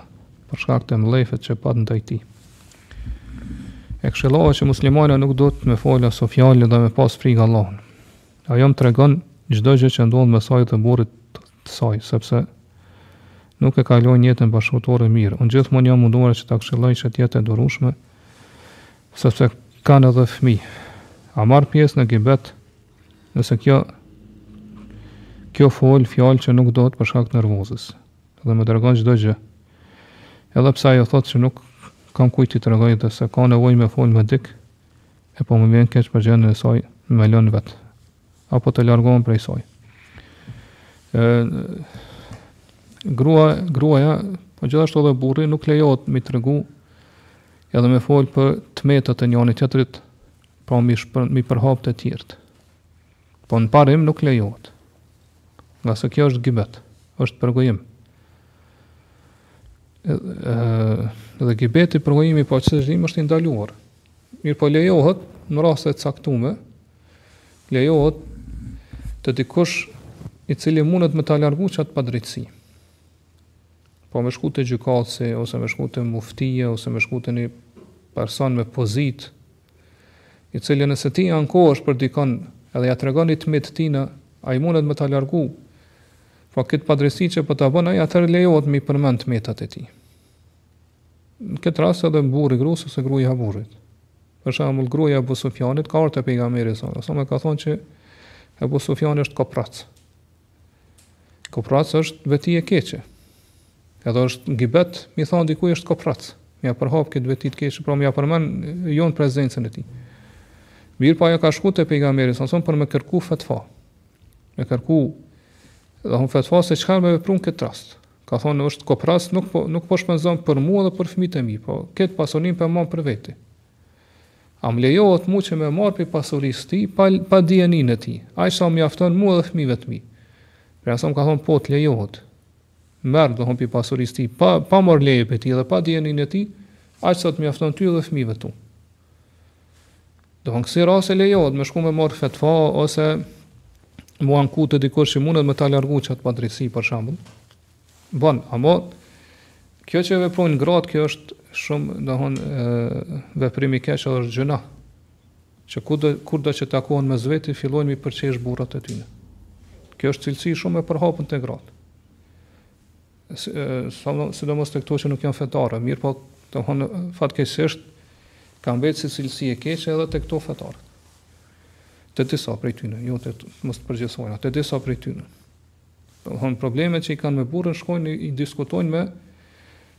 për shkak të mllefit që pat ndaj tij. E këshillova që muslimana nuk duhet me folë aso fjalë dhe me pas frikë Allahun. Ajo më tregon çdo gjë që ndodh mes saj dhe burrit të saj, sepse nuk e kalojnë jetën bashkëshortore mirë. Unë gjithmonë jam munduar që ta këshilloj që të jetë e durueshme, sepse kanë edhe fëmijë. A marr pjesë në gibet nëse kjo kjo fol fjalë që nuk duhet për shkak të nervozës dhe më tregon çdo gjë. Edhe pse ajo thotë se nuk kam kujt t'i tregoj dhe se ka nevojë me fol me dikë, edhe po më vjen keq për gjendjen e saj, me e lën vet. Apo të largohem prej saj. Ë grua, gruaja, po gjithashtu edhe burri nuk lejohet m'i tregu edhe me fol për të metat e njëri-tjetrit, pra m'i shpër, m'i përhap te të tjerët. Po në parim nuk lejohet. Ngase kjo është gibet, është përgojim. Dhe gibeti përgojimi në përgjithësi është i ndaluar. Mirëpo lejohet, në raste caktume, lejohet te dikush i cili mundet me ta largu qatë padrejtësi. Po me shku te gjykatësi, ose me shku te muftija, ose me shku te një person me pozitë, i cili nëse t'i ankohesh për dikon edhe ja tregon t'metat e tina, ai mundet me ta largu këtë padrejtësi që po ta bën ai, atëherë lejohet me i përmend tmetat e tij. Në këtë rast edhe burri grues ose gruaja burrit. Për shembull, gruaja e Abu Sufjanit ka ardhur te pejgamberi a.s. ka thonë që Abu Sufjani është koprac. Koprac është veti e keqe. Edhe është gibet, me i thonë dikuj është koprac. Me ia përhap këtë veti të keqe, pra me ia përmend jo në prezencën e tij. Mirëpo ajo ka shku te pejgamberi a.s. për me kërku fetva. Me kërku, domethon fetva se çka me vepru në këtë rast. Ka thonë është koprac, nuk po, nuk po shpenzon për mua dhe për fmijët e mi, po këtë pasurinë po e ma për veti. A më lejohet mu që me marr prej pasurisë tij, pa, pa dijenin e tij, aq sa më mjafton mu edhe fëmijve të mi. Pejgamberi a.s. ka thonë, po të lejohet, merr domethon prej pasurisë tij, pa, pa marr leje prej tij dhe pa dijenin e tij, aq sa të mjafton ty edhe fëmijve tu. Domethon kësi raste lejohet me shku me marr fetva ose m'u anku te dikush që mundet me ta largu qatë padrejtsi për shembull. Bon, amo kjo që veprojnë gratë, kjo është shumë, domethon, veprim i keq, është gjynah. Që kurdo, kurdo që takohen mes veti, fillojnë m'i përqesh burrat e tyne. Kjo është cilësi shumë e përhapun te gratë. Sidomos te këto që nuk janë fetare, mirëpo, domethon, fatkeqsisht, ka mbet si cilësi e keqe edhe te këto fetarët. Te disa prej tyne, jo të, mos të përgjithsojmë, te disa prej tyne. Domthon problemet që i kanë me burrin shkojnë i diskutojnë me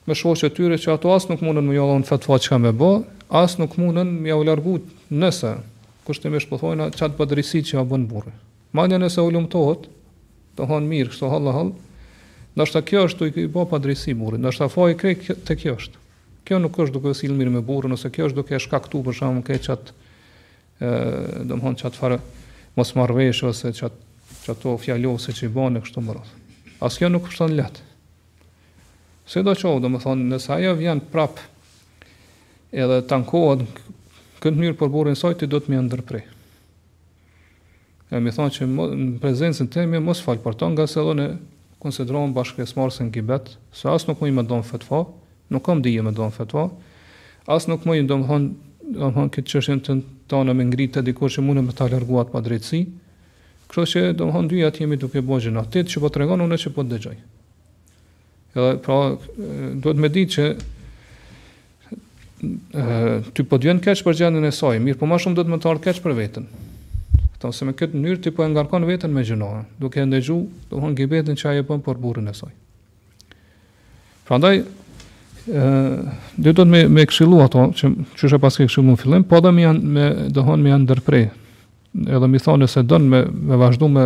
me shoqet e tyre që ato as nuk mundën me ja dhon fetva çka me bë, as nuk mundën me ja largu nëse kushtimisht po thom qat padrejsi që ja bën burri. Madje nëse hulumtohet, domethon mirë kështu hall hall. Ndoshta kjo është tu i bë padrejsi burrit, ndoshta faji krejt te kjo është. Kjo nuk është duke u sill mirë me burrin ose kjo është duke e shkaktuar për shembull këtë qat e domthon qat farë mosmarrveshje ose qat qato fjalosje që bohen kështu me radhë. Ashtu kjo nuk është edhe lehtë. Sido qoftë, domethonë, nëse ajo vjen prap edhe t'ankohet këtë mënyrë për burrin e saj, ti duhet me ja ndërpre. Ja m'i thanë që në prezencën teme mos fol për ta, ngase edhe unë konsiderohem bashkëpjesëmarrës në gibet, se as nuk muj me dhënë fetva, nuk kam dije me dhënë fetva, as nuk muj domthon domthon këtë çështjen tonë me ngrit te dikush që mundet me ta largua atë padrejtësi. Kështu që domthon dy jemi duke bë gjynah. Ti që po tregon, unë që po dëgjoj. Edhe pra duhet me ditë që ti po ndihesh keq për gjendjen e saj, mirëpo më shumë duhet me të ardh keq për veten. Pse se me këtë mënyrë ti po e ngarkon veten me gjynahe, duke ndëgju, do të thonë gibetin që ajo bën për burrin e saj. Prandaj ë duhet me, me këshillu atë qysh e paske këshillu në fillim, po duhet me ja, me, do të thonë me ja ndërpre. Edhe me i thanë nëse don me me vazhdu me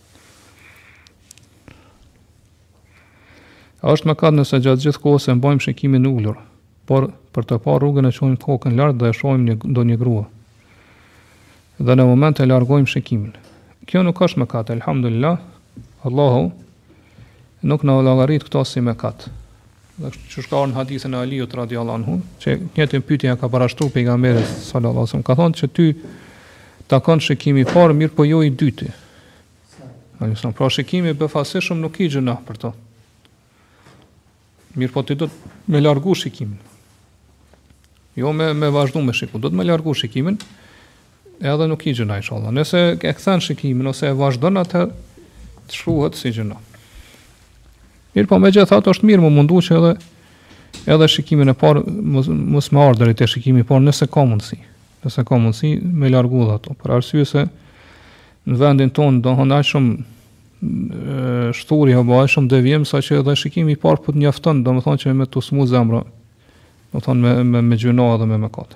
A është më katë nëse gjatë gjithë kohës e mbajmë shikimin ulur, por për të parë rrugën e çojmë kokën lart dhe e shohim ndonjë grua. Dhe në moment e largojmë shikimin. Kjo nuk është mëkat, elhamdulillah, Allahu nuk na llogarit këto si mëkat. Dhe kështu qysh ka ardh në hadithin e Aliut radiallahu anhu, që njëjtën pyetje ia ka parashtru pejgamberit sallallahu alaihi wasallam, ka thanë që ty të takon shikimi i parë, mirëpo jo i dyti. Pra shikimi i befasishëm nuk ki gjynah për to. Mirëpo ti duhet me largu shikimin. Jo me me vazhdu me shiku, duhet me largu shikimin. Edhe nuk ki gjynah, inshallah. Nëse e kthen shikimin, ose e vazhdon atë, të shkruhet si gjynah. Mirëpo megjithatë, është mirë me u mundu që edhe, edhe shikimin e parë, mos me ardh deri te shikimi i parë, nëse ka mundësi. Nëse ka mundësi, me largu edhe ato. Për arsye se në vendin tonë, domethënë ka shumë shthurje apo ka shumë devijim saqë edhe shikimi i parë po të mjafton domethënë që me të smu zemra domethënë me, me, me gjynahe dhe me mëkate